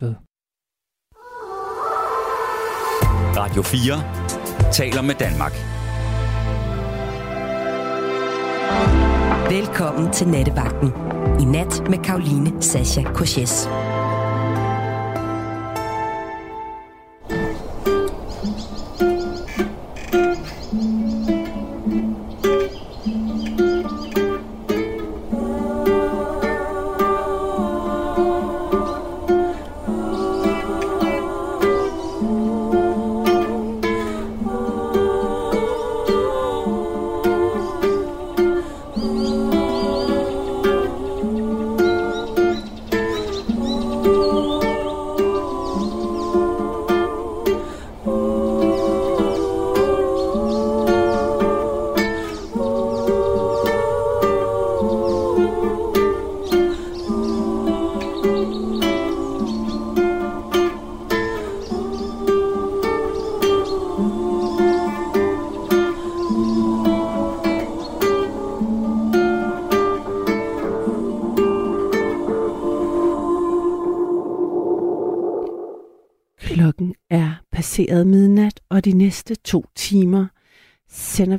ved. Radio 4 taler med Danmark. Velkommen til Nattevagten. I nat med Karoline Sasha Koches.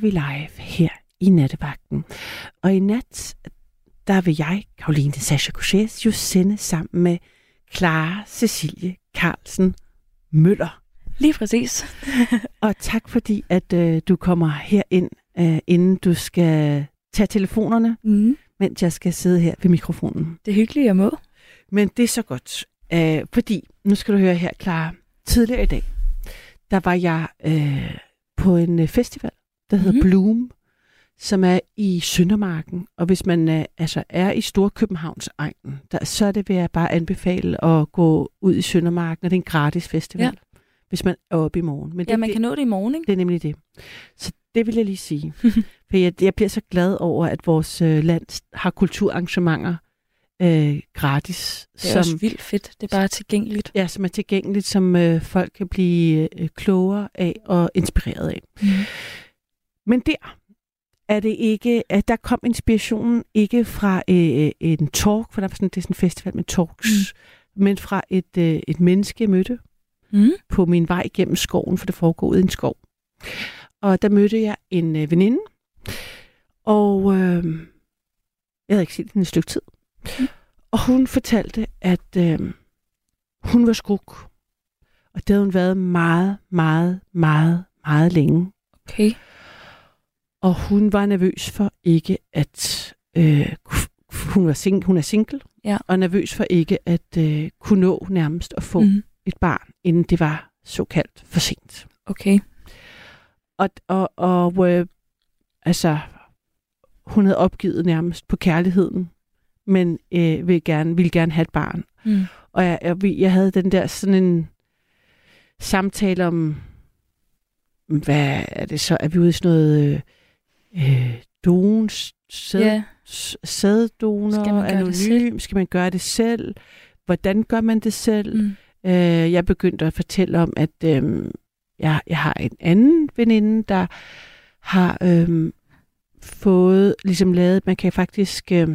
Vi live her i nattevagten. Og i nat, der vil jeg, Karoline Sascha Couchet, jo sende sammen med Clara Cecilie Carlsen Møller. Lige præcis. Og tak fordi, at øh, du kommer herind, øh, inden du skal tage telefonerne, Mm. mens jeg skal sidde her ved mikrofonen. Det er hyggeligt, jeg må. Men det er så godt, øh, fordi, nu skal du høre her, Clara. Tidligere i dag, der var jeg øh, på en øh, festival, der hedder Mhm. mm-hmm. Bloom, som er i Søndermarken. Og hvis man øh, altså er i Storkøbenhavns egnen, der, så er det vil jeg bare anbefale at gå ud i Søndermarken, og det er en gratis festival, Ja. hvis man er oppe i morgen. Men Ja, det, man det, kan nå det i morgen, ikke? det er nemlig det. Så det vil jeg lige sige. For jeg, jeg bliver så glad over, at vores øh, land har kulturarrangementer øh, gratis. Det er som, også vildt fedt. Det er bare tilgængeligt. ja, som er tilgængeligt, som øh, folk kan blive øh, klogere af og inspireret af. Mm. Men der er det ikke, at der kom inspirationen ikke fra øh, en talk, for der var sådan, det er sådan en festival med talks, mm. men fra et, øh, et menneske, jeg mødte Mm. på min vej gennem skoven, for det foregår i en skov. Og der mødte jeg en øh, veninde, og øh, jeg havde ikke set hende et stykke tid. Mm. Og hun fortalte, at øh, hun var skruk. Og det havde hun været meget, meget, meget, meget længe. Okay. Og hun var nervøs for ikke at... Øh, hun, var sing, hun er single, Ja. og nervøs for ikke at øh, kunne nå nærmest at få Mm. et barn, inden det var såkaldt for sent. Okay. Og, og, og øh, altså, hun havde opgivet nærmest på kærligheden, men øh, ville, gerne, ville gerne have et barn. Mm. Og jeg, jeg, jeg havde den der sådan en samtale om, hvad er det så? Er vi ude i sådan noget øh, don, sæd, s- sæddonor, Skal man gøre det selv? anonym? Skal man gøre det selv? Hvordan gør man det selv? Mm. Øh, jeg begyndte at fortælle om, at øh, jeg, jeg har en anden veninde, der har øh, fået, ligesom lavet, man kan faktisk øh,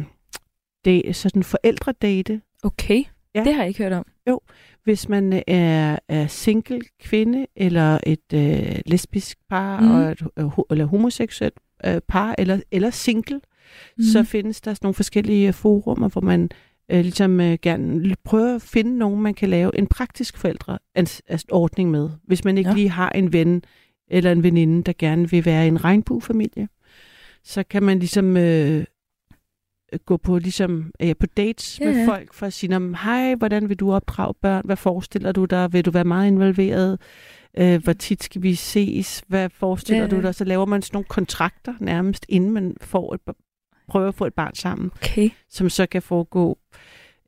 det, sådan forældredate, Okay. Ja. Det har jeg ikke hørt om. hvis man øh, er, er single kvinde, eller et øh, lesbisk par, mm. og et, øh, eller homoseksuelt øh, par, eller, eller single, mm. så findes der sådan nogle forskellige forumer, hvor man øh, ligesom øh, gerne prøver at finde nogen, man kan lave en praktisk forældreordning med, hvis man ikke Ja. lige har en ven eller en veninde, der gerne vil være en regnbuefamilie. Så kan man ligesom øh, gå på ligesom ja, på dates Ja, ja, med folk for at sige, "Nå, hej, hvordan vil du opdrage børn? Hvad forestiller du dig? Vil du være meget involveret? Øh, hvor tit skal vi ses? Hvad forestiller Ja, du dig? Så laver man sådan nogle kontrakter nærmest, inden man får et, prøver at få et barn sammen, Okay. som så kan foregå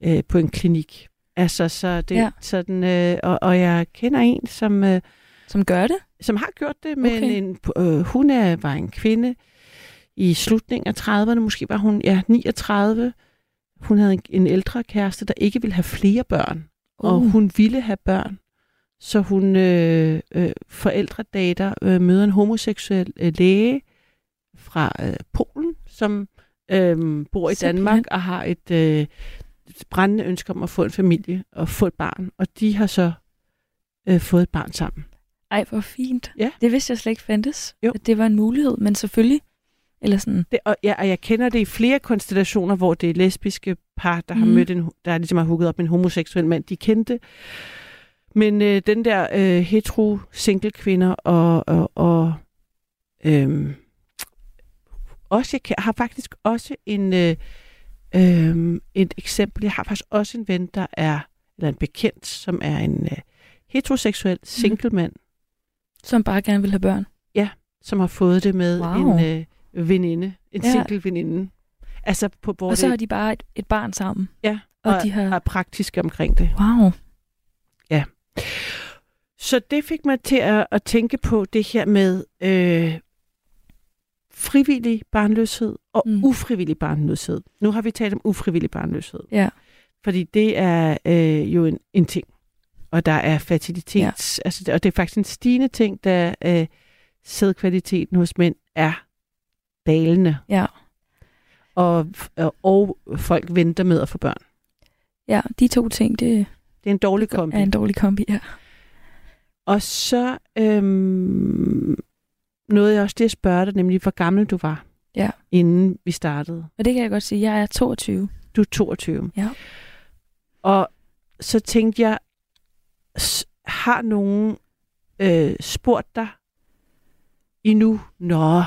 øh, på en klinik. Altså, så det Ja. sådan, øh, og, og jeg kender en, som, øh, Som gør det? som har gjort det, men Okay. en, øh, hun er, var en kvinde i slutningen af 30'erne, måske var hun ja, 39. Hun havde en, en ældre kæreste, der ikke ville have flere børn, uh. og hun ville have børn. Så hun øh, øh, forældredater øh, møder en homoseksuel øh, læge fra øh, Polen, som øh, bor i Simpelthen. Danmark og har et øh, brændende ønske om at få en familie og få et barn. Og de har så øh, fået et barn sammen. Ej, hvor fint. Ja. Det vidste jeg slet ikke fandtes. Jo. At det var en mulighed, men selvfølgelig. Eller sådan, Det, og, ja, og jeg kender det i flere konstellationer, hvor det er lesbiske par, der har Mhm. mødt en, der ligesom har hugget op en homoseksuel mand, de kendte. Men øh, den der øh, hetero single kvinder og, og, og øhm, også, jeg har faktisk også en, øh, øh, et eksempel. Jeg har faktisk også en ven, der er, eller en bekendt, som er en øh, heteroseksuel single mand, som bare gerne vil have børn. som har fået det med Wow. en øh, veninde, en Ja. single veninde. Altså på hvor Og så det har de bare et, et barn sammen. Ja, Og, og de har... er praktiske omkring det. Wow. Så det fik mig til at, at tænke på det her med øh, frivillig barnløshed og Mm. ufrivillig barnløshed. Nu har vi talt om ufrivillig barnløshed. Ja. Fordi det er øh, jo en, en ting. Og der er fertilitet. Ja. Altså, og det er faktisk en stigende ting, da øh, sædkvaliteten hos mænd er dalende. Ja. Og, og, og folk venter med at få børn. Ja, de to ting, det Det er en dårlig kombi. er en dårlig kombi, ja. Og så øhm, nåede jeg også det at spørge dig, nemlig hvor gammel du var, Ja. inden vi startede. Og det kan jeg godt sige. Jeg er 22. Du er 22. Ja. Og så tænkte jeg, har nogen øh, spurgt dig endnu, Nå,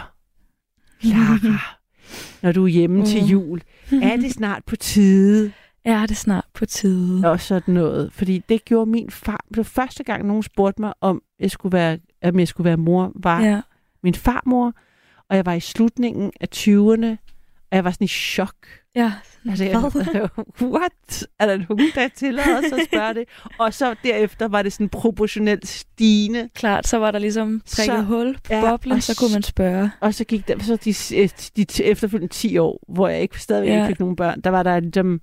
Clara, når du er hjemme mm. til jul, er det snart på tide? Er det snart på tide? og sådan noget. Fordi det gjorde min far. Det første gang, nogen spurgte mig, om jeg skulle være, om jeg skulle være mor, var ja. Min farmor. Og jeg var i slutningen af 20'erne, og jeg var sådan i chok. Ja. Altså, jeg, Hvad? what? Er der nogen, der tillader os at spørge det? Og så derefter var det sådan proportionelt stigende. Klart, så var der ligesom Så- prikket hul på ja, boblen, og så kunne man spørge. Og så gik der så de, de, de efterfølgende 10 år, hvor jeg ikke stadigvæk. Ja. ikke fik nogen børn, der var der ligesom,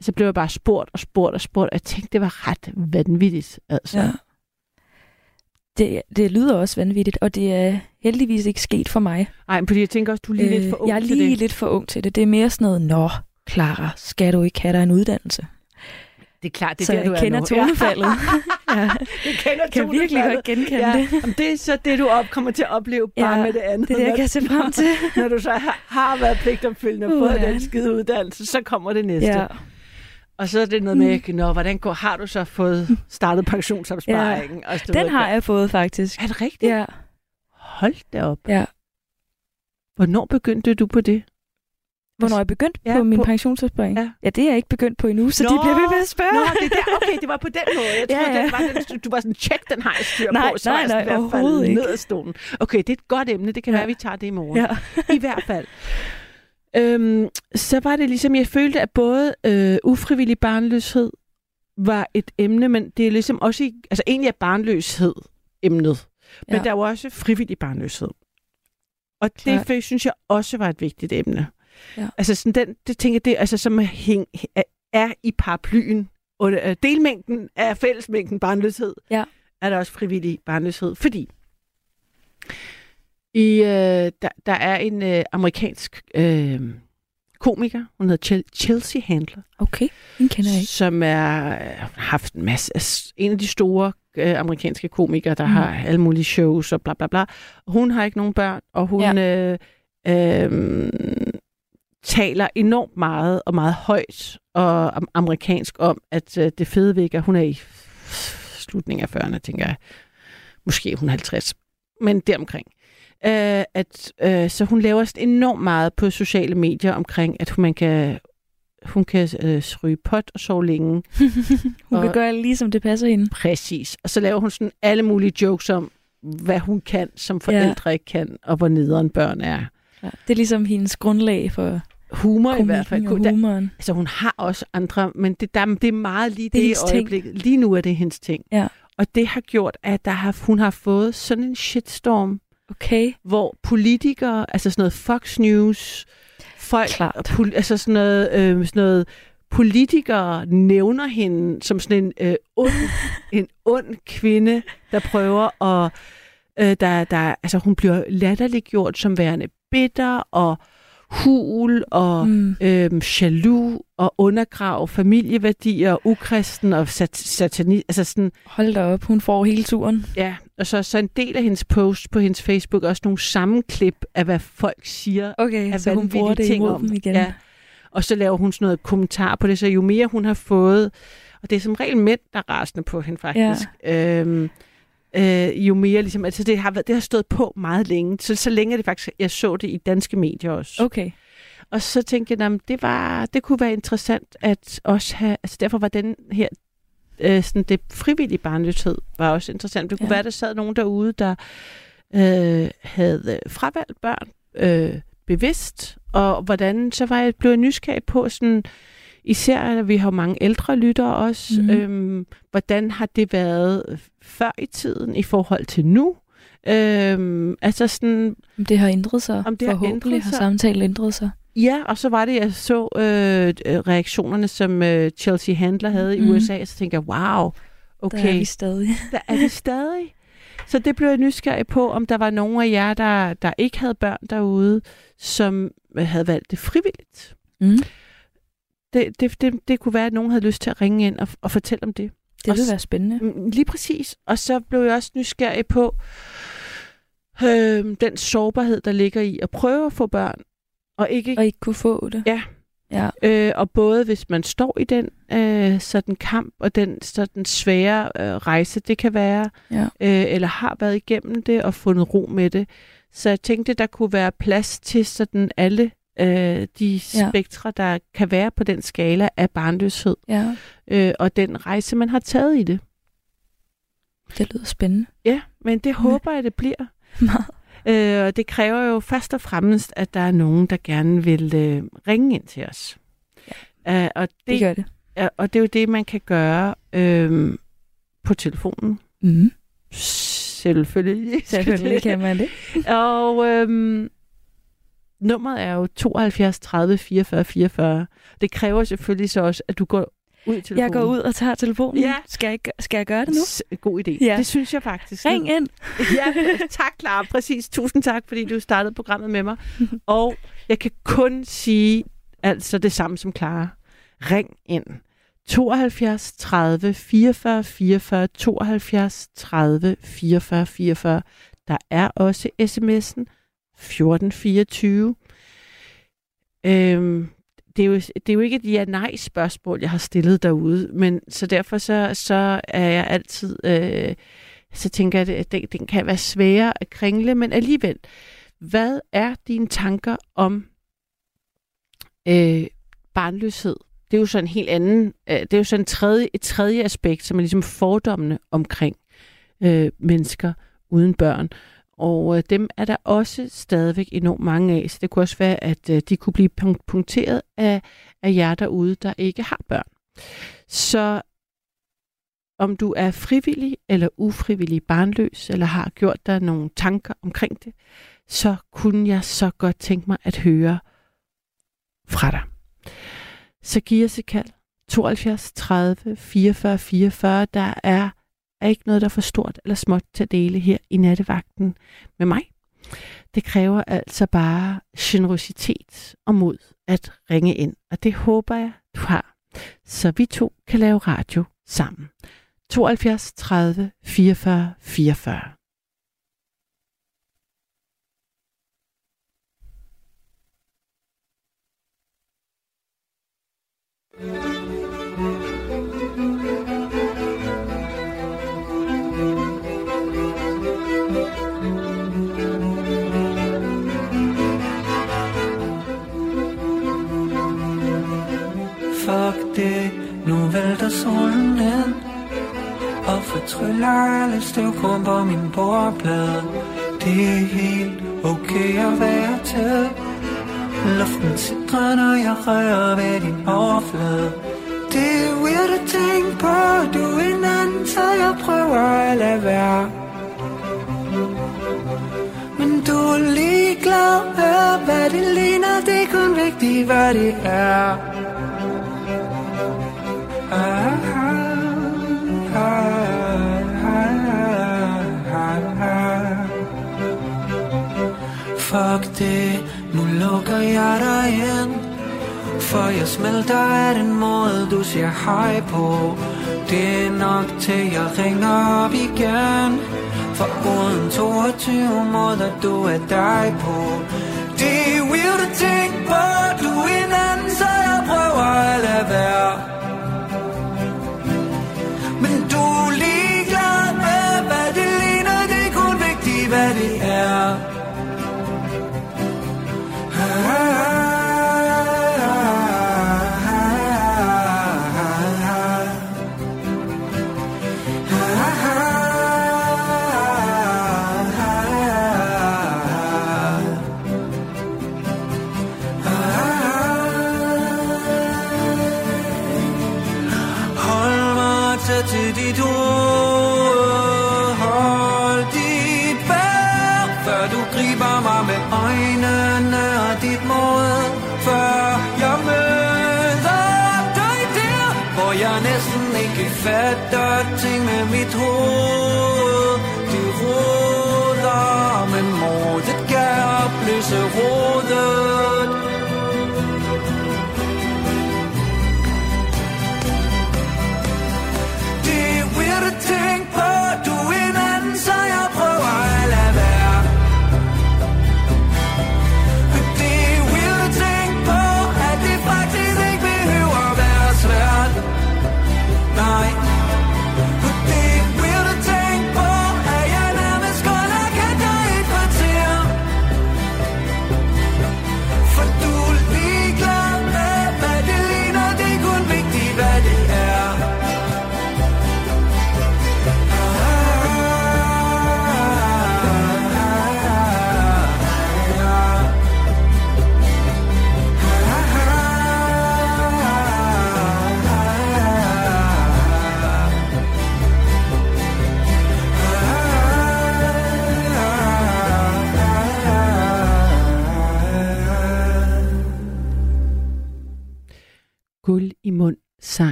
så blev jeg bare spurgt og spurgt og spurgt, og jeg tænkte, det var ret vanvittigt. Altså. Ja. Det, det lyder også vanvittigt, og det er heldigvis ikke sket for mig. Nej, fordi jeg tænker også, du er lige øh, lidt for ung jeg er til lige det. lidt for ung til det. Det er mere sådan noget, nå, Clara, skal du ikke have dig en uddannelse? Det er klart, det er så der, du jeg er kender tonefaldet. ja. Ja, jeg kender kan virkelig godt genkende ja. det. Jamen, det er så det, du op, kommer til at opleve bare Ja, med det andet. Det er det, jeg kan se frem til. Når du så har, har været pligtopfyldende og fået Uh, ja. den skide uddannelse, så kommer det næste. Ja. Og så er det noget med, nå, hvordan går, har du så fået startet pensionsopsparingen? Ja. Og så Den har jeg fået faktisk. Er det rigtigt? Ja. Hold da op. Ja. Hvornår begyndte du på det? Hvornår jeg begyndte Ja, på min på- pensionsopsparing? Ja. ja, det er jeg ikke begyndt på endnu, så Nå, de bliver ved med at spørge. Nå, det der, okay, det var på den måde. Jeg Ja, troede, ja. det var den, du var sådan, tjek, den har jeg styr Nej, på. Så nej, er jeg sådan nej, ned af stolen. Okay, det er et godt emne. Det kan Ja. være, at vi tager det i morgen. Ja. I hvert fald. Øhm, så var det ligesom, jeg følte, at både øh, ufrivillig barnløshed var et emne, men det er ligesom også, i, altså egentlig er barnløshed emnet, men Ja. der er jo også frivillig barnløshed. Og det Klart. synes jeg også var et vigtigt emne. Ja. Altså sådan den, det tænker det altså som hæng, er, er i paraplyen, og øh, delmængden af fællesmængden barnløshed, Ja. er der også frivillig barnløshed, fordi i, øh, der, der er en øh, amerikansk øh, komiker, hun hedder Chel- Chelsea Handler, Okay, den kender jeg ikke. som er øh, har haft en masse, en af de store øh, amerikanske komikere, der mm. Har alle mulige shows og bla bla bla. Hun har ikke nogen børn, og hun ja. øh, øh, taler enormt meget og meget højt og am- amerikansk om, at øh, det fede ved at hun er i slutningen af 40'erne, tænker jeg. Måske hun 50, men deromkring. Øh, at, øh, så hun laver enormt meget på sociale medier omkring, at man kan, hun kan øh, ryge pot og sove længe. Hun kan Og- gøre lige som det passer hende. Præcis. Og så laver hun sådan alle mulige jokes om, hvad hun kan, som forældre ja. ikke kan, og hvor nederen børn er. Ja. Det er ligesom hendes grundlag for Humor i hvert fald. og Der, humoren. altså hun har også andre, men det, der, det er meget lige Det det, ting. øjeblik. Lige nu er det hendes ting. Ja. Og det har gjort, at der har, hun har fået sådan en shitstorm, Okay. hvor politikere, altså sådan noget Fox News, folk, Klart. pol, altså sådan noget, øh, sådan noget politikere nævner hende som sådan en øh, ond, en ond kvinde, der prøver at, øh, der, der, altså hun bliver latterliggjort som værende bitter, og hul og Mm. øhm, jaloux og undergrave familieværdier ukristen og sat- satani. Altså sådan, Hold da op, hun får hele turen. ja. Og så, så en del af hendes post på hendes Facebook også nogle sammenklip af, hvad folk siger Okay, af så hun bruger det ting om. dem igen. Ja. Og så laver hun sådan noget kommentar på det, så jo mere hun har fået, og det er som regel mænd, der er rasende på hende faktisk, ja. øhm, øh, jo mere ligesom, altså det har, været, det har stået på meget længe, så, så længe det faktisk, jeg så det i danske medier også. Okay. Og så tænkte jeg, jamen, det, var, det kunne være interessant at også have, altså derfor var den her, øh, sådan det frivillige barnløshed var også interessant. Det kunne Ja. være, der sad nogen derude, der øh, havde fravalgt børn øh, bevidst, og hvordan, så var jeg blevet nysgerrig på sådan, især, at vi har mange ældre lyttere også, mm. øhm, hvordan har det været før i tiden i forhold til nu? Øhm, altså sådan, Om det har ændret sig. Om det har Forhåbentlig ændret har sig. samtalen ændret sig. Ja, og så var det, jeg så øh, øh, reaktionerne, som øh, Chelsea Handler havde i Mhm. USA, og så tænkte jeg, wow, okay, Der er vi stadig. der er det stadig. Så det blev jeg nysgerrig på, om der var nogen af jer, der, der ikke havde børn derude, som øh, havde valgt det frivilligt. Mm. Det, det, det, det kunne være, at nogen havde lyst til at ringe ind og, og fortælle om det. Det Og vil s- være spændende. Mm, Lige præcis. Og så blev jeg også nysgerrig på øh, den sårbarhed, der ligger i at prøve at få børn, og ikke Og ikke kunne få det. Ja. Ja. Øh, og både hvis man står i den øh, sådan kamp og den sådan svære øh, rejse, det kan være, Ja. øh, eller har været igennem det og fundet ro med det. Så jeg tænkte, der kunne være plads til sådan alle øh, de Ja. spektre, der kan være på den skala af barnløshed, ja, øh, og den rejse, man har taget i det. det lyder spændende. Ja, men det håber jeg, det bliver. Meget. Øh, og det kræver jo først og fremmest, at der er nogen, der gerne vil øh, ringe ind til os. Ja. Øh, og, Det det, gør det. ja, og det er jo det, man kan gøre øh, på telefonen. Mm. Selvfølgelig. Selvfølgelig kan man det. Og øhm, nummeret er jo 72 30 44 44. Det kræver selvfølgelig så også, at du går ud telefonen. Jeg går ud og tager telefonen. Ja. Skal, jeg, skal jeg gøre det nu? S- God idé. Ja. Det synes jeg faktisk. Ring ind. Ja, tak Clara. Præcis. Tusind tak, fordi du startede programmet med mig. Og jeg kan kun sige altså det samme som Clara. Ring ind. 72 30 44 44 72 30 44 44. Der er også sms'en 1424. Øhm, det, er jo, det er jo ikke et ja-nej-spørgsmål, jeg har stillet derude, men så derfor så, så er jeg altid... Øh, så tænker jeg, at den, den kan være sværere at kringle, men alligevel, hvad er dine tanker om øh, barnløshed? Det er jo sådan en helt anden, øh, det er jo sådan en tredje, et tredje aspekt, som er ligesom fordommene omkring øh, mennesker uden børn. Og øh, dem er der også stadigvæk enormt mange af, så det kunne også være, at øh, de kunne blive punkteret af, af jer derude, der ikke har børn. Så om du er frivillig eller ufrivillig barnløs, eller har gjort dig nogle tanker omkring det, så kunne jeg så godt tænke mig at høre fra dig. Så giv os et kald. 72 30 44 44. Der er, er ikke noget, der er for stort eller småt til at dele her i nattevagten med mig. Det kræver altså bare generositet og mod at ringe ind. Og det håber jeg, du har. Så vi to kan lave radio sammen. 72 30 44 44. Fuck vælter solen ned Og fortryller alle støvkorn på min bordplade. Det er helt okay at være til. Luften sidder, når jeg rører ved din overflade. Det er weird at tænke på, du er en anden, så jeg prøver at lade være. Men du er ligeglad, med, hvad det ligner, det er kun vigtigt, hvad det er. Fuck det, Nu lukker jeg dig ind. For jeg smelter af den måde du siger hej på. Det er nok til jeg ringer op igen. For uden 22 måder du er dig på. Det er weird at tænke på Du er en anden så jeg prøver at lade være.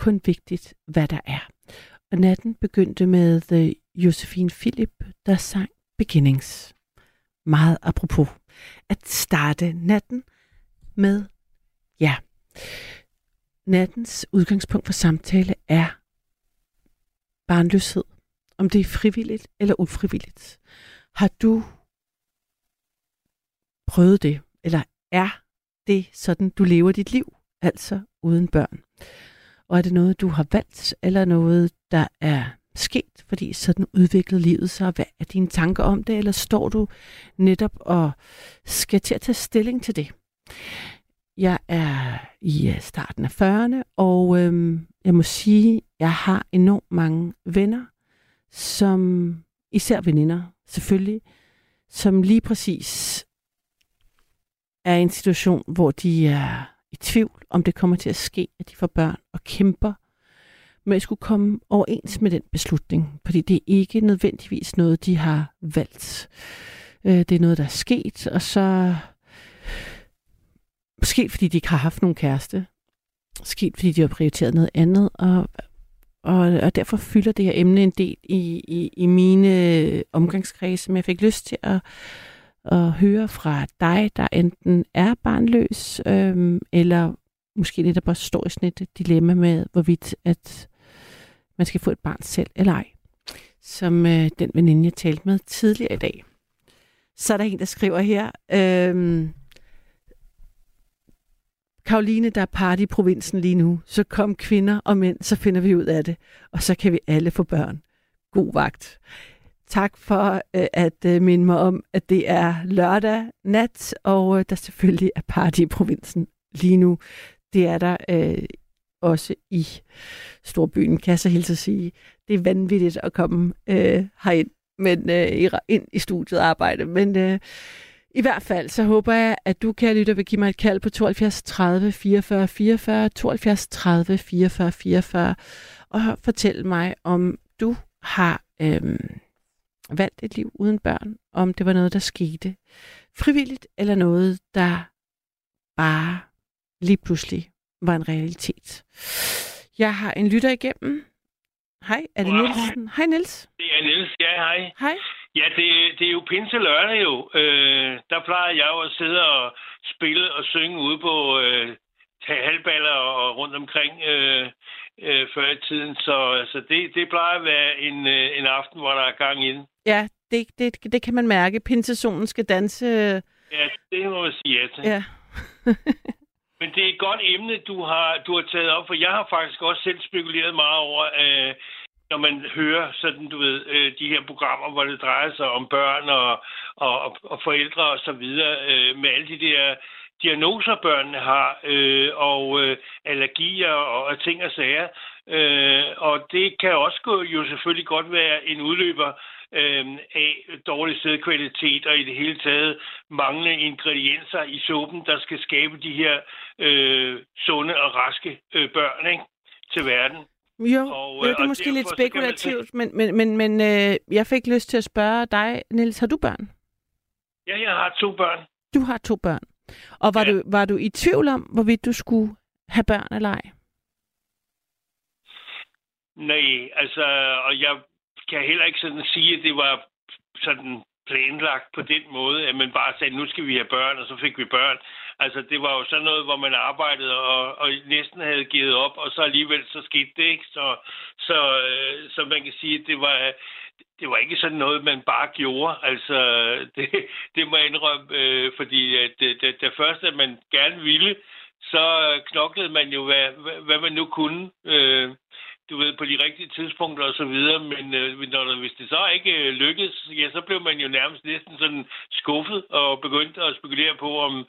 Kun vigtigt, hvad der er. Og natten begyndte med The Josephine Philip, der sang Beginnings. Meget apropos. At starte natten med, ja, nattens udgangspunkt for samtale er barnløshed. Om det er frivilligt eller ufrivilligt. Har du prøvet det, eller er det sådan, du lever dit liv? altså uden børn. Og er det noget, du har valgt, eller noget, der er sket, fordi sådan udviklede livet sig? Hvad er dine tanker om det, eller står du netop og skal til at tage stilling til det? Jeg er i øh, starten af 40'erne, og øhm, jeg må sige, jeg har enormt mange venner, som især veninder selvfølgelig, som lige præcis er i en situation, hvor de er i tvivl, om det kommer til at ske, at de får børn og kæmper med at skulle komme overens med den beslutning. Fordi det er ikke nødvendigvis noget, de har valgt. Øh, det er noget, der er sket, og så sket, fordi de ikke har haft nogen kæreste. Sket, fordi de har prioriteret noget andet, og, og, og derfor fylder det her emne en del i, i, i mine omgangskredse, men jeg fik lyst til at, at høre fra dig, der enten er barnløs, øhm, eller måske lidt også står i sådan et dilemma med, hvorvidt at man skal få et barn selv eller ej. Som øh, den veninde, jeg talte med tidligere i dag. Så er der en, der skriver her, øhm, Karoline, der er party i provinsen lige nu, så kom kvinder og mænd, så finder vi ud af det, og så kan vi alle få børn. God vagt. Tak for øh, at øh, minde mig om, at det er lørdag nat, og øh, der selvfølgelig er party i provinsen lige nu. Det er der øh, også i storbyen, kan jeg så hilse at sige. Det er vanvittigt at komme øh, herind, men, øh, ind i studiet og arbejde. Men øh, i hvert fald, så håber jeg, at du, kære lytter, vil give mig et kald på 72 30 44 44, 72 30 44 44, og fortæl mig, om du har øh, valgt et liv uden børn, om det var noget, der skete frivilligt, eller noget, der bare lige pludselig var en realitet. Jeg har en lytter igennem. Hej, er det Wow. Nielsen? Hej Niels. Det er Niels. Ja, hej. Hej. Ja, det, det er jo pinse lørdag jo. Øh, der plejer jeg jo at sidde og spille og synge ude på øh, halvballer og rundt omkring øh, øh, før i tiden. Så altså, det, det plejer at være en, øh, en aften, hvor der er gang i den. Ja, det, det, det kan man mærke. Pinsesonen skal danse. Ja, det må man sige ja til. Ja. Men det er et godt emne, du har, du har taget op, for jeg har faktisk også selv spekuleret meget over, øh, når man hører sådan, du ved, øh, de her programmer, hvor det drejer sig om børn og, og, og forældre og så videre, øh, med alle de der diagnoser, børnene har, øh, og øh, allergier og, og ting og sager. Øh, og det kan også gå, jo selvfølgelig godt være en udløber øh, af dårlig sædkvalitet og i det hele taget manglende ingredienser i suppen, der skal skabe de her øh, sunde og raske øh, børn ikke, til verden. Jo, og, jo, det er måske lidt spekulativt, men, men, men, men øh, jeg fik lyst til at spørge dig, Niels, har du børn? Ja, jeg har to børn. Du har to børn. Og var, ja. du, var du i tvivl om, hvorvidt du skulle have børn eller ej? Nej, altså, og jeg kan heller ikke sådan sige, at det var sådan planlagt på den måde, at man bare sagde, nu skal vi have børn, og så fik vi børn. Altså, det var jo sådan noget, hvor man arbejdede og, og næsten havde givet op, og så alligevel så skete det ikke. Så, så, øh, så man kan sige, at det var, det var ikke sådan noget, man bare gjorde. Altså, det, det må jeg indrømme, øh, fordi at det, det, det første, at man gerne ville, så knoklede man jo, hvad, hvad man nu kunne. Øh, du ved, på de rigtige tidspunkter og så videre, men øh, når, hvis det så ikke øh, lykkedes, ja, så blev man jo nærmest næsten sådan skuffet og begyndte at spekulere på, om,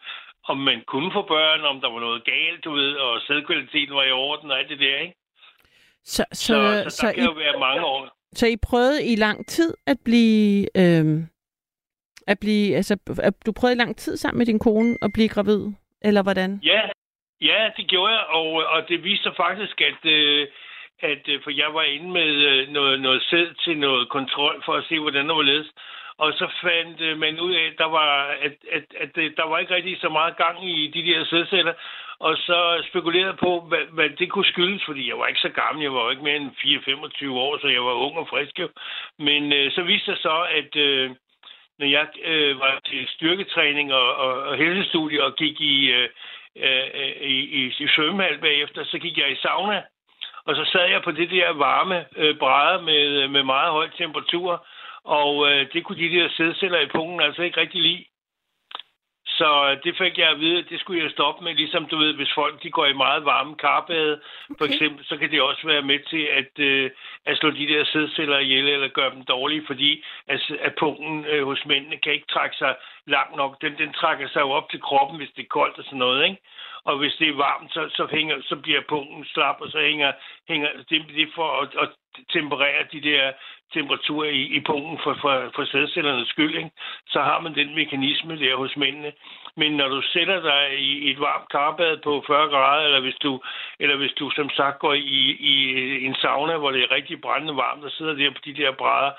om man kunne få børn, om der var noget galt, du ved, og sædkvaliteten var i orden og alt det der, ikke? Så, så, så, så der så kan I, jo være mange år. Så I prøvede i lang tid at blive... Øh, at blive, altså, at du prøvede i lang tid sammen med din kone at blive gravid, eller hvordan? Ja, ja det gjorde jeg, og, og det viste sig faktisk, at, øh, at øh, for jeg var inde med øh, noget, noget sæd til noget kontrol for at se, hvordan det var ledes. Og så fandt øh, man ud af, at der var, at, at, at der var ikke rigtig så meget gang i de der sædceller. Og så spekulerede på, hvad, hvad det kunne skyldes, fordi jeg var ikke så gammel. Jeg var jo ikke mere end 4-25 år, så jeg var ung og frisk. Men øh, så viste det så, at øh, når jeg øh, var til styrketræning og, og, og helsestudie og gik i, øh, øh, øh, i, i, i svømmehal bagefter, så gik jeg i sauna. Og så sad jeg på det der varme øh, brædder med, øh, med meget høj temperatur, og øh, det kunne de der sædceller i pungen altså ikke rigtig lide. Så det fik jeg at vide, at det skulle jeg stoppe med. Ligesom du ved, hvis folk de går i meget varme karbade, okay. for eksempel, så kan det også være med til at, øh, at slå de der sædceller ihjel eller gøre dem dårlige, fordi at, at pungen øh, hos mændene kan ikke trække sig langt nok. Den, den trækker sig jo op til kroppen, hvis det er koldt og sådan noget, ikke? Og hvis det er varmt, så, så, hænger, så bliver pungen slap, og så hænger, hænger det, det for at, at temperere de der temperaturer i, i pungen for, for, for sædcellernes skyld, ikke? så har man den mekanisme der hos mændene. Men når du sætter dig i et varmt karbad på 40 grader, eller hvis du, eller hvis du som sagt går i, i en sauna, hvor det er rigtig brændende varmt, og sidder der på de der brædder,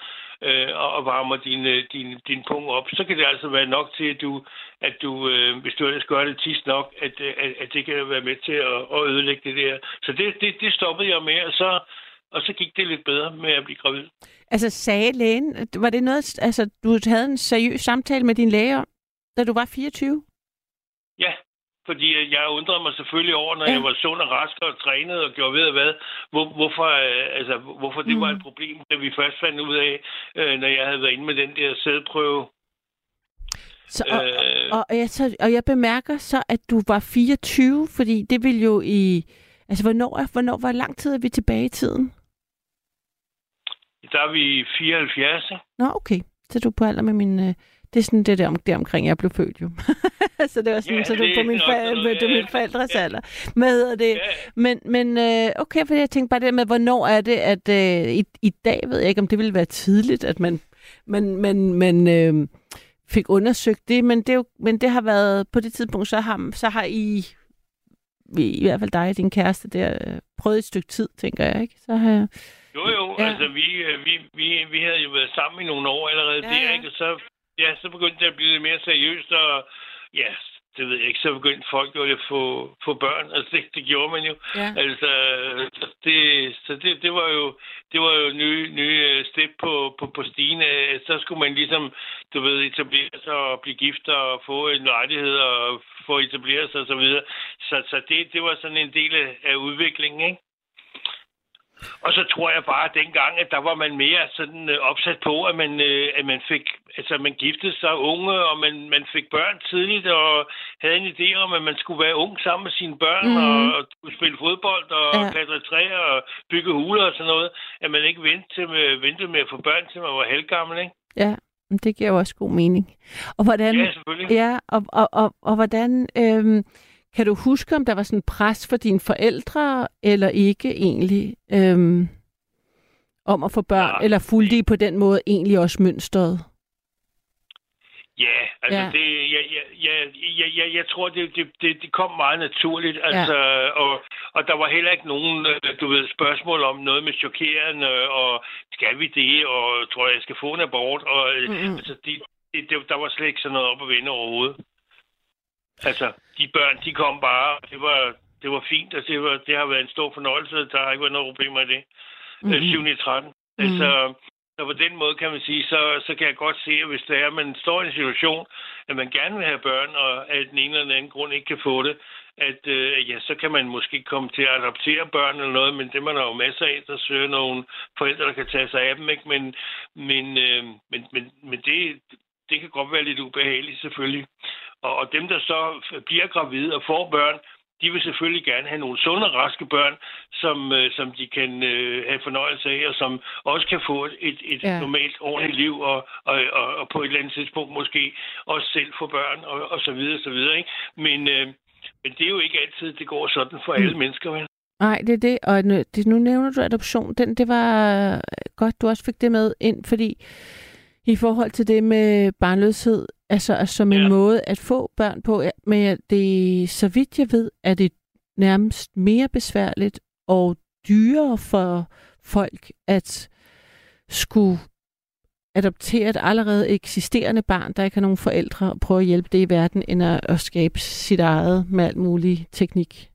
øh, og varmer din, øh, din, din pung op, så kan det altså være nok til, at du, at du øh, hvis du ellers gør det tis nok, at, at, at det kan være med til at, at ødelægge det der. Så det, det, det stoppede jeg med, og så, og så gik det lidt bedre med at blive gravid. Altså sagde lægen, var det noget, altså du havde en seriøs samtale med din læge om, da du var 24? Ja, fordi jeg undrede mig selvfølgelig over, når ja. jeg var sund og rask og trænet og gjorde ved hvad, hvor, hvorfor, øh, altså, hvorfor det mm. var et problem, da vi først fandt ud af, øh, når jeg havde været inde med den der sædprøve. Så, og, øh, og, og, jeg, så, og jeg bemærker så, at du var 24, fordi det ville jo i... Altså, hvornår, hvornår hvor lang tid er vi tilbage i tiden? Der er vi 74. Nå, okay. Så du på alder med min... Øh, det er sådan det der, om, der omkring, jeg blev født jo. så det var sådan, ja, så du på min, fa- med, ja, min forældres ja. alder. Med det. Ja. Men, men øh, okay, for jeg tænkte bare det med, hvornår er det, at øh, i, i dag ved jeg ikke, om det ville være tidligt, at man, man, man, man øh, fik undersøgt det, men det, jo, men det har været, på det tidspunkt, så har, så har I, i hvert fald dig og din kæreste der, prøvet et stykke tid, tænker jeg, ikke? Så har jo, jo, ja. altså vi, vi, vi, vi havde jo været sammen i nogle år allerede ja, der, ja. ikke? Og så ja, så begyndte det at blive lidt mere seriøst, og ja, det ved jeg ikke, så begyndte folk jo at få, få børn. Altså, det, det gjorde man jo. Ja. Altså, så det, så det, det var jo, det var jo nye, nye step på, på, på stigen. Øh, Så skulle man ligesom, du ved, etablere sig og blive gift og få en lejlighed og få etableret sig og så videre. Så, så det, det var sådan en del af, af udviklingen, ikke? Og så tror jeg bare, at dengang, at der var man mere sådan øh, opsat på, at man, øh, at man fik, altså man giftede sig unge, og man, man fik børn tidligt, og havde en idé om, at man skulle være ung sammen med sine børn, mm. og, og spille fodbold, og Ja. klatre træer, og bygge huler og sådan noget. At man ikke ventede, til, med, ventede med at få børn, til man var halvgammel, ikke? Ja, det giver jo også god mening. Og hvordan, Ja, selvfølgelig. ja, og, og, og, og hvordan øhm, kan du huske, om der var sådan pres for dine forældre, eller ikke egentlig, øhm, om at få børn, Ja. eller fulgte de på den måde egentlig også mønstret? Ja, altså Ja. det, jeg, jeg, jeg, jeg, jeg, tror, det, det, det, kom meget naturligt, altså, ja. og, og der var heller ikke nogen, øh, du ved, spørgsmål om noget med chokerende, og skal vi det, og tror jeg, jeg skal få en abort, og mm-hmm. altså, det, det, der var slet ikke sådan noget op at vende overhovedet. Altså, de børn, de kom bare, og det var, det var fint, og det, var, det har været en stor fornøjelse, der har ikke været noget problemer i det. Mm-hmm. Mhm. 7. i 13. Mhm. Altså, så på den måde kan man sige, så, så kan jeg godt se, at hvis det er, at man står i en situation, at man gerne vil have børn, og af den ene eller den anden grund ikke kan få det, at øh, ja, så kan man måske komme til at adoptere børn eller noget, men det man har jo masser af, der søger nogle forældre, der kan tage sig af dem, ikke? Men, men, øh, men, men, men det, det kan godt være lidt ubehageligt selvfølgelig. Og, og dem, der så bliver gravide og får børn, de vil selvfølgelig gerne have nogle sunde og raske børn, som, øh, som de kan øh, have fornøjelse af, og som også kan få et, et Ja. normalt, ordentligt liv, og, og, og, og på et eller andet tidspunkt måske også selv få børn, og, og så videre, så videre. Ikke? Men, øh, men det er jo ikke altid, det går sådan for alle mennesker. Vel? Nej, det er det. Og nu, det, nu nævner du adoption. Den, det var godt, du også fik det med ind, fordi i forhold til det med barnløshed, altså, altså som en Ja. måde at få børn på, men det, så vidt jeg ved, er det nærmest mere besværligt og dyrere for folk at skulle adoptere et allerede eksisterende barn, der ikke har nogen forældre, og prøve at hjælpe det i verden, end at, at skabe sit eget med alt mulig teknik.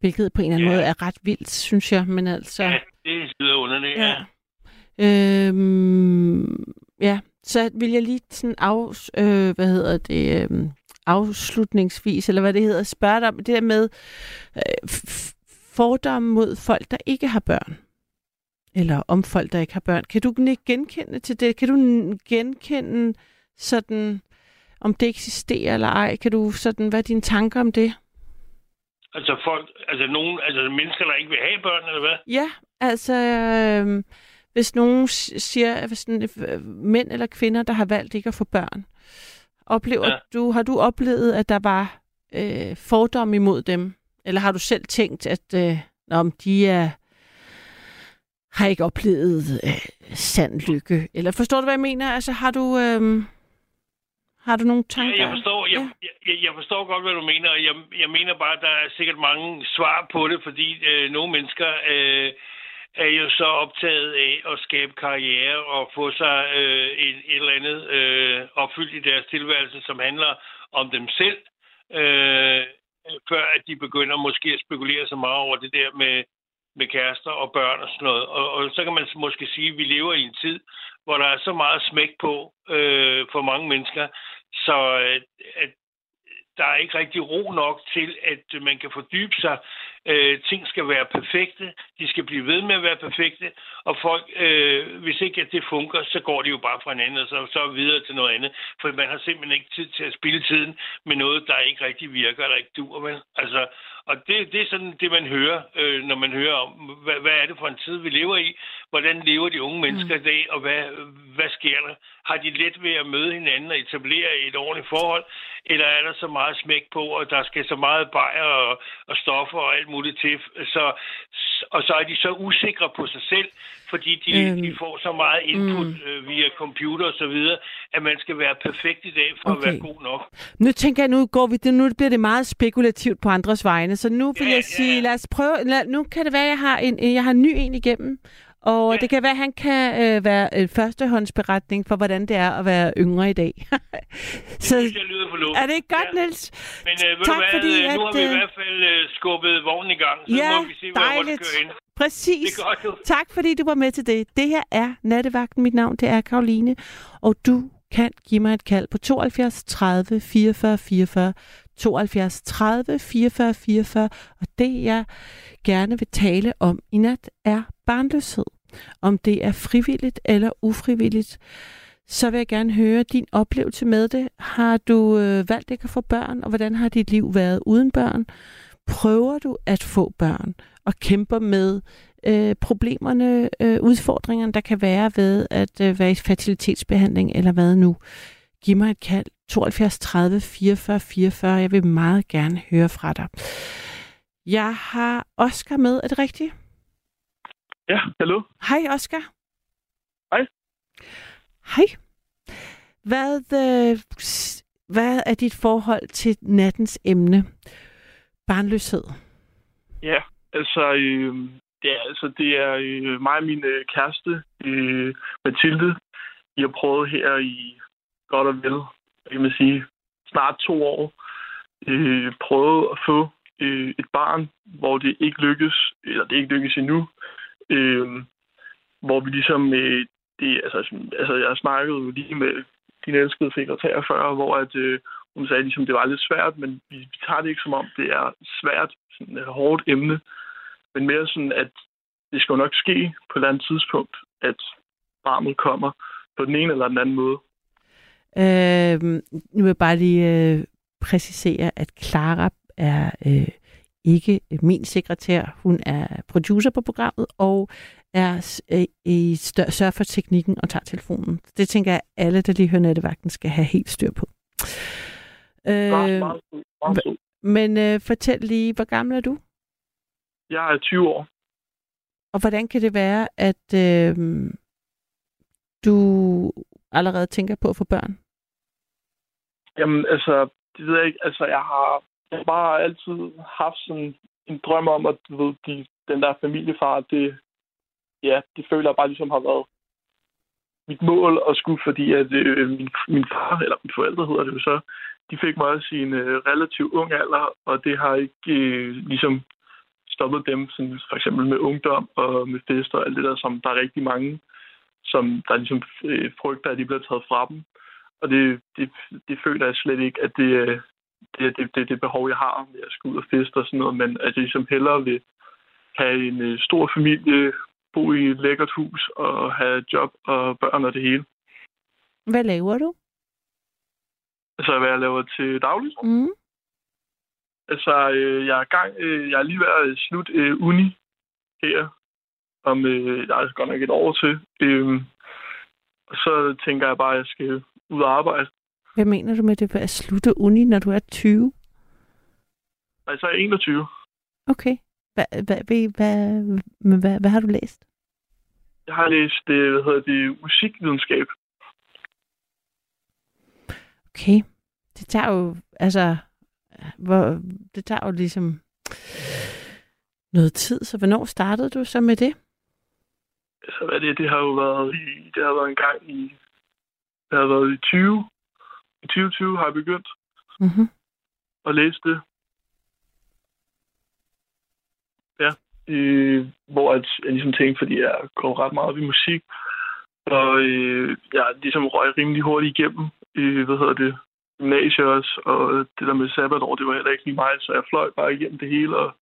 Hvilket på en eller anden Ja. måde er ret vildt, synes jeg. Men altså, Ja, det lyder underligt. Ja. Ja. øhm, ja, så vil jeg lige sådan af, øh, hvad hedder det, øhm, afslutningsvis, eller hvad det hedder, spørge dig om det der med øh, fordomme mod folk, der ikke har børn. Eller om folk, der ikke har børn. Kan du genkende til det? Kan du genkende sådan, om det eksisterer eller ej? Kan du sådan, hvad er dine tanker om det? Altså folk, altså nogen, altså mennesker, der ikke vil have børn, eller hvad? Ja, altså øh, hvis nogen siger, at sådan, øh, mænd eller kvinder, der har valgt ikke at få børn, oplever ja. Du, har du oplevet, at der var øh, fordom imod dem? Eller har du selv tænkt, at øh, om de er, har ikke oplevet øh, sand lykke? Eller forstår du, hvad jeg mener? Altså har du, øh, har du nogle tanker? Jeg forstår, jeg, jeg, jeg forstår godt, hvad du mener. og Jeg, jeg mener bare, at der er sikkert mange svar på det, fordi øh, nogle mennesker øh, er jo så optaget af at skabe karriere og få sig øh, et, et eller andet øh, opfyldt i deres tilværelse, som handler om dem selv, øh, før at de begynder måske at spekulere så meget over det der med, med kærester og børn og sådan noget. Og, og så kan man måske sige, at vi lever i en tid, hvor der er så meget smæk på øh, for mange mennesker, så at, at der er ikke rigtig ro nok til, at man kan fordybe sig. Øh, ting skal være perfekte. De skal blive ved med at være perfekte. Og folk, øh, hvis ikke at det fungerer, så går de jo bare fra hinanden, og så, så videre til noget andet. For man har simpelthen ikke tid til at spille tiden med noget, der ikke rigtig virker, eller ikke dur. Vel? Altså, og det, det er sådan det, man hører, øh, når man hører om, hvad, hvad er det for en tid, vi lever i? Hvordan lever de unge mennesker mm. i dag, og hvad, hvad sker der? Har de let ved at møde hinanden og etablere et ordentligt forhold? Eller er der så meget smæk på, og der skal så meget bajer og, og stoffer og alt muligt til? Så, og så er de så usikre på sig selv, fordi de, Øhm, de får så meget input mm. øh, via computer og så videre, at man skal være perfekt i dag for okay. At være god nok. Nu tænker jeg, nu går vi det, nu bliver det meget spekulativt på andres vegne, så nu vil Ja, jeg ja. sige, lad os prøve, lad, nu kan det være, at jeg har en, jeg har en ny en igennem, Og Ja. det kan være, at han kan øh, være en førstehåndsberetning for, hvordan det er at være yngre i dag. så Det jeg lyder forlåbent. er det ikke godt, Ja. Niels? Men øh, ved Tak, du hvad, fordi, øh, nu at, har vi i øh, hvert fald øh, skubbet vognen i gang, så Ja, må vi se, hvor hurtigt dejligt. kører ind. Præcis. Det godt. Tak fordi du var med til det. Det her er Nattevagten. Mit navn det er Karoline. Og du kan give mig et kald på 72 30 44 44. 72 30 44 44. Og det jeg gerne vil tale om i nat er barnløshed. Om det er frivilligt eller ufrivilligt. Så vil jeg gerne høre din oplevelse med det. Har du øh, valgt ikke at få børn, og hvordan har dit liv været uden børn? Prøver du at få børn og kæmper med øh, problemerne, øh, udfordringerne, der kan være ved at øh, være i fertilitetsbehandling eller hvad nu. Giv mig et kald 72 30 44 44. Jeg vil meget gerne høre fra dig. Jeg har Oscar med. Er det rigtigt? Ja, hallo. Hej, Oscar. Hej. Hej. Hvad, øh, hvad er dit forhold til nattens emne? Barnløshed. Ja, altså, øh, det er, altså, det er øh, mig og min øh, kæreste, øh, Mathilde. Vi har prøvet her i godt og vel, kan man sige, snart to år, øh, prøvet at få øh, et barn, hvor det ikke lykkes, eller det ikke lykkes endnu. Øh, hvor vi ligesom, øh, det, altså, altså, jeg snakkede jo lige med din elskede sekretær før, hvor at, øh, hun sagde, ligesom, det var lidt svært, men vi, vi tager det ikke som om, det er svært, sådan et hårdt emne, men mere sådan, at det skal jo nok ske på et eller andet tidspunkt, at barnet kommer på den ene eller den anden måde. Øh, nu vil jeg bare lige øh, præcisere, at Clara er øh, ikke min sekretær. Hun er producer på programmet og er øh, i stør- sørger for teknikken og tager telefonen. Det tænker jeg, alle, der lige hører nattevagten, skal have helt styr på. Øh, meget, meget men øh, fortæl lige, hvor gammel er du? Jeg er 20 år. Og hvordan kan det være, at øh, du allerede tænker på at få børn? Jamen, altså, det ved jeg ikke. Altså, jeg har, jeg har bare altid haft sådan en drøm om, at du ved, de, den der familiefar, det, ja, det føler jeg bare ligesom har været mit mål at skulle, fordi at øh, min, min far, eller mine forældre hedder det jo så, de fik mig også i en øh, relativt ung alder, og det har ikke øh, ligesom stoppet dem, sådan, for eksempel med ungdom og med fester og alt det der, som der er rigtig mange, som der ligesom øh, frygter, at de bliver taget fra dem. Og det, det, det føler jeg slet ikke, at det, øh, det er det, det, det behov, jeg har ved at skulle ud og feste og sådan noget, men at jeg ligesom hellere vil have en øh, stor familie, bo i et lækkert hus og have job og børn og det hele. Hvad laver du? Altså, hvad jeg laver til dagligt. Mm. Altså, øh, jeg er gang, øh, jeg er lige ved at slutte øh, uni her, om øh, der er godt nok et år til. Øh, og så tænker jeg bare, at jeg skal ud og arbejde. Hvad mener du med det at slutte uni, når du er 20? Altså, jeg er 21. Okay. Hvad, hvad, hvad, hvad, hvad, hvad har du læst? Jeg har læst, øh, hvad hedder det, musikvidenskab. Okay. Det tager jo, altså, hvor, det tager jo ligesom noget tid, så hvornår startede du så med det? Altså, hvad er det? Det har jo været i, det har været en gang i, det har været i 20. I 2020 har jeg begyndt Mm-hmm. at læse det. Ja, øh, hvor at jeg ligesom tænkte, fordi jeg går ret meget op i musik, og øh, jeg ligesom røg rimelig hurtigt igennem, øh, hvad hedder det, gymnasiet også, og det der med sabbatår, det var heller ikke lige mig, så jeg fløj bare igennem det hele, og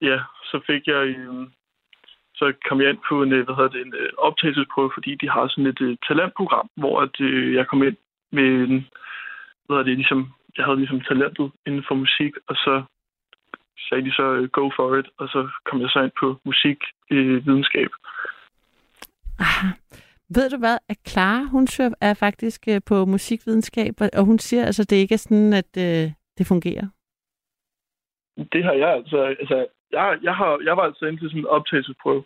ja, så fik jeg, øh, så kom jeg ind på en, øh, hvad hedder det, en øh, optagelsesprøve, fordi de har sådan et øh, talentprogram, hvor at, øh, jeg kom ind med en, hvad hedder det, ligesom, jeg havde ligesom talentet inden for musik, og så sagde de så øh, go for it, og så kom jeg så ind på musik øh, videnskab. Aha. Ved du hvad, at Clara, hun er faktisk øh, på musikvidenskab, og- og hun siger, altså, det ikke er sådan, at øh, det fungerer. Det har jeg altså, altså jeg, jeg, har, jeg var altså inde til sådan en optagelsesprøve.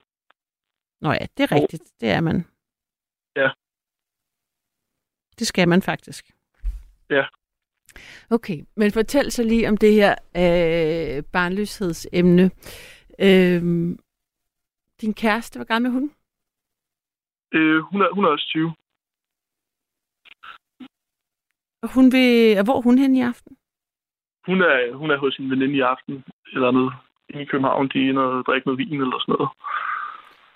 Nå ja, det er rigtigt. Det er man. Ja. Det skal man faktisk. Ja. Okay, men fortæl så lige om det her øh, barnløshedsemne. Øh, din kæreste, hvor gammel er hun? Øh, hun, er, hun er også 20. Og hun vil, og hvor er hun hen i aften? Hun er, hun er hos sin veninde i aften, eller noget i København. De er inde og drikke noget vin eller sådan noget.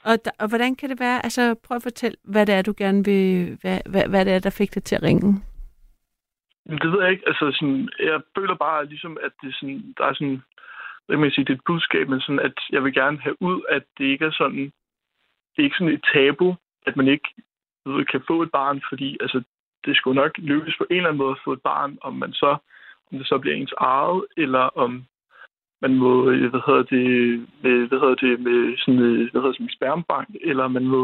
Og, der, og hvordan kan det være? Altså, prøv at fortælle, hvad det er, du gerne vil... Hvad, hvad, hvad det er, der fik dig til at ringe? Det ved jeg ikke. Altså, sådan, jeg føler bare ligesom, at det sådan, der er sådan... Hvad man sige? Det er et budskab, men sådan, at jeg vil gerne have ud, at det ikke er sådan... Det er ikke sådan et tabu, at man ikke ved, kan få et barn, fordi altså, det skulle nok lykkes på en eller anden måde at få et barn, om man så om det så bliver ens eget, eller om man må, hvad hedder det, med, hvad hedder det, med sådan, øh, hvad hedder det, som spermbank, eller man må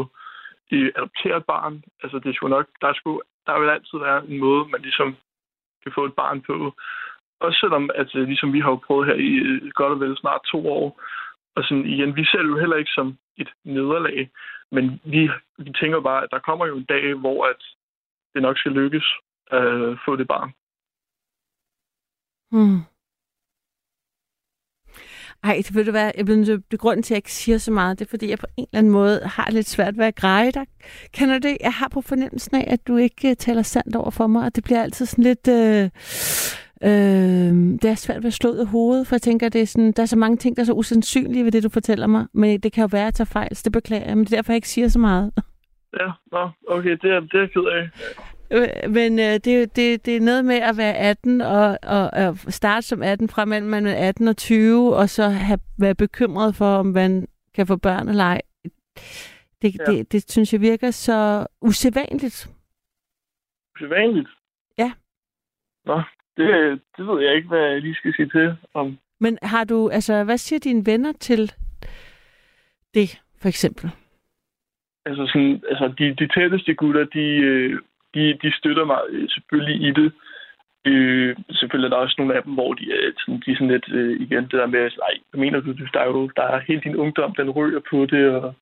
øh, adoptere et barn. Altså, det skulle nok, der, skulle, der vil altid være en måde, man ligesom kan få et barn på. Også selvom, at øh, ligesom vi har jo prøvet her i øh, godt og vel snart to år, og sådan igen, vi ser det jo heller ikke som et nederlag, men vi, vi tænker bare, at der kommer jo en dag, hvor at det nok skal lykkes at øh, få det barn. Hmm. Ej, det ved du hvad, jeg bliver det grund til, at jeg ikke siger så meget, det er, fordi jeg på en eller anden måde har lidt svært ved at greje dig. Kender du det? Jeg har på fornemmelsen af, at du ikke uh, taler sandt over for mig, og det bliver altid sådan lidt... Øh, øh, det er svært ved at slå ud af hovedet, for jeg tænker, det er sådan, der er så mange ting, der er så usandsynlige ved det, du fortæller mig, men det kan jo være, at jeg tager fejl, så det beklager jeg, men det er derfor, jeg ikke siger så meget. Ja, nå, okay, det er, det er jeg ked af. Øh, men øh, det, det, det er noget med at være 18 og, og, og starte som 18 fra mellem man er 18 og 20, og så have, være bekymret for, om man kan få børn eller ej. Det, ja. det, det synes jeg virker så usædvanligt. Usædvanligt? Ja. Nå, det, det ved jeg ikke, hvad jeg lige skal sige til om. Men har du, altså, hvad siger dine venner til det, for eksempel? Altså, sådan, altså de, de tætteste gutter, de, øh, de, de støtter mig øh, selvfølgelig i det. Øh, selvfølgelig er der også nogle af dem, hvor de er sådan, de er sådan lidt, øh, igen, det der med, nej, hvad mener du, der er jo, der er hele din ungdom, den rører på det, og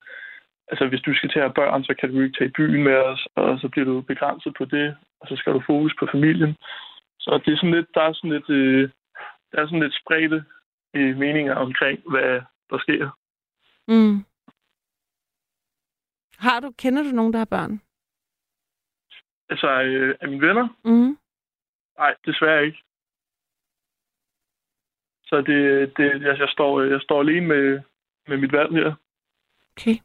altså, hvis du skal til at have børn, så kan du ikke tage i byen med os, og så bliver du begrænset på det, og så skal du fokus på familien. Så det er sådan lidt, der er sådan lidt, øh, der er sådan lidt spredte øh, meninger omkring, hvad der sker. Mm. Har du, kender du nogen, der har børn? Altså, øh, af mine venner? Mm. Nej, desværre ikke. Så det, det, jeg, jeg, står, jeg står alene med, med mit valg her. Okay.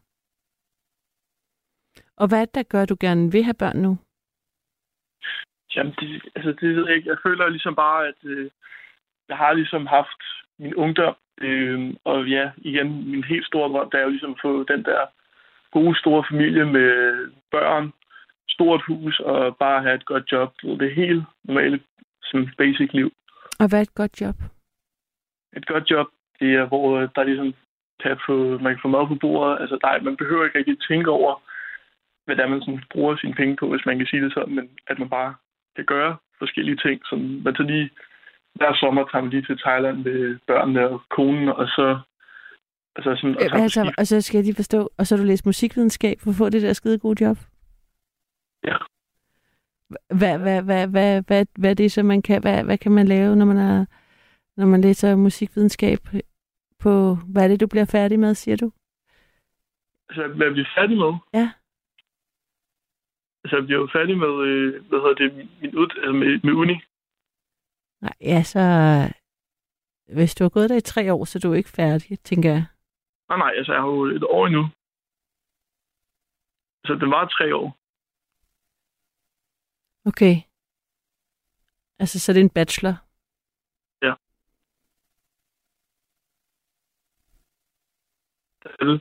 Og hvad er det, der gør, at du gerne vil have børn nu? Jamen, det, altså, det ved jeg ikke. Jeg føler ligesom bare, at øh, jeg har ligesom haft min ungdom. Øh, og ja, igen, min helt store drøm, der er jo ligesom at få den der gode, store familie med børn, stort hus og bare have et godt job. Det helt normale som basic liv. Og hvad er et godt job? Et godt job, det er, hvor der ligesom kan få, man kan få mad på bordet. Altså, der, man behøver ikke rigtig tænke over, hvad det er, man sådan bruger sine penge på, hvis man kan sige det sådan, men at man bare kan gøre forskellige ting. Som man så lige, hver sommer tager man lige til Thailand med børnene og konen, og så Altså, sådan, og, så altså, og så skal jeg lige forstå, og så har du læst musikvidenskab for at få det der skide gode job? Ja. Hvad, hvad, hvad, hvad, hvad, hvad er det så, man kan, hvad, hvad kan man lave, når man, er, når man læser musikvidenskab på, hvad er det, du bliver færdig med, siger du? Altså, hvad bliver færdig med? Ja. Altså, jeg bliver jo færdig med, øh, hvad hedder det, min ud, altså med, med uni. Nej, ja, så hvis du har gået der i tre år, så er du ikke færdig, tænker jeg. Nej, nej, altså jeg har jo et år endnu. Så det var tre år. Okay. Altså, så det en bachelor? Ja. Altså,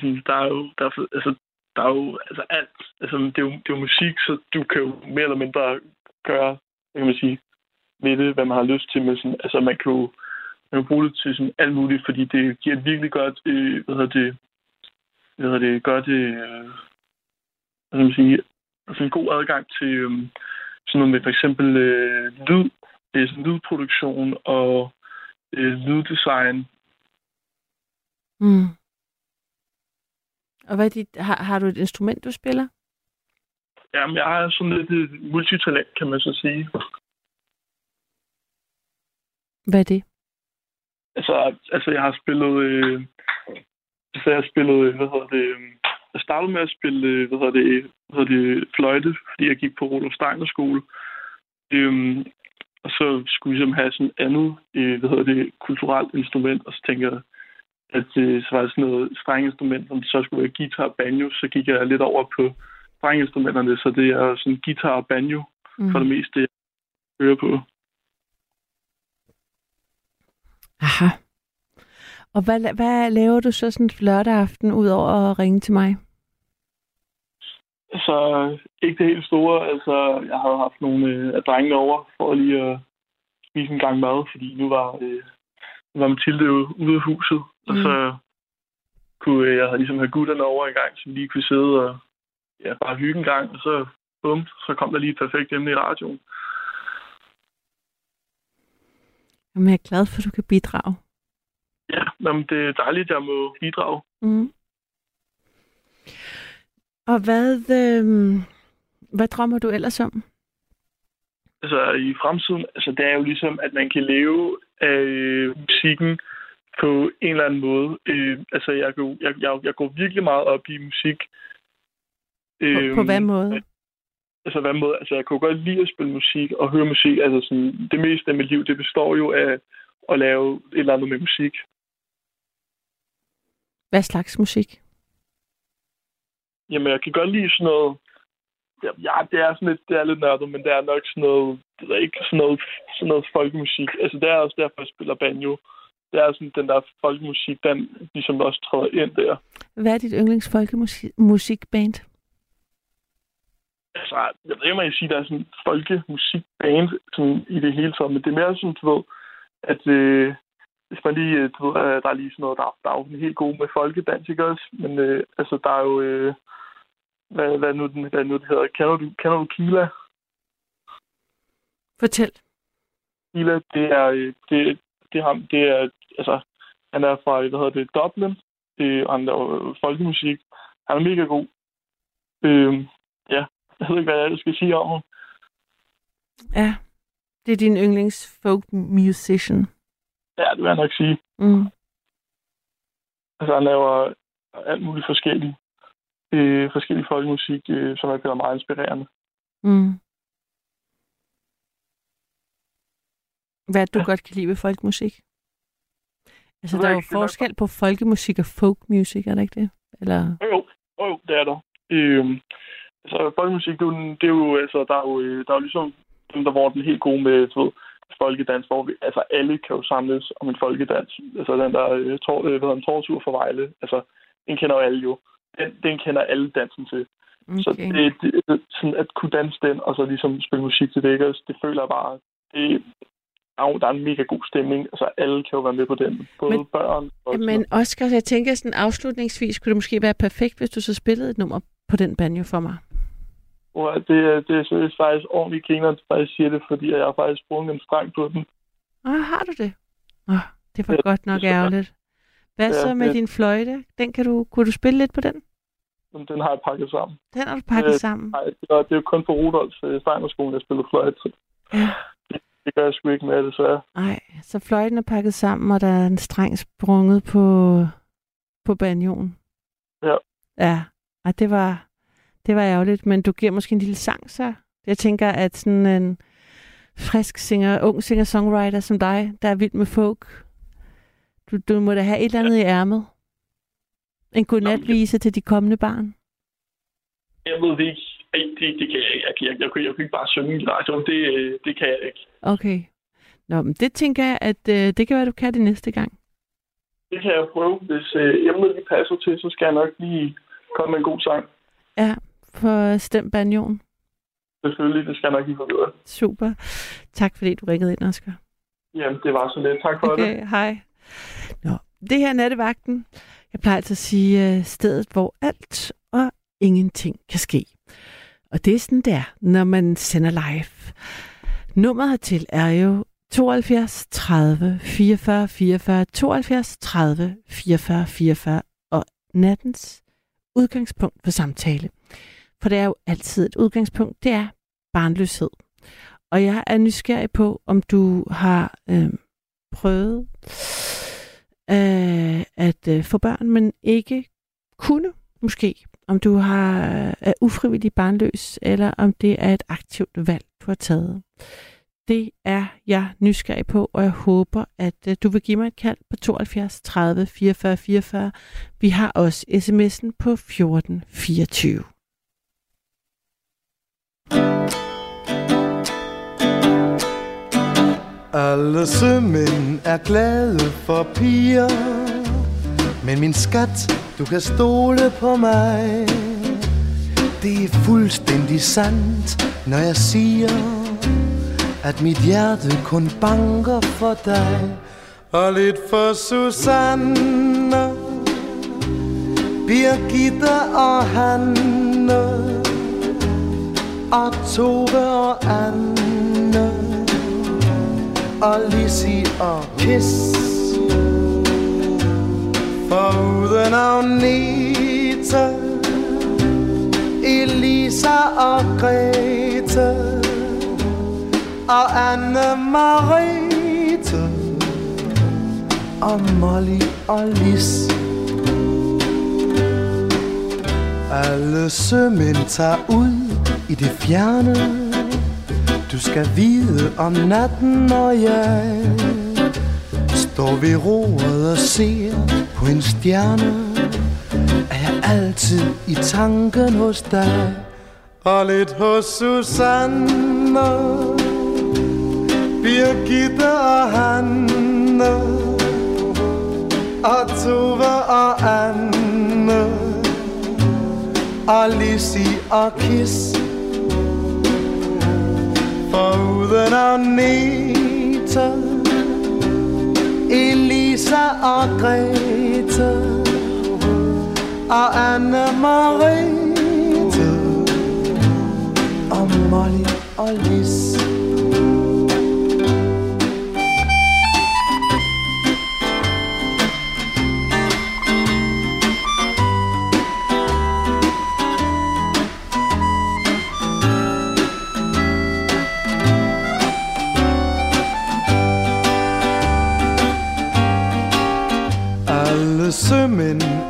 sådan, der er jo, der er, altså, der er jo altså alt. Altså, det, er jo, det er jo musik, så du kan jo mere eller mindre gøre, hvad kan man sige, ved det, hvad man har lyst til. Men sådan, altså, man kan jo man kan bruge det til sådan alt muligt, fordi det giver et virkelig godt, øh, hvad hedder det, hvad hedder det, godt, øh, hvad skal man sige, altså en god adgang til øh, sådan noget med for eksempel øh, lyd, øh, lydproduktion og øh, lyddesign. Mm. Og hvad er dit, har, har du et instrument, du spiller? Jamen, jeg er sådan lidt et multitalent, kan man så sige. Hvad er det? Altså, altså jeg har spillet... Øh, så jeg spillede, hvad hedder det, øhm, jeg startede med at spille, øh, hvad hedder det, hvad hedder det fløjte, fordi jeg gik på Rolof Steiner skole. Øhm, og så skulle jeg ligesom have sådan et andet, øh, hvad hedder det, kulturelt instrument, og så tænker jeg, at øh, så var det sådan noget strenginstrument, som så skulle være guitar og banjo, så gik jeg lidt over på strenginstrumenterne, så det er sådan guitar og banjo mm. for det meste, jeg hører på. Aha. Og hvad, hvad laver du så sådan lørdag aften, ud over at ringe til mig? Altså, ikke det helt store. Altså, jeg havde haft nogle øh, af drengene over for lige at spise en gang mad, fordi nu var, øh, var Mathilde jo ude af huset. Mm. Og så kunne øh, jeg havde ligesom have gutterne over en gang, så vi lige kunne sidde og ja, bare hygge en gang. Og så, bum, så kom der lige et perfekt emne i radioen. Jamen, jeg er glad for, at du kan bidrage. Ja, men det er dejligt, at jeg må bidrage. Mm. Og hvad, øh, hvad drømmer du ellers om? Altså i fremtiden, altså det er jo ligesom, at man kan leve af øh, musikken på en eller anden måde. Øh, altså jeg, går, jeg, jeg, jeg går virkelig meget op i musik. På, på hvad måde? Altså hvad måde? Altså jeg kunne godt lide at spille musik og høre musik. Altså sådan, det meste af mit liv, det består jo af at lave et eller andet med musik. Hvad slags musik? Jamen, jeg kan godt lide sådan noget... Ja, det er sådan lidt, det er lidt nørdet, men det er nok sådan noget, det er ikke sådan noget, sådan noget folkemusik. Altså, det er også derfor, jeg spiller banjo. Det er sådan, den der folkemusik, den ligesom også træder ind der. Hvad er dit yndlings folkemusikband? Altså, jeg ved ikke, om jeg siger, der er sådan en folkemusikband sådan i det hele taget, men det er mere sådan, du ved, at øh, hvis man lige, øh, du ved, øh, der er lige sådan noget, der, der er jo helt god med folkedans, ikke også? Men øh, altså, der er jo, øh, hvad, hvad, nu, den, hvad nu det hedder, kender du, kender du Kila? Fortæl. Kila, det er, øh, det, det, ham, det er, altså, han er fra, hvad hedder det, Dublin, øh, og han laver folkemusik. Han er mega god. Øh, ja, jeg ved ikke, hvad jeg skal sige om ham. Ja, det er din yndlings folk musician. Ja, det vil jeg nok sige. Mm. Altså, han laver alt muligt forskelligt. Øh, forskellig folkemusik, øh, som er meget inspirerende. Mm. Hvad er det, du ja. godt kan lide ved folkemusik? Altså, der er jo forskel på folkemusik og folkmusik, er der ikke det? Eller? Jo, jo, det er der. Øh, altså, folkemusik, det er, jo, det er jo, altså, der er jo, øh, der er jo ligesom dem, der var den helt gode med, du ved, folkedans, hvor vi, altså alle kan jo samles om en folkedans. Altså den der øh, tor, øh, hvad en tortur for Vejle, altså den kender jo alle jo. Den, den kender alle dansen til. Okay. Så det, det, det, sådan at kunne danse den, og så ligesom spille musik til det, ikke? Altså, det føler jeg bare, det, der er en mega god stemning. Altså, alle kan jo være med på den. Både men, børn og... Men Oscar, jeg tænker sådan afslutningsvis, kunne det måske være perfekt, hvis du så spillede et nummer på den banjo for mig? Og det, det er faktisk ordentligt griner, at du faktisk siger det, fordi jeg har faktisk sprunget en streng på den. Ah, har du det? Oh, det var ja, godt nok ærgerligt. Hvad så med ja. din fløjte? Den kan du, kunne du spille lidt på den? Den har jeg pakket sammen. Den har du pakket øh, sammen? Nej, det er, det er jo kun på Rudolfs øh, Steinerskolen, jeg spiller fløjte. Ja. Det, det gør jeg sgu ikke med, desværre. Nej, så fløjten er pakket sammen, og der er en streng sprunget på, på banjoen. Ja. Ja, og det var, det var ærgerligt, men du giver måske en lille sang, så? Jeg tænker, at sådan en frisk singer, ung singer-songwriter som dig, der er vild med folk, du, du må da have et eller andet ja. i ærmet. En godnatvise til de kommende barn. Jeg ved det ikke. Det, det kan jeg ikke. Jeg, jeg, jeg, jeg, jeg kan ikke bare synge i radioen. Det, det kan jeg ikke. Okay. Nå, men det tænker jeg, at øh, det kan være, du kan det næste gang. Det kan jeg prøve. Hvis øh, emnet lige passer til, så skal jeg nok lige komme med en god sang. Ja, for Stem Banjon. Selvfølgelig, det skal jeg nok lige forvide. Super. Tak fordi du ringede ind, Oscar. Jamen, det var så lidt. Tak for okay, det. hej. Nå, det her er nattevagten. Jeg plejer altså at sige øh, stedet, hvor alt og ingenting kan ske. Og det er sådan der, når man sender live. Nummeret hertil er jo 72 30 44 44 72 30 44 44 og nattens udgangspunkt for samtale. For det er jo altid et udgangspunkt, det er barnløshed. Og jeg er nysgerrig på, om du har øh, prøvet øh, at øh, få børn, men ikke kunne måske, om du har, er ufrivillig barnløs, eller om det er et aktivt valg, du har taget. Det er jeg nysgerrig på, og jeg håber, at øh, du vil give mig et kald på 72 30 44 44. Vi har også sms'en på 14 24. Alle sømænd er glade for piger. Men min skat, du kan stole på mig. Det er fuldstændig sandt, når jeg siger At mit hjerte kun banker for dig. Og lidt for Susanne Birgitte og Hanne. Og Tove og Anne og Lizzie og Kiss Foruden Agneta Elisa og Grete Og Anne Marete Og Molly og Lis Alle sømænd tager ud i det fjerne du skal vide om natten, når jeg står ved roret og ser på en stjerne, er jeg altid i tanken hos dig og lidt hos Susanne, Birgitte og Hanne, og Tove og Anne, og Lissi og Kiss foruden Agneta Elisa og Grete Og Anne Marete Og Molly og Lis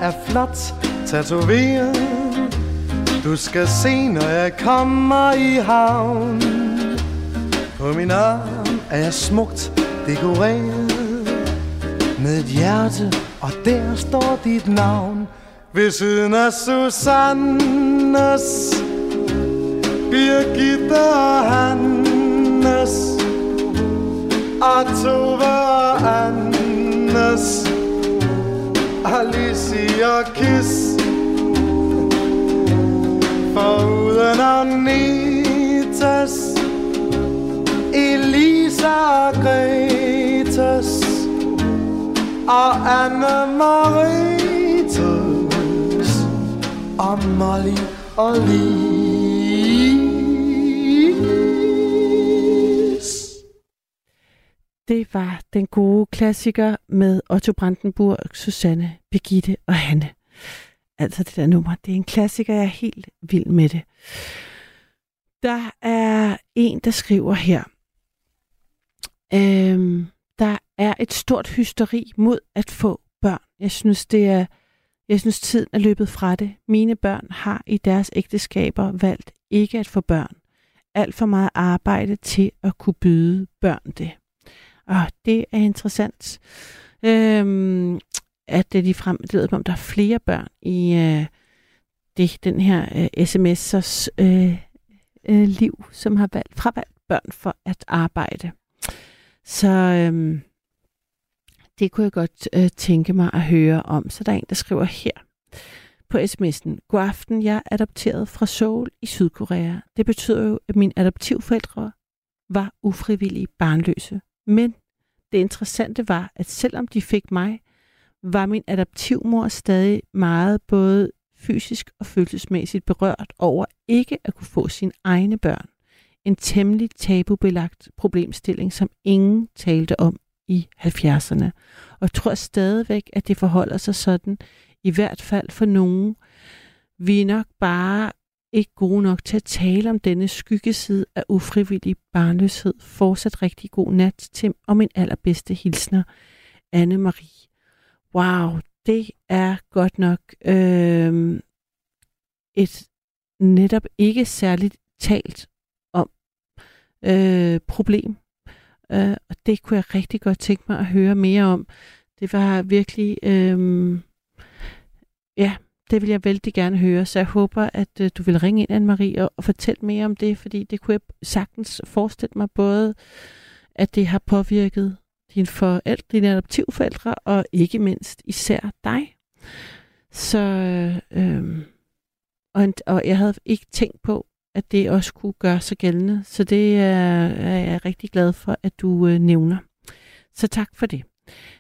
er flot. Tatoveret. Du skal se, når jeg kommer i havn. På min arm er jeg smukt dekoreret. Med et hjerte, og der står dit navn. Ved siden af Susannes Birgitte og Hannes. Og Tove og Annes. Alicia Kiss. For uden Anitas. Elisa og Gretas. Og Anne Maritas. Og Molly og Lee Det var den gode klassiker med Otto Brandenburg, Susanne, Birgitte og Hanne. Altså det der nummer, det er en klassiker, jeg er helt vild med det. Der er en, der skriver her. Øhm, der er et stort hysteri mod at få børn. Jeg synes, det er, jeg synes, tiden er løbet fra det. Mine børn har i deres ægteskaber valgt ikke at få børn. Alt for meget arbejde til at kunne byde børn det. Og det er interessant, øhm, at de frem, det ved, om der er flere børn i øh, det, den her øh, sms'ers øh, øh, liv, som har valgt, fravalgt børn for at arbejde. Så øhm, det kunne jeg godt øh, tænke mig at høre om. Så der er en, der skriver her på sms'en. God aften, jeg er adopteret fra Seoul i Sydkorea. Det betyder jo, at mine adoptivforældre var ufrivillige barnløse. Men det interessante var, at selvom de fik mig, var min adoptivmor stadig meget både fysisk og følelsesmæssigt berørt over ikke at kunne få sine egne børn. En temmelig tabubelagt problemstilling, som ingen talte om i 70'erne. Og tror stadigvæk, at det forholder sig sådan, i hvert fald for nogen. Vi er nok bare ikke gode nok til at tale om denne skyggeside af ufrivillig barnløshed. Fortsat rigtig god nat, Tim, og min allerbedste hilsner, Anne-Marie. Wow, det er godt nok øh, et netop ikke særligt talt om øh, problem. Øh, og det kunne jeg rigtig godt tænke mig at høre mere om. Det var virkelig, øh, ja, det vil jeg vældig gerne høre, så jeg håber, at øh, du vil ringe ind, Anne-Marie, og, og fortælle mere om det, fordi det kunne jeg sagtens forestille mig både, at det har påvirket dine forældre, dine adoptivforældre, og ikke mindst især dig. Så, øh, og, og jeg havde ikke tænkt på, at det også kunne gøre sig gældende, så det er, er jeg rigtig glad for, at du øh, nævner. Så tak for det.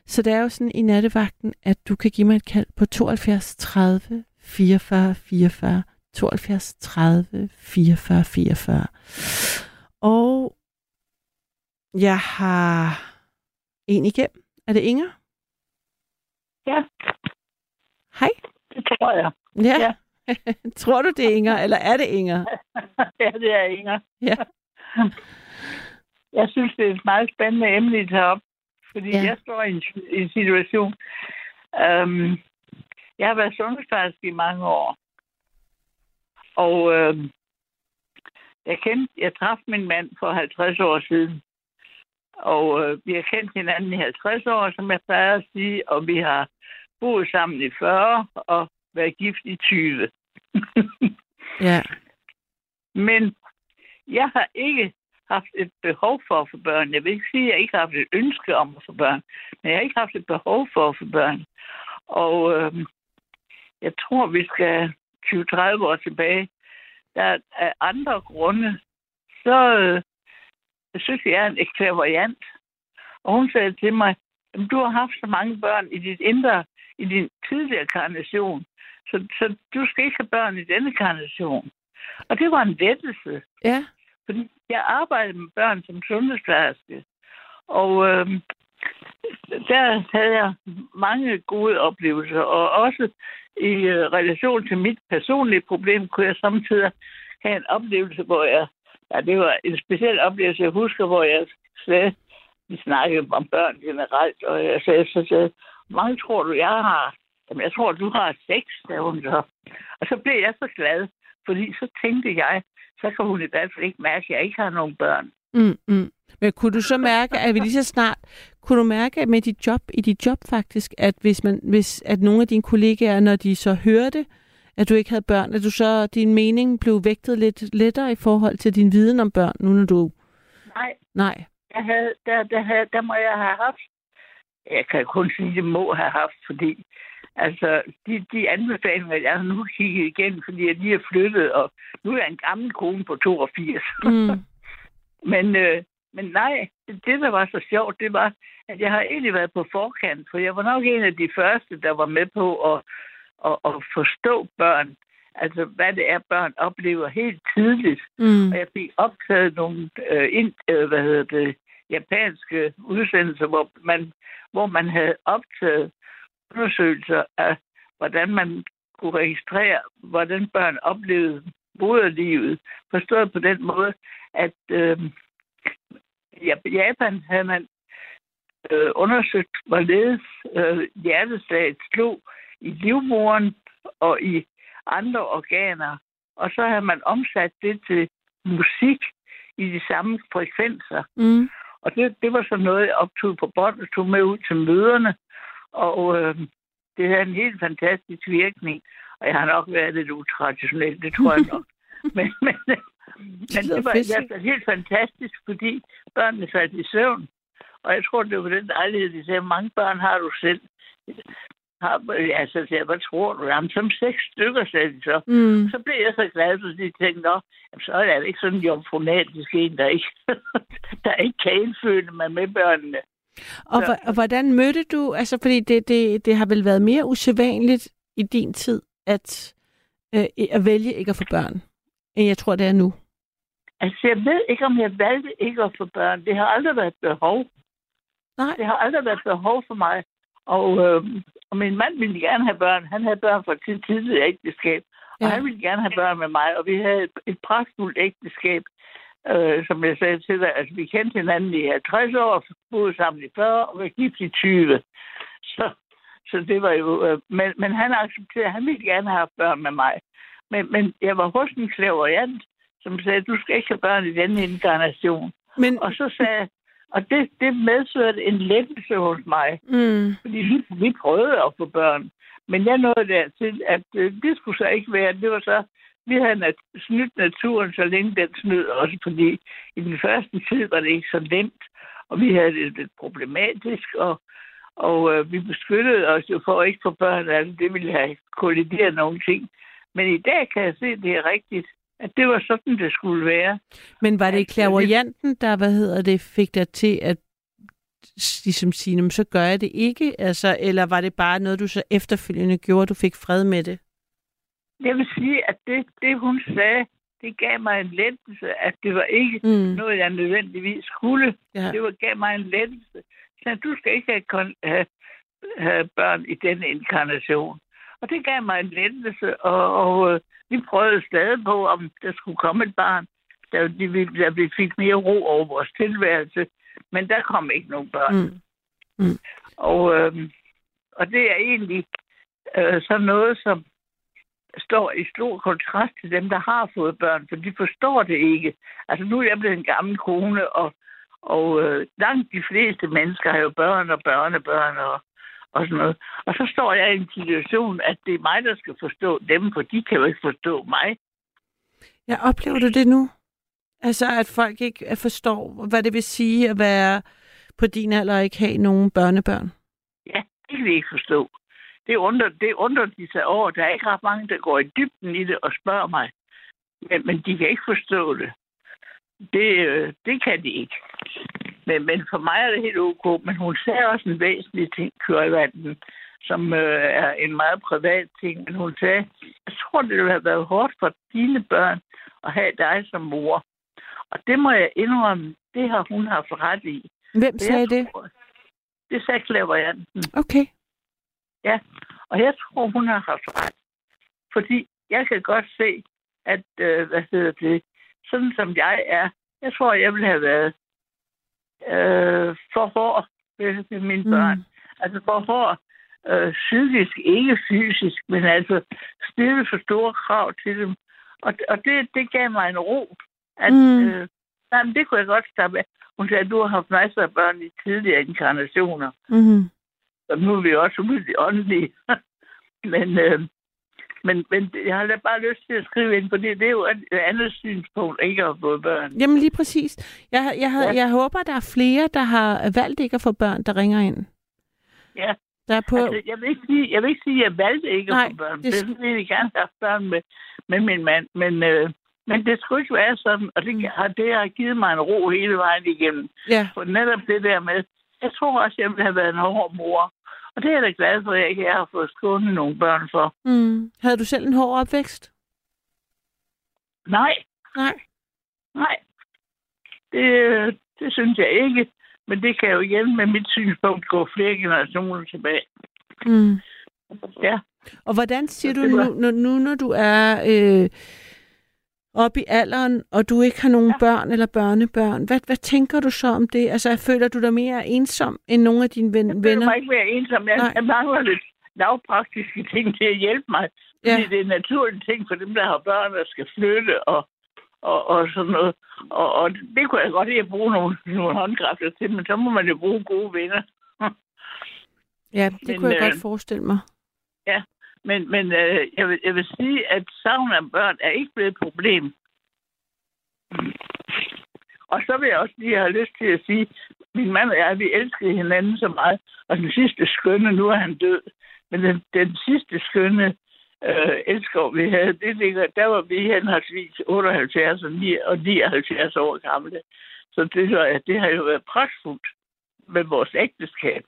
Så det er jo sådan i nattevagten, at du kan give mig et kald på 72 30 44 44, 72 30 44 44. Og jeg har en igennem. Er det Inger? Ja. Hej. Det tror jeg. Ja. ja. tror du, det er Inger, eller er det Inger? ja, det er Inger. Ja. Jeg synes, det er et meget spændende emne, I tager op. Fordi ja. jeg står i en, i en situation. Um, jeg har været sundhedsplejerske i mange år. Og øhm, jeg kendte, jeg traf min mand for 50 år siden. Og øh, vi har kendt hinanden i 50 år, som jeg plejer at sige, og vi har boet sammen i 40 og været gift i 20. ja. Men jeg har ikke haft et behov for at få børn. Jeg vil ikke sige, at jeg ikke har haft et ønske om at få børn, men jeg har ikke haft et behov for at få børn. Og øh, jeg tror, vi skal 20-30 år tilbage. Der er andre grunde. Så øh, jeg synes, jeg er en ekstravagant. Og hun sagde til mig, at du har haft så mange børn i dit indre, i din tidligere karnation, så, så du skal ikke have børn i denne karnation. Og det var en lettelse. Ja. Fordi jeg arbejdede med børn som sundhedsplejerske. Og øh, der havde jeg mange gode oplevelser. Og også i øh, relation til mit personlige problem, kunne jeg samtidig have en oplevelse, hvor jeg... Ja, det var en speciel oplevelse, jeg husker, hvor jeg sagde, vi snakkede om børn generelt, og jeg sagde, så sagde, mange tror du, jeg har? Jamen, jeg tror, du har seks, sagde hun så. Og så blev jeg så glad, fordi så tænkte jeg, så kan hun i hvert fald ikke mærke, at jeg ikke har nogen børn. Mm, mm. Men kunne du så mærke, at vi lige så snart, kunne du mærke med dit job, i dit job faktisk, at hvis, man, hvis at nogle af dine kollegaer, når de så hørte, at du ikke havde børn, at du så, din mening blev vægtet lidt lettere i forhold til din viden om børn, nu når du... Nej. Nej. Jeg havde, der, der, havde, der må jeg have haft... Jeg kan kun sige, at det må have haft, fordi Altså, de, de anbefalinger, jeg har nu kigget igen, fordi jeg lige er flyttet, og nu er jeg en gammel kone på 82. Mm. men, øh, men nej, det, det, der var så sjovt, det var, at jeg har egentlig været på forkant, for jeg var nok en af de første, der var med på at, at, at forstå børn. Altså, hvad det er, børn oplever helt tidligt. Mm. Og jeg fik optaget nogle øh, ind, øh, hvad hedder det, japanske udsendelser, hvor man, hvor man havde optaget undersøgelser af, hvordan man kunne registrere, hvordan børn oplevede moderlivet. Forstået på den måde, at øh, ja, Japan havde man øh, undersøgt, hvorledes øh, hjerteslaget slog i livmoren og i andre organer. Og så havde man omsat det til musik i de samme frekvenser. Mm. Og det, det var så noget, jeg optog på bånd og tog med ud til møderne. Og øh, det havde en helt fantastisk virkning. Og jeg har nok været lidt utraditionel, det tror jeg nok. men, men, men det var altså helt fantastisk, fordi børnene faldt i søvn. Og jeg tror, det var den lejlighed, de sagde, mange børn har du selv. Har, ja, så sagde jeg, hvad tror du? Jamen, som seks stykker, sagde de så. Mm. Så blev jeg så glad, fordi de tænkte, nå, jamen, så er det ikke sådan en jomfronatisk en, der ikke, der ikke kan indføle mig med børnene. Og, så. og hvordan mødte du, altså fordi det, det, det har vel været mere usædvanligt i din tid, at, øh, at vælge ikke at få børn, end jeg tror, det er nu? Altså, jeg ved ikke, om jeg valgte ikke at få børn. Det har aldrig været behov. Nej. Det har aldrig været behov for mig. Og, øh, og min mand ville gerne have børn. Han havde børn fra et tidligere ægteskab. Og ja. han ville gerne have børn med mig. Og vi havde et, et pragtfuldt ægteskab. Øh, som jeg sagde til dig, altså vi kendte hinanden i 50 år, boede sammen i 40 og var gift i 20. Så, Så det var jo... Øh, men, men han accepterede, han ville gerne have børn med mig. Men, men jeg var hos en klaverjant, som sagde, du skal ikke have børn i denne inkarnation. Men, Og så sagde og det, det medførte en lettelse hos mig. mm, Fordi vi, vi prøvede at få børn. Men jeg nåede dertil, at øh, det skulle så ikke være. Det var så, vi havde nat- snydt naturen, så længe den snød også, fordi i den første tid var det ikke så nemt, og vi havde det lidt problematisk, og, og øh, vi beskyttede os jo for at ikke få børn, altså det ville have kollideret nogle ting. Men i dag kan jeg se, at det er rigtigt, at det var sådan, det skulle være. men var det klaverianten, der, hvad hedder det, fik dig til at ligesom sige, "Jamen, så gør jeg det ikke? Altså, eller var det bare noget, du så efterfølgende gjorde, du fik fred med det? Jeg vil sige, at det, det hun sagde, det gav mig en lettelse, at det var ikke Mm. noget, jeg nødvendigvis skulle. Ja. Det var, gav mig en lettelse. Så du skal ikke have, have, have børn i denne inkarnation. Og det gav mig en lettelse, og, og øh, vi prøvede stadig på, om der skulle komme et barn, der, der vi fik mere ro over vores tilværelse. Men der kom ikke nogen børn. Mm. Mm. Og, øh, og det er egentlig øh, sådan noget, som står i stor kontrast til dem, der har fået børn, for de forstår det ikke. Altså nu er jeg blevet en gammel kone, og, og øh, langt de fleste mennesker har jo børn og børnebørn og, og sådan noget. Og så står jeg i en situation, at det er mig, der skal forstå dem, for de kan jo ikke forstå mig. Ja, oplever du det nu? Altså, at folk ikke forstår, hvad det vil sige at være på din alder og ikke have nogen børnebørn? Ja, det kan de ikke forstå. Det undrer, det undrer de sig over. Der er ikke ret mange, der går i dybden i det og spørger mig. Men, men de kan ikke forstå det. Det, øh, det kan de ikke. Men, men for mig er det helt ok. Men hun sagde også en væsentlig ting, Kørvanden, som øh, er en meget privat ting. Men hun sagde, jeg tror, det ville have været hårdt for dine børn at have dig som mor. Og det må jeg indrømme, det har hun haft ret i. Hvem jeg sagde det? tror- Det sagde klaverjanten. Okay. Og jeg tror, hun har haft ret. Fordi jeg kan godt se, at, øh, hvad hedder det, sådan som jeg er, jeg tror, jeg ville have været øh, for hård ved, ved mine Mm. børn. Altså for hård øh, psykisk, ikke fysisk, men altså stille for store krav til dem. Og, og det, det gav mig en ro. At, Mm. øh, nej, men det kunne jeg godt stoppe af. Hun sagde, at du har haft masser af børn i tidligere inkarnationer. Mm-hmm. Og nu er vi også ude åndelige. men, øh, men, men jeg har da bare lyst til at skrive ind, for det, er jo et et andet synspunkt, ikke at få børn. Jamen lige præcis. Jeg, jeg, jeg, Ja. jeg håber, der er flere, der har valgt ikke at få børn, der ringer ind. Ja, Der er på... altså, jeg, vil ikke sige, jeg vil ikke sige, at jeg valgte ikke Nej, at få børn. det- Det... Jeg ville gerne have haft børn med, med min mand, men, øh, men det skulle ikke være sådan, og det har, det har givet mig en ro hele vejen igennem. Ja. For netop det der med, jeg tror også, jeg ville have været en hård mor. Og det er jeg da glad for, at jeg ikke har fået skånet nogle børn for. Mm. Havde du selv en hård opvækst? Nej, Nej. Nej, det, det synes jeg ikke. Men det kan jo igen med mit synspunkt gå flere generationer tilbage. Mm. Ja, Og hvordan siger du nu, nu, nu når du er øh, oppe i alderen, og du ikke har nogen ja. børn eller børnebørn, hvad, hvad tænker du så om det? Altså, føler du dig mere ensom end nogle af dine ven, jeg føler venner? mig ikke mere ensom. Jeg, Nej. jeg mangler lidt lavpraktiske ting til at hjælpe mig. Fordi Ja. ja. det er naturlige ting for dem, der har børn, der skal flytte og, og, og sådan noget. Og, og det kunne jeg godt lide at bruge nogle, nogle håndkræfter til, men så må man jo bruge gode venner. Ja, det Men, kunne jeg øh, godt forestille mig. Men, men øh, jeg, vil, jeg vil sige, at savn af børn er ikke blevet et problem. Og så vil jeg også lige have lyst til at sige, min mand og jeg, vi elskede hinanden så meget. Og den sidste skønne, nu er han død. Men den, den sidste skønne øh, elsker, vi havde, det ligger, der var vi henholdsvis 78 og 9 og 79 år gamle. Så det, var, det har jo været pragtfuldt med vores ægteskab.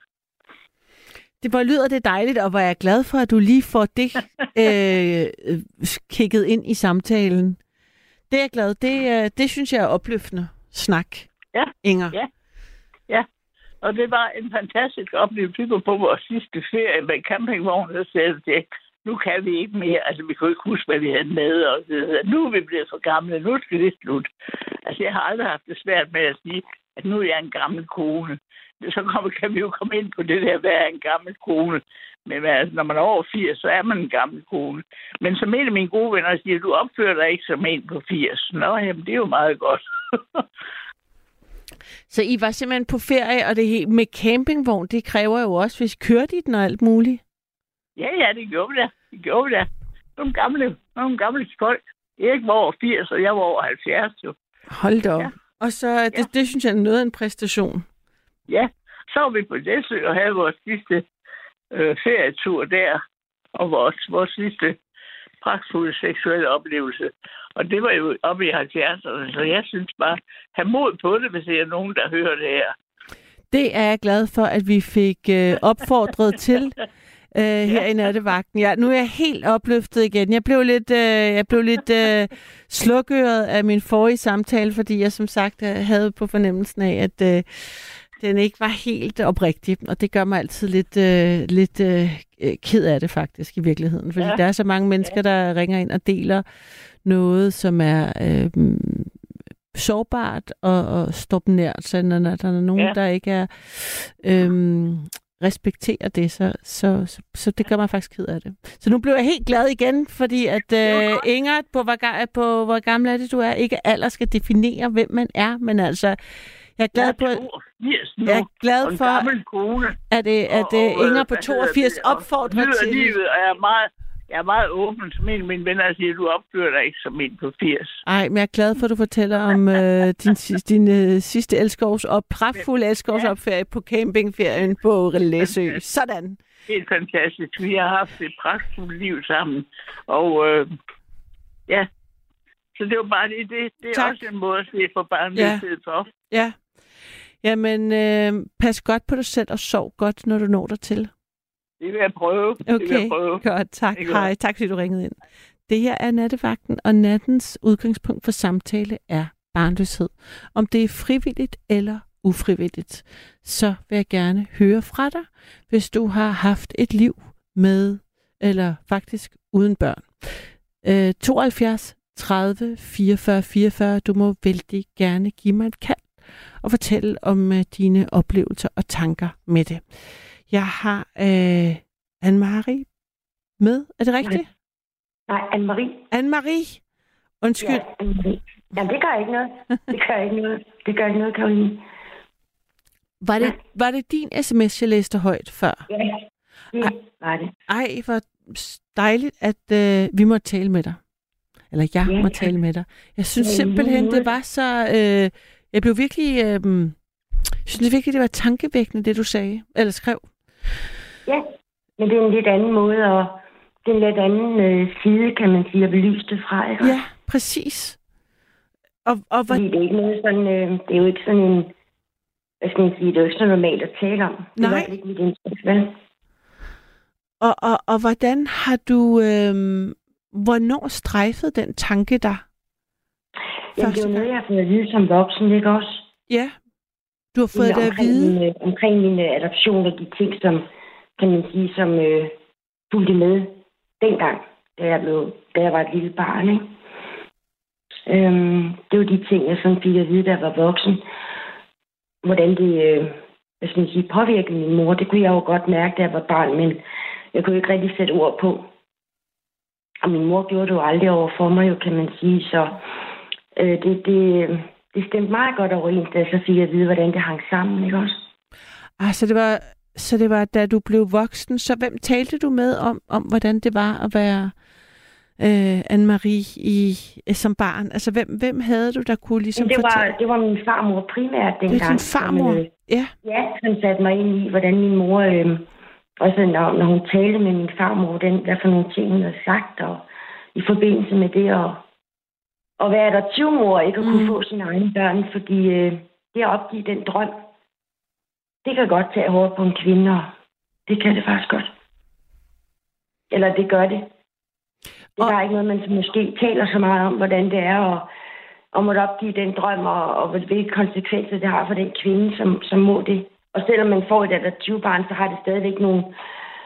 Det var lyder det dejligt, og var jeg glad for, at du lige får det øh, øh, kigget ind i samtalen. Det er jeg glad. Det, øh, det synes jeg er opløftende snak, Ja. Inger. Ja. Og det var en fantastisk oplevelse. Vi var på vores sidste ferie med campingvognen, og sagde til, nu kan vi ikke mere. Altså, vi kunne ikke huske, hvad vi havde med. Videre. nu er vi blevet for gamle. Nu skal det slut. Altså, jeg har aldrig haft det svært med at sige, at nu er jeg en gammel kone. så kommer, kan vi jo komme ind på det der, hvad er en gammel kone. Men altså, når man er over 80, så er man en gammel kone. Men som en af mine gode venner siger, du opfører dig ikke som en på 80. Nå, jamen, det er jo meget godt. Så I var simpelthen på ferie, og det med campingvogn, det kræver jo også, hvis kørte i den og alt muligt. ja, ja, det gjorde vi da. Det gjorde vi da. Nogle gamle, nogle gamle folk. Erik var over 80, og jeg var over 70, jo. Hold da op. Ja. Ja. Og så, det, ja. det synes jeg er noget af en præstation. Ja, så var vi på Læsø og havde vores sidste øh, ferietur der, og vores, vores sidste pragtfulde seksuelle oplevelse. Og det var jo oppe i 70'erne, så jeg synes bare, have mod på det, hvis der er nogen, der hører det her. Det er jeg glad for, at vi fik øh, opfordret til øh, her i nattevagten. Ja, nu er jeg helt opløftet igen. Jeg blev lidt, øh, jeg blev lidt øh, slukøret af min forrige samtale, fordi jeg som sagt øh, havde på fornemmelsen af, at øh, den ikke var helt oprigtig. Og det gør mig altid lidt, øh, lidt øh, øh, ked af det faktisk i virkeligheden. Fordi ja. Der er så mange mennesker, der ringer ind og deler noget, som er... Øh, sårbart og, og stå dem nært, så når der er nogen, ja. Der ikke er øhm, respekterer det, så, så, så, så det gør mig faktisk ked af det. Så nu blev jeg helt glad igen, fordi at øh, Inger, på hvor, på hvor gammel er det, du er, ikke alder skal definere, hvem man er, men altså, jeg er glad på, Jeg er 82 nu, jeg er glad og en for, gammel kone. at, øh, at og, øh, og, Inger på hvad hedder 82 det, og opfordrer nyder til... livet, og jeg er meget, jeg er meget åben, som en af mine venner siger, du opfører dig ikke som en på 80. Ej, men jeg er glad for, at du fortæller om øh, din, sidste, din øh, sidste elskovs og pragtfulde elskovsopferie på campingferien på Læsø. Sådan. Helt fantastisk. Vi har haft et pragtfuldt liv sammen, og øh, ja, så det var bare det. Det, det er Tak. også en måde at se på barnløshed ja. for. Ja. Jamen, øh, pas godt på dig selv og sov godt, når du når dig til. Det vil jeg prøve. Det vil Okay, jeg prøve. godt. Tak. Hej. Tak, fordi du ringede ind. Det her er nattevagten, og nattens udgangspunkt for samtale er barnløshed. Om det er frivilligt eller ufrivilligt, så vil jeg gerne høre fra dig, hvis du har haft et liv med, eller faktisk uden børn. Øh, 72 30 44 44. Du må vældig gerne give mig et kald og fortælle om øh, dine oplevelser og tanker med det. Jeg har øh, Anne-Marie med. Er det rigtigt? Nej, Anne-Marie. Anne-Marie? Undskyld. Ja, Anne-Marie. Jamen, det gør ikke noget. Det gør ikke noget. Det gør ikke noget, Karoline. Var det, var det din sms, jeg læste højt før? Ja, det Ej. var det. Ej, hvor dejligt, at øh, vi må tale med dig. Eller jeg Ja. må tale med dig. Jeg synes Ja, simpelthen, det var så... Øh, jeg blev virkelig... Øh, jeg synes virkelig, det var tankevækkende, det du sagde. Eller skrev. Ja, men det er en lidt anden måde, og det er en lidt anden øh, side, kan man sige, at belyse det fra. Ikke? Ja, præcis. Og, og Fordi det er ikke noget sådan, øh, det er jo ikke sådan en, hvad skal man sige, det er jo ikke så normalt at tale om. Det er Nej. hvert fald ikke mit indtryk, vel? og, og, og hvordan har du... Øh, hvornår strejfede den tanke dig? Jamen, det er jo noget, jeg har fået at vide som voksen, ikke også? Ja, du har fået det at omkring, vide. Min, øh, omkring min øh, adoption og de ting, som, kan man sige, som øh, fulgte med dengang, da jeg, blev, da jeg var et lille barn. Ikke? Øhm, det var de ting, jeg sådan fik at vide, da jeg var voksen. Hvordan det øh, hvad skal man sige, påvirkede min mor, det kunne jeg jo godt mærke, da jeg var barn, men jeg kunne ikke rigtig sætte ord på. Og min mor gjorde det jo aldrig over for mig, jo, kan man sige. Så øh, det, det, det stemte meget godt overens, da jeg så fik at vide, hvordan det hang sammen, ikke også? Ah, så det var, så det var, da du blev voksen. Så hvem talte du med om, om hvordan det var at være øh, Anne-Marie i, øh, som barn? Altså, hvem, hvem havde du, der kunne ligesom det var, fortælle? det var min farmor primært dengang. Det er din farmor? Som, øh, Ja. ja, som satte mig ind i, hvordan min mor, øh, også når, når hun talte med min farmor, den, hvad for nogle ting hun havde sagt, og i forbindelse med det, og, og være adoptivmor, ikke at kunne Mm. få sine egne børn, fordi øh, det at opgive den drøm, det kan godt tage hårdt på en kvinde, og det kan det faktisk godt. Eller det gør det. Det er Og- bare ikke noget, man måske taler så meget om, hvordan det er, og om at opgive den drøm, og, og hvilke konsekvenser det har for den kvinde, som, som må det. Og selvom man får et adoptivbarn, så har det stadigvæk nogle,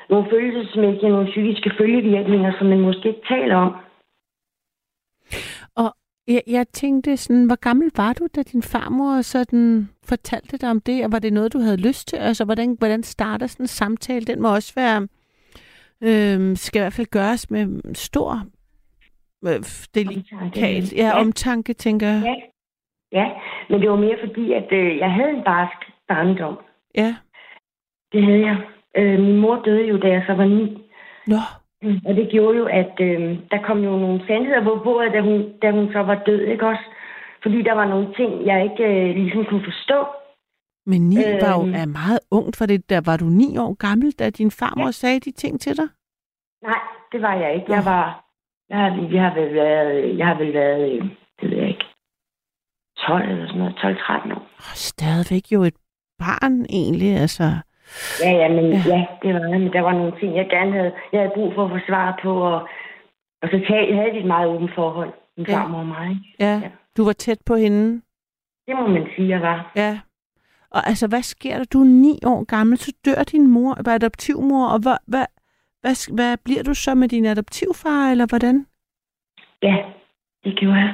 nogle følelsesmæssige, nogle psykiske følgevirkninger, som man måske ikke taler om. Jeg, jeg tænkte sådan, hvor gammel var du, da din farmor sådan fortalte dig om det, og var det noget, du havde lyst til? Altså, hvordan, hvordan starter sådan en samtale? Den må også være, øh, skal i hvert fald gøres med stor øh, delikat, ja, Ja. omtanke, tænker jeg. Ja. Ja, men det var mere fordi, at øh, jeg havde en barsk barndom. Ja. Det havde jeg. Øh, min mor døde jo, da jeg så var ni. Nå, Mm, Og det gjorde jo, at øh, der kom jo nogle sandheder på bordet, da hun, da hun så var død, ikke også? Fordi der var nogle ting, jeg ikke øh, ligesom kunne forstå. men ni øh, var jo er meget ungt, for det der var du ni år gammel, da din farmor ja. sagde de ting til dig. Nej, det var jeg ikke. Jeg var... Jeg har, jeg har vel været... Jeg har vel været... øh, Det ved jeg ikke. 12 eller sådan noget. 12-13 år. Oh, stadigvæk jo et barn egentlig, altså. Ja, ja, men Ja. ja. det var Men der var nogle ting, jeg gerne havde... Jeg havde brug for at få svar på, og, og så tal, havde vi et meget åbent forhold. Min Ja. farmor og mig. ikke? Ja, Ja. du var tæt på hende. Det må man sige, jeg var. Ja. Og altså, hvad sker der? Du er ni år gammel, så dør din mor, var adoptivmor, og hvad, hvad, hvad, hvad bliver du så med din adoptivfar, eller hvordan? Ja, det gjorde jeg.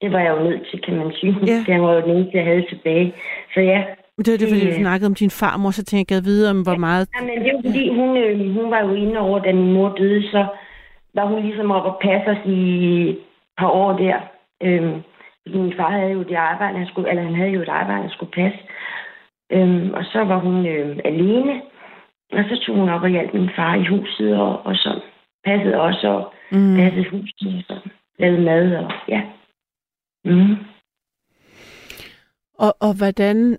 Det var jeg jo nødt til, kan man sige. Ja. Det var jo den eneste, jeg havde tilbage. Så ja, det var det, fordi du Det- snakkede om din farmor, så tænkte jeg, jeg vide om, hvor meget... Jamen, det var fordi, hun, øh, hun var jo inde over, da min mor døde, så var hun ligesom op og passe os i et par år der. Øhm, min far havde jo det arbejde, han skulle, eller han havde jo et arbejde, han skulle passe. Øhm, og så var hun øh, alene, og så tog hun op og hjalp min far i huset, og, og så passede også og Mm. passede huset, og så lavede mad, og ja. Mm. Og, og hvordan...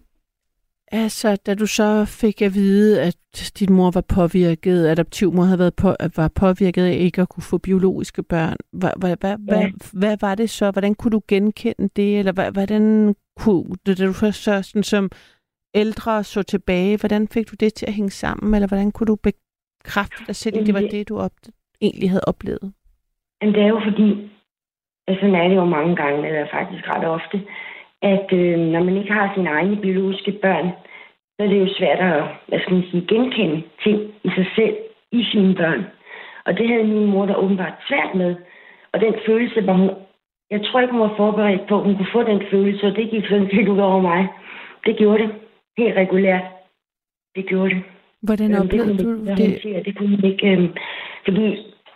Altså, da du så fik at vide, at din mor var påvirket, adoptivmor havde været på, var påvirket af ikke at kunne få biologiske børn, hvad, hvad, hvad, Ja. hvad, hvad var det så? Hvordan kunne du genkende det? Eller hvad, hvordan kunne, da du først så sådan som ældre så tilbage, hvordan fik du det til at hænge sammen? Eller hvordan kunne du bekræfte dig selv, at det var Jamen, det, du op, egentlig havde oplevet? Men det er jo fordi, altså sådan er det jo mange gange, eller faktisk ret ofte, at øh, når man ikke har sine egne biologiske børn, så er det jo svært at, hvad skal man sige, genkende ting i sig selv, i sine børn. Og det havde min mor da åbenbart svært med. Og den følelse var hun, jeg tror ikke, hun var forberedt på, at hun kunne få den følelse, og det gik sådan set ud over mig. Det gjorde det. Helt regulært. Det gjorde det. Hvordan det kunne oplevede du det? håndtere. Det kunne man ikke, øhm, fordi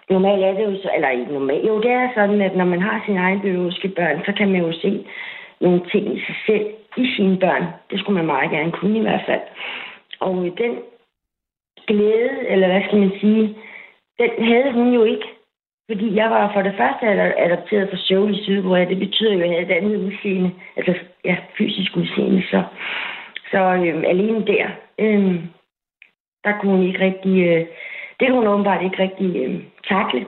normalt er det jo så, eller ikke normalt, jo det er sådan, at når man har sine egne biologiske børn, så kan man jo se nogle ting i sig selv i sine børn. Det skulle man meget gerne kunne i hvert fald. Og øh, den glæde, eller hvad skal man sige, den havde hun jo ikke. Fordi jeg var for det første ad- adopteret fra Seoul i Sydkorea. Det betyder jo, at jeg havde et andet udseende. Altså, ja, fysisk udseende. Så, så øh, alene der, øh, der kunne hun ikke rigtig... Øh, det kunne hun åbenbart ikke rigtig øh, takle.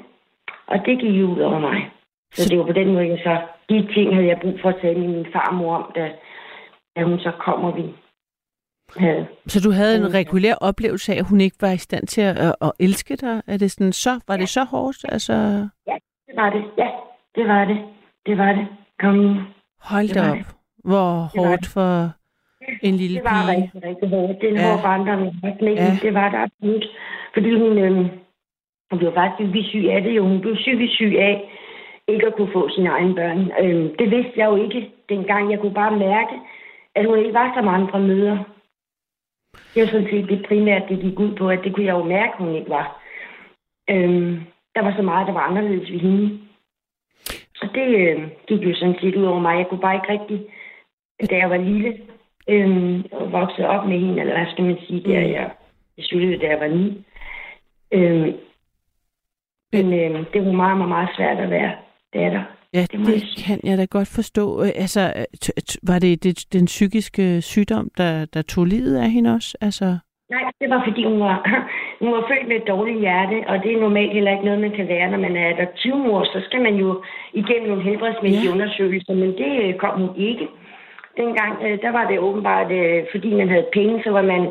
Og det gik jo ud over mig. Så det var på den måde, jeg så... De ting havde jeg brug for at tale med min farmor om, da, da hun så kom, og vi havde... Så du havde en regulær oplevelse af, at hun ikke var i stand til at, at, at elske dig? Er det sådan, så, var det så hårdt? Altså, Ja, det var det. Ja, det var det. Det var det. Karoline. hold Det da op. det. Hvor Det hårdt det. for en lille Det var pige. rigtig, rigtig hårdt. Det er en Ja. hård barndom. Ja. Det var det absolut. Fordi hun, øh, hun blev faktisk syg af det jo. Hun blev psykisk syg af ikke at kunne få sine egne børn. Øh, det vidste jeg jo ikke dengang. Jeg kunne bare mærke, at hun ikke var så mange fra møder. Det var sådan set det primært, det gik ud på, at det kunne jeg jo mærke, hun ikke var. Øh, der var så meget, der var anderledes ved hende. Og det øh, gik jo sådan set ud over mig. Jeg kunne bare ikke rigtig, da jeg var lille, øh, og voksede op med hende, eller hvad skal man sige, der jeg besluttede, da jeg var ni. Øh, men øh, det var meget, meget, meget svært at være Ja, Det må jeg det sige. kan jeg da godt forstå. Øh, Altså, øh, var det, det den psykiske sygdom, der, der tog livet af hende også? Altså, Nej, det var fordi, hun var, hun var født med et dårligt hjerte, og det er normalt heller ikke noget, man kan være, når man er adoptivmor. Så skal man jo igennem nogle helbredsmæssige Ja. ja. undersøgelser, men det øh, kom hun ikke. Dengang, øh, der var det åbenbart, øh, fordi man havde penge, så var man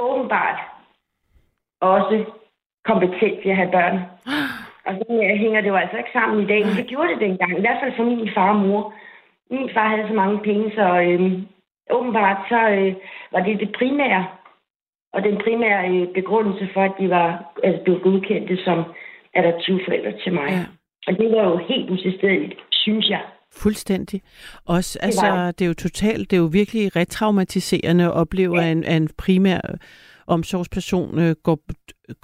åbenbart også kompetent til at have børn. Og så hænger det jo altså ikke sammen i dag, men det gjorde det dengang. I hvert fald for min far og mor. Min far havde så mange penge, så øh, åbenbart så øh, var det det primære og den primære øh, begrundelse for, at de var altså, blev godkendte som adoptivforældre til mig. Ja. Ja. Og det var jo helt utilstedeligt synes jeg. Fuldstændig. Også, var altså, det. det er jo totalt, det er jo virkelig retraumatiserende at opleve, at en, at en primær omsorgsperson øh, går,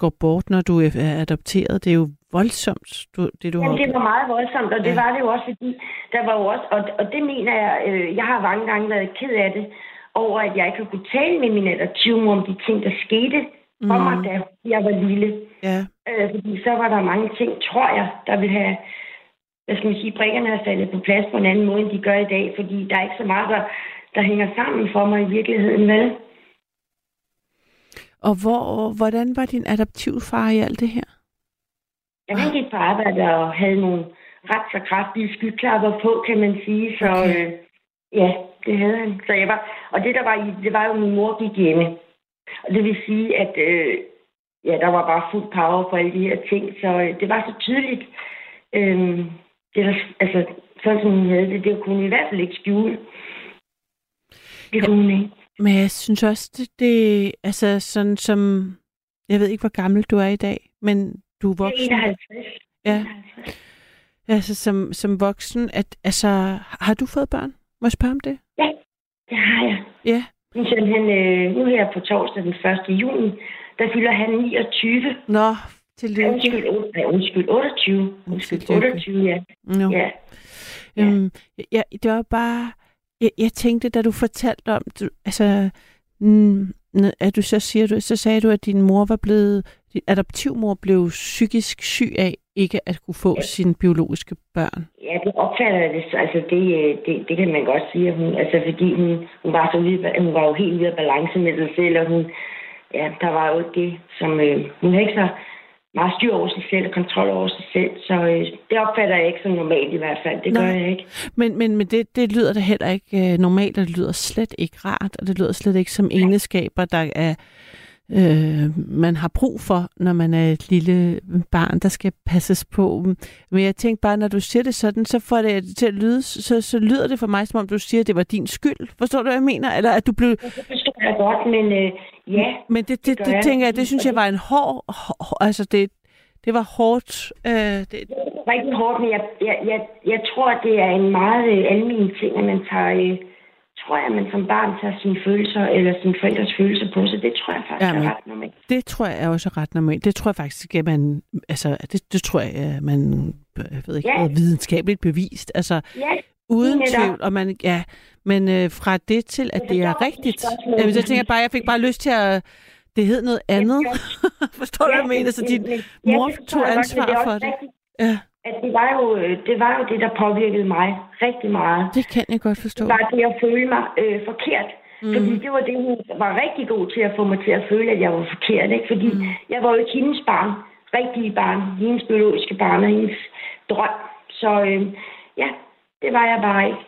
går bort, når du er adopteret. Det er jo voldsomt, du, det du har Jamen, det oplevet. var meget voldsomt, og det Ja. var det jo også, fordi der var jo også, og, og det mener jeg, øh, jeg har mange gange været ked af det, over at jeg ikke har kunne tale med min adoptivmor om de ting, der skete for Mm. mig, da jeg var lille. Ja, Øh, fordi så var der mange ting, tror jeg, der ville have, hvad skal man sige, brikkerne har faldet på plads på en anden måde, end de gør i dag, fordi der er ikke så meget, der, der hænger sammen for mig i virkeligheden, vel? Og hvor, hvordan var din adoptivfar i alt det her? Jeg han gik på arbejde og havde nogle ret så kraftige skyklapper på, kan man sige. Så Okay. øh, ja, det havde han. Så jeg var, og det der var i, det var jo, at min mor gik hjemme. Og det vil sige, at øh, ja, der var bare fuld power på alle de her ting. Så øh, det var så tydeligt. Øh, det der, altså, sådan som hun havde det, det kunne hun i hvert fald ikke skjule. Det kunne hun ikke. Men jeg synes også, det, det altså sådan som, jeg ved ikke, hvor gammel du er i dag, men du er voksen. 51. Ja, 51. altså som, som voksen, at, altså, har du fået børn? Må jeg spørge om det? Ja, det har jeg. Ja. Min søn, han, øh, nu her på torsdag den 1. juni, der fylder han 29. Nå, tillykke. Undskyld, nej, undskyld, 28. Undskyld, Tillykke. 28, ja. Nå. ja. Øhm, ja, det var bare... Jeg, jeg tænkte, da du fortalte om... Du, altså, mm, at du så siger, du, så sagde du, at din mor var blevet... Din adoptivmor blev psykisk syg af ikke at kunne få sine biologiske børn. Ja, det opfatter jeg det. så- Altså, det, øh, det, det kan man godt sige. at Hun, altså, fordi hun, hun, var så af- hun var jo helt ude af balance med sig selv, og hun, ja, der var jo ikke det, som... Øh, hun havde ikke så meget styr over sig selv og kontrol over sig selv, så øh, det opfatter jeg ikke som normalt i hvert fald. Det gør Nej. jeg ikke. Men, men, men det, det lyder da heller ikke øh, normalt, og det lyder slet ikke rart, og det lyder slet ikke som egenskaber, der er, øh, man har brug for, når man er et lille barn, der skal passes på. Men jeg tænkte bare, når du siger det sådan, så får det til at lyde, så, så lyder det for mig, som om du siger, at det var din skyld. Forstår du, hvad jeg mener? Eller at du blev... Det forstår jeg godt, men øh, ja, Men det, det, det, jeg. tænker jeg, det synes jeg var en hård... hår, altså, det, det var hårdt. Øh, det, rigtig hårdt, men jeg, jeg, jeg, jeg tror, at det er en meget øh, almen ting, at man tager, øh, tror jeg, at man som barn tager sine følelser, eller sine forældres følelser på sig. Det tror jeg faktisk Jamen, er ret normalt. Det tror jeg er også ret normalt. Det tror jeg faktisk, at man, altså, det, det tror jeg, at man, jeg ved ikke, Ja. videnskabeligt bevist. Altså, Ja, uden tvivl, og man, ja, men øh, fra det til, at det er rigtigt. Jamen, jeg tænker bare, jeg fik bare lyst til at, det hed noget andet. Forstår du, hvad jeg mener? Så din mor tog jeg ansvar det for det. rigtigt, Ja, At det var, jo, øh, det var jo det, der påvirkede mig rigtig meget. det kan jeg godt forstå. Det var det at føle mig øh, forkert. Mm. Fordi det var det, hun var rigtig god til at få mig til at føle, at jeg var forkert. Ikke? Fordi mm. jeg var jo ikke hendes barn. Rigtige barn. Hendes biologiske barn og hendes drøm. Så øh, ja, det var jeg bare ikke.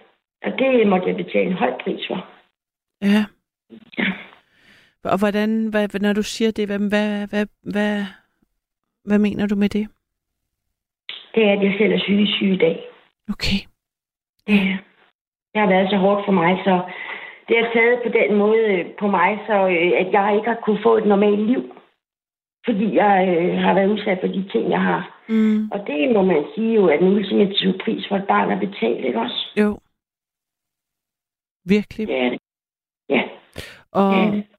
Og det måtte jeg betale en høj pris for. Ja. Ja. Og hvordan, hvad, når du siger det, hvad, hvad, hvad, hvad, hvad mener du med det? Det er, at jeg selv er psykisk syg i dag. Okay. Det, det har været så hårdt for mig, så det har taget på den måde øh, på mig, så øh, at jeg ikke har kunne få et normalt liv. Fordi jeg øh, har været udsat for de ting, jeg har. Mm. Og det må man sige jo, at den ultimative pris for et barn er betalt, ikke også? Jo. Virkelig. Det er det. Ja. Og,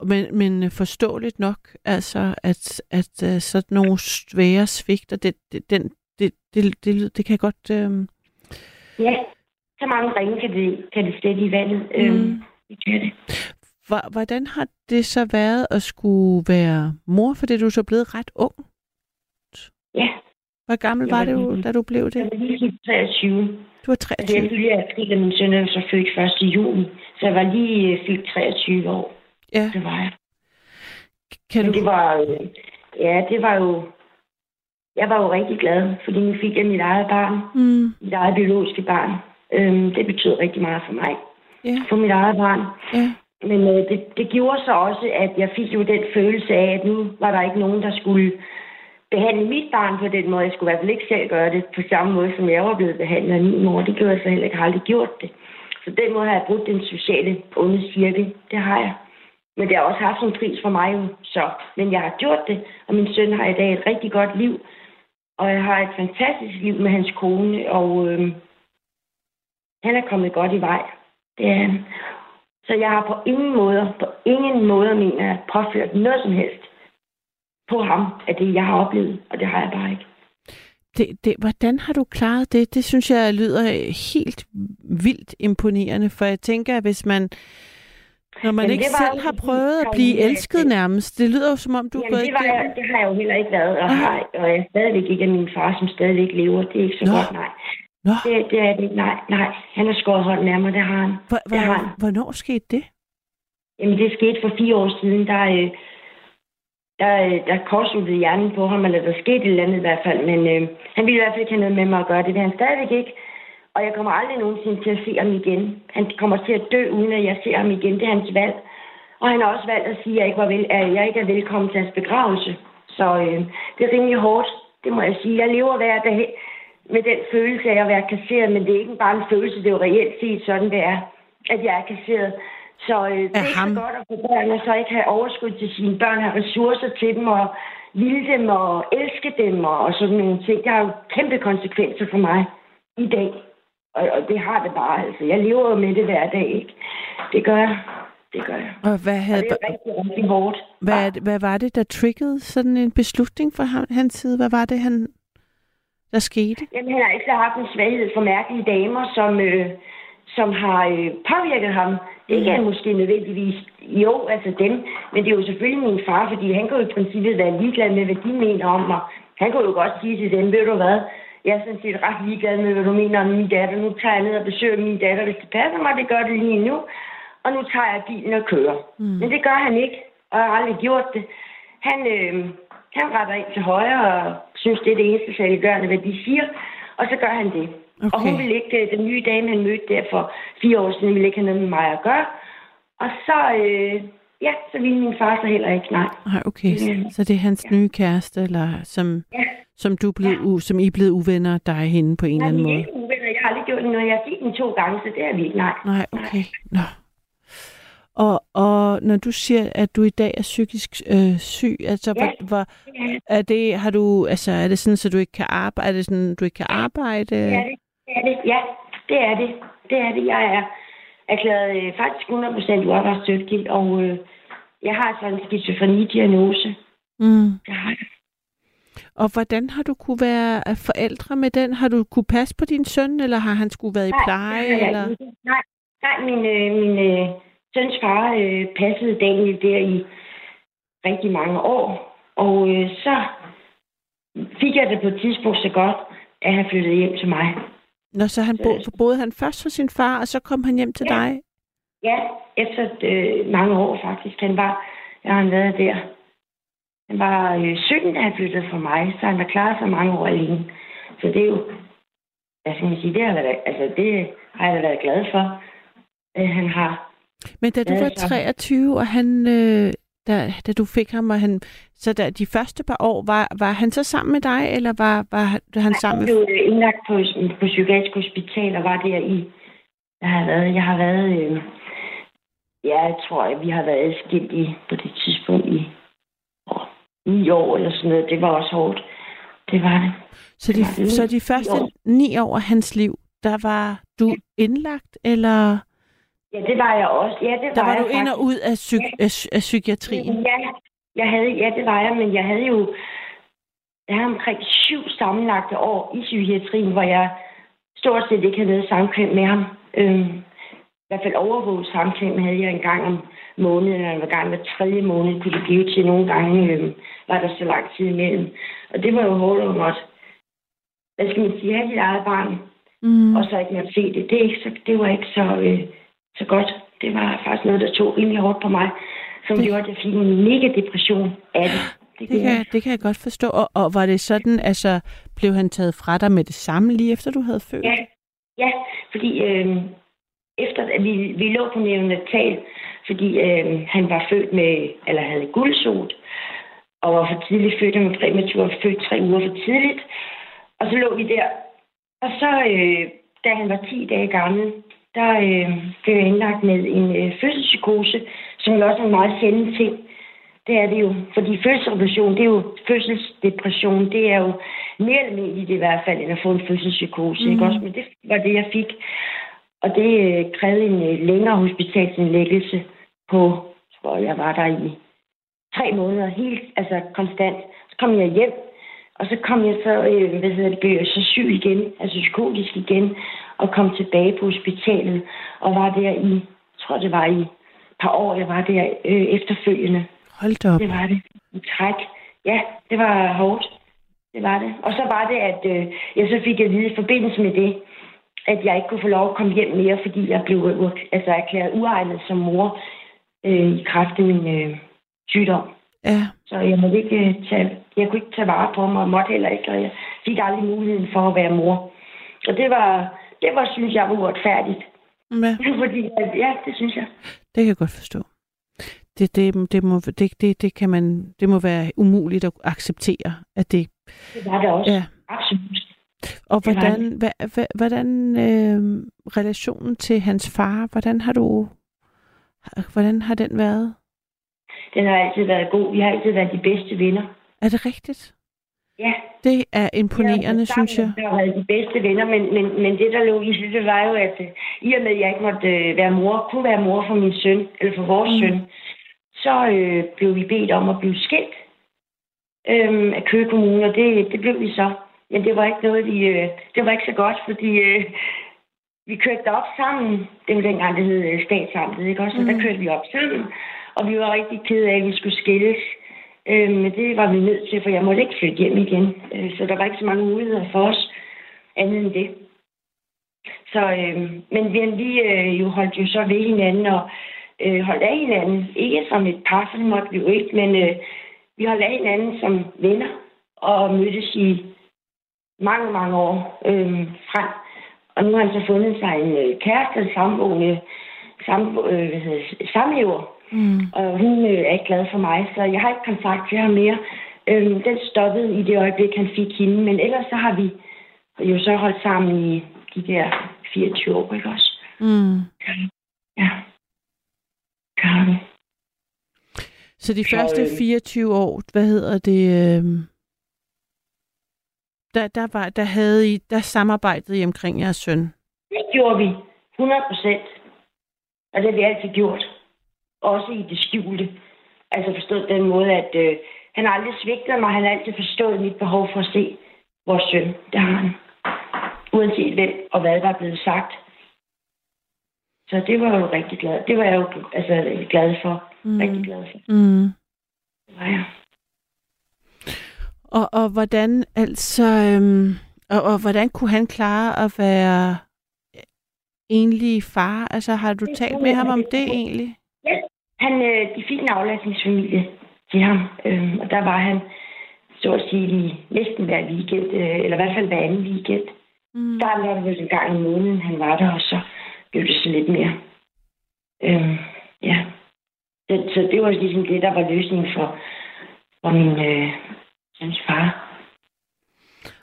men, men forståeligt nok, altså, at, at uh, sådan nogle svære svigter, det, det, den, det, det, det, det, det kan godt... Øh, Ja. Så mange ringe kan det, kan det sætte i vandet. Mm. Øhm, det kan det. Hvor- Hvordan har det så været at skulle være mor, fordi du er så blevet ret ung? Ja. Hvor gammel Jeg var det, lige- da du blev Jeg det? var lige fyldt 23. Du var Altså, jeg 23. fylder april, og min søn er så født 1. juni. Så jeg var lige øh, fyldt 23 år. Ja. Det var jeg. Kan Men du... det var, øh, ja, det var jo, jeg var jo rigtig glad, fordi nu fik jeg mit eget barn, Mm, mit eget biologiske barn. Øhm, det betød rigtig meget for mig, ja, for mit eget barn. ja. Men øh, det, det gjorde så også, at jeg fik jo den følelse af, at nu var der ikke nogen, der skulle behandle mit barn på den måde. Jeg skulle i hvert fald ikke selv gøre det på samme måde, som jeg var blevet behandlet af min mor. Det gjorde jeg så heller ikke. Jeg har aldrig gjort det. Så den måde har jeg brugt den sociale onde cirkel. Det har jeg. Men det har også haft en pris for mig jo. Så. Men jeg har gjort det, og min søn har i dag et rigtig godt liv. Og jeg har et fantastisk liv med hans kone, og øh, Han er kommet godt i vej. Det er. Så jeg har på ingen måde, på ingen måde, mener jeg, påført noget som helst på ham af det, jeg har oplevet, og det har jeg bare ikke. Det, det, hvordan har du klaret det? Det synes jeg lyder helt vildt imponerende, for jeg tænker, at hvis man, når man Jamen, ikke det selv har prøvet at blive elsket at- nærmest, det lyder jo som om, du Jamen, gået det, var jeg, igennem. det har jeg jo heller ikke været, og, Ah. har, og jeg er stadigvæk ikke af min far, som stadigvæk lever. Det er ikke så Nå. godt, nej. Nå, Det, det er det ikke, nej, nej. Han har skåret hånden af mig, det har han. hvor, det har han. hvor, hvornår skete det? Jamen, det skete for fire år siden, der, øh, der, øh, der kortsluttede hjernen på ham, eller der skete et eller andet i hvert fald, men øh, han ville i hvert fald ikke have noget med mig at gøre. Det vil han stadigvæk ikke. Og jeg kommer aldrig nogensinde til at se ham igen. Han kommer til at dø, uden at jeg ser ham igen. Det er hans valg. Og han har også valgt at sige, at jeg ikke, var vel, at jeg ikke er velkommen til hans begravelse. Så øh, det er rimelig hårdt, det må jeg sige. Jeg lever hver dag med den følelse af at være kasseret, men det er ikke bare en følelse, det er jo reelt set sådan, det er, at jeg er kasseret. Så øh, det er ikke ham? så godt at få børn, og så ikke have overskud til sine børn, have ressourcer til dem, og ville dem, og elske dem, og, og sådan nogle ting. Det har jo kæmpe konsekvenser for mig i dag. Og, og det har det bare, altså. Jeg lever jo med det hver dag, ikke? Det gør jeg. Det gør jeg. Og hvad, Og havde, det er rigtig, rigtig hårdt. hvad, hvad var det, der triggede sådan en beslutning fra ham, hans side? Hvad var det, han, der skete? Jamen, han har ikke haft en svaghed for mærkelige damer, som, øh, som har øh, påvirket ham. Det er måske nødvendigvis, jo, altså dem, men det er jo selvfølgelig min far, fordi han kan jo i princippet være ligeglad med, hvad de mener om mig. Han kunne jo godt sige til dem, ved du hvad, jeg er sådan set ret ligeglad med, hvad du mener om min datter. Nu tager jeg ned og besøger min datter, hvis det passer mig, det gør det lige nu. Og nu tager jeg bilen og kører. Mm. Men det gør han ikke, og jeg har aldrig gjort det. Han, øh, han retter ind til højre og synes, det er det eneste saliggørende, hvad de siger. Og så gør han det. Okay. Og hun ville ikke, øh, den nye dame, han mødte der for fire år siden, ville ikke have noget med mig at gøre. Og så, øh, ja, så ville min far så heller ikke, nej. Nej, okay. Så, Mm. så det er hans nye kæreste, eller som, Ja. som, du blev, u, som I er blevet uvenner, dig og hende på en Nej, eller anden vi er måde? ikke uvenner. Jeg har aldrig gjort noget. Jeg har set den to gange, så det er vi ikke, nej. Nej, okay. Nå. Og, og når du siger, at du i dag er psykisk øh, syg, altså Ja. hvor, hvor, Ja, er det, har du, altså er det sådan, så du ikke kan arbejde, er det sådan, du ikke kan arbejde? er det. Det er det. Ja, det er det. Det er det. Jeg er erklæret øh, faktisk 100% uarbejdsdygtig, og øh, jeg har sådan en skizofreni-diagnose. Mm. Det har jeg. Og hvordan har du kunne være øh, forældre med den? Har du kunne passe på din søn, eller har han skulle været i pleje? det jeg eller? Nej, nej min, øh, min øh, søns far øh, passede Daniel der i rigtig mange år. Og øh, så fik jeg det på et tidspunkt så godt, at han flyttede hjem til mig. Nå, så han bo, boede han først hos sin far, og så kom han hjem til Ja. dig? Ja, efter øh, mange år faktisk. Han var, jeg har været der. Han var øh, 17, da han flyttede fra mig, så han har klaret sig mange år alene. Så det er jo, hvad skal man sige, det har, været, altså, det har jeg da været glad for. Øh, han har, Men da du var så- 23, og han, øh, da, da du fik ham, og han, så da de første par år, var, var han så sammen med dig, eller var, var han- han sammen han med... blev øh, indlagt på, på psykiatrisk hospital og var der i, jeg har været, jeg har været, øh, ja, jeg tror, at vi har været adskilt i, på det tidspunkt i ni år eller sådan noget. Det var også hårdt. Det var det. Så de, det var så de første ni år af hans liv, der var du indlagt, eller Ja, det var jeg også. Ja, det der var, var jeg du ind og faktisk. ud af, psyk, af, psy- af psykiatrien? Ja, jeg havde, ja, det var jeg, men jeg havde jo jeg havde omkring syv sammenlagte år i psykiatrien, hvor jeg stort set ikke havde noget samkvem med ham. Øhm, I hvert fald overvåget samkvem havde jeg en gang om måneden, eller en gang hver tredje måned kunne det blive til. Nogle gange øhm, var der så lang tid imellem. Og det var jo hårdt at måtte, hvad skal man sige, have sit eget barn, Mm. og så ikke måtte se det. Det, er ikke så, det var ikke så, øh, så godt. Det var faktisk noget, der tog rimelig hårdt på mig, som Det- gjorde, at jeg fik en mega depression af det. Det gjorde kan, det kan jeg godt forstå. Og, og var det sådan, altså, blev han taget fra dig med det samme, lige efter du havde født? Ja, ja fordi øh, efter at vi, vi lå på neonatal, fordi øh, han var født med, eller havde guldsot, og var for tidligt født, han var præmatur, født tre uger for tidligt. Og så lå vi der. Og så, øh, da han var 10 dage gammel, der øh, blev jeg indlagt med en øh, fødselspsykose, som jo også er en meget sjælden ting. Det er det jo. Fordi fødselsrevolution, det er jo fødselsdepression. Det er jo mere almindeligt i hvert fald, end at få en fødselspsykose. Mm. Ikke også? Men det var det, jeg fik. Og det øh, krævede en øh, længere hospitalsindlæggelse på, hvor jeg var der i tre måneder, helt, altså konstant. Så kom jeg hjem, og så kom jeg så, øh, hvad hedder det, blev jeg så syg igen, altså psykotisk igen, og kom tilbage på hospitalet, og var der i, jeg tror det var i et par år, jeg var der øh, efterfølgende. Hold da op. Det var det. I træk. Ja, det var hårdt. Det var det. Og så var det, at øh, jeg så fik at vide i forbindelse med det, at jeg ikke kunne få lov at komme hjem mere, fordi jeg blev altså, erklæret uegnet som mor øh, i kraft af min øh, sygdom. Ja. Så jeg måtte ikke øh, tage, jeg kunne ikke tage vare på mig, og måtte heller ikke, og jeg fik aldrig muligheden for at være mor. Og det var, det var, synes jeg, var uretfærdigt. Ja, Fordi, ja, det synes jeg. det kan jeg godt forstå. Det, det, det, må, det, det, det, kan man, det må være umuligt at acceptere, at det... Det var det også. Ja. Absolut. Og Det var hvordan, hva, hva, hvordan øh, relationen til hans far, hvordan har du... Hvordan har den været? Den har altid været god. Vi har altid været de bedste venner. Er det rigtigt? Ja. Det er imponerende, Ja, synes jeg. Har været de bedste venner, men, men, men det, der lå i det, det var jo, at øh, i og med, at jeg ikke måtte øh, være mor, kunne være mor for min søn, eller for vores mm. søn, så øh, blev vi bedt om at blive skilt øh, af Køge Kommune, og det, det blev vi så. Men det var ikke noget, vi, øh, det var ikke så godt, fordi øh, vi kørte derop sammen. Det var dengang, det hed øh, statsamtet, ikke også? Og der kørte vi op sammen, og vi var rigtig kede af, at vi skulle skilles. Øh, men det var vi nødt til, for jeg måtte ikke flytte hjem igen. Øh, så der var ikke så mange muligheder for os andet end det. Så, øh, men vi, vi øh, jo holdt jo så ved hinanden og øh, holdt af hinanden. Ikke som et par, for det måtte vi jo ikke, men øh, vi holdt af hinanden som venner og mødtes i mange, mange år øh, frem. Og nu har han så fundet sig en øh, kæreste, en samboende, sam, øh, hvad hedder, samlever. Mm. Og hun øh, er ikke glad for mig, så jeg har ikke kontakt til ham mere. Øhm, den stoppede i det øjeblik, han fik hende. Men ellers så har vi jo så holdt sammen i de der 24 år, ikke også? Mm. Ja. Vi. Så de Så, første øh, 24 år, hvad hedder det, øh, der, der, var, der, havde I, der samarbejdede I omkring jeres søn. Det gjorde vi. 100 procent. Og det har vi altid gjort. Også i det skjulte. Altså forstået den måde, at øh, han aldrig svigtet mig. Han har altid forstået mit behov for at se vores søn. Det har han. Uanset hvem og hvad der er blevet sagt. Så det var jeg jo rigtig glad. Det var jeg jo altså, glad for. Mm. Rigtig glad for. Mm. Det var jeg. Og, og hvordan altså, øhm, og, og hvordan kunne han klare at være enlig far? Altså har du talt med ham om det egentlig? Ja, han, øh, de fik en aflastningsfamilie til ham, øh, og der var han så at sige næsten hver weekend, øh, eller i hvert fald hver anden weekend. Mm. Der var det en gang i måneden, han var der, og så blev det så lidt mere. Øh, ja. Så, så det var ligesom det, der var løsningen for, for min øh, hans far.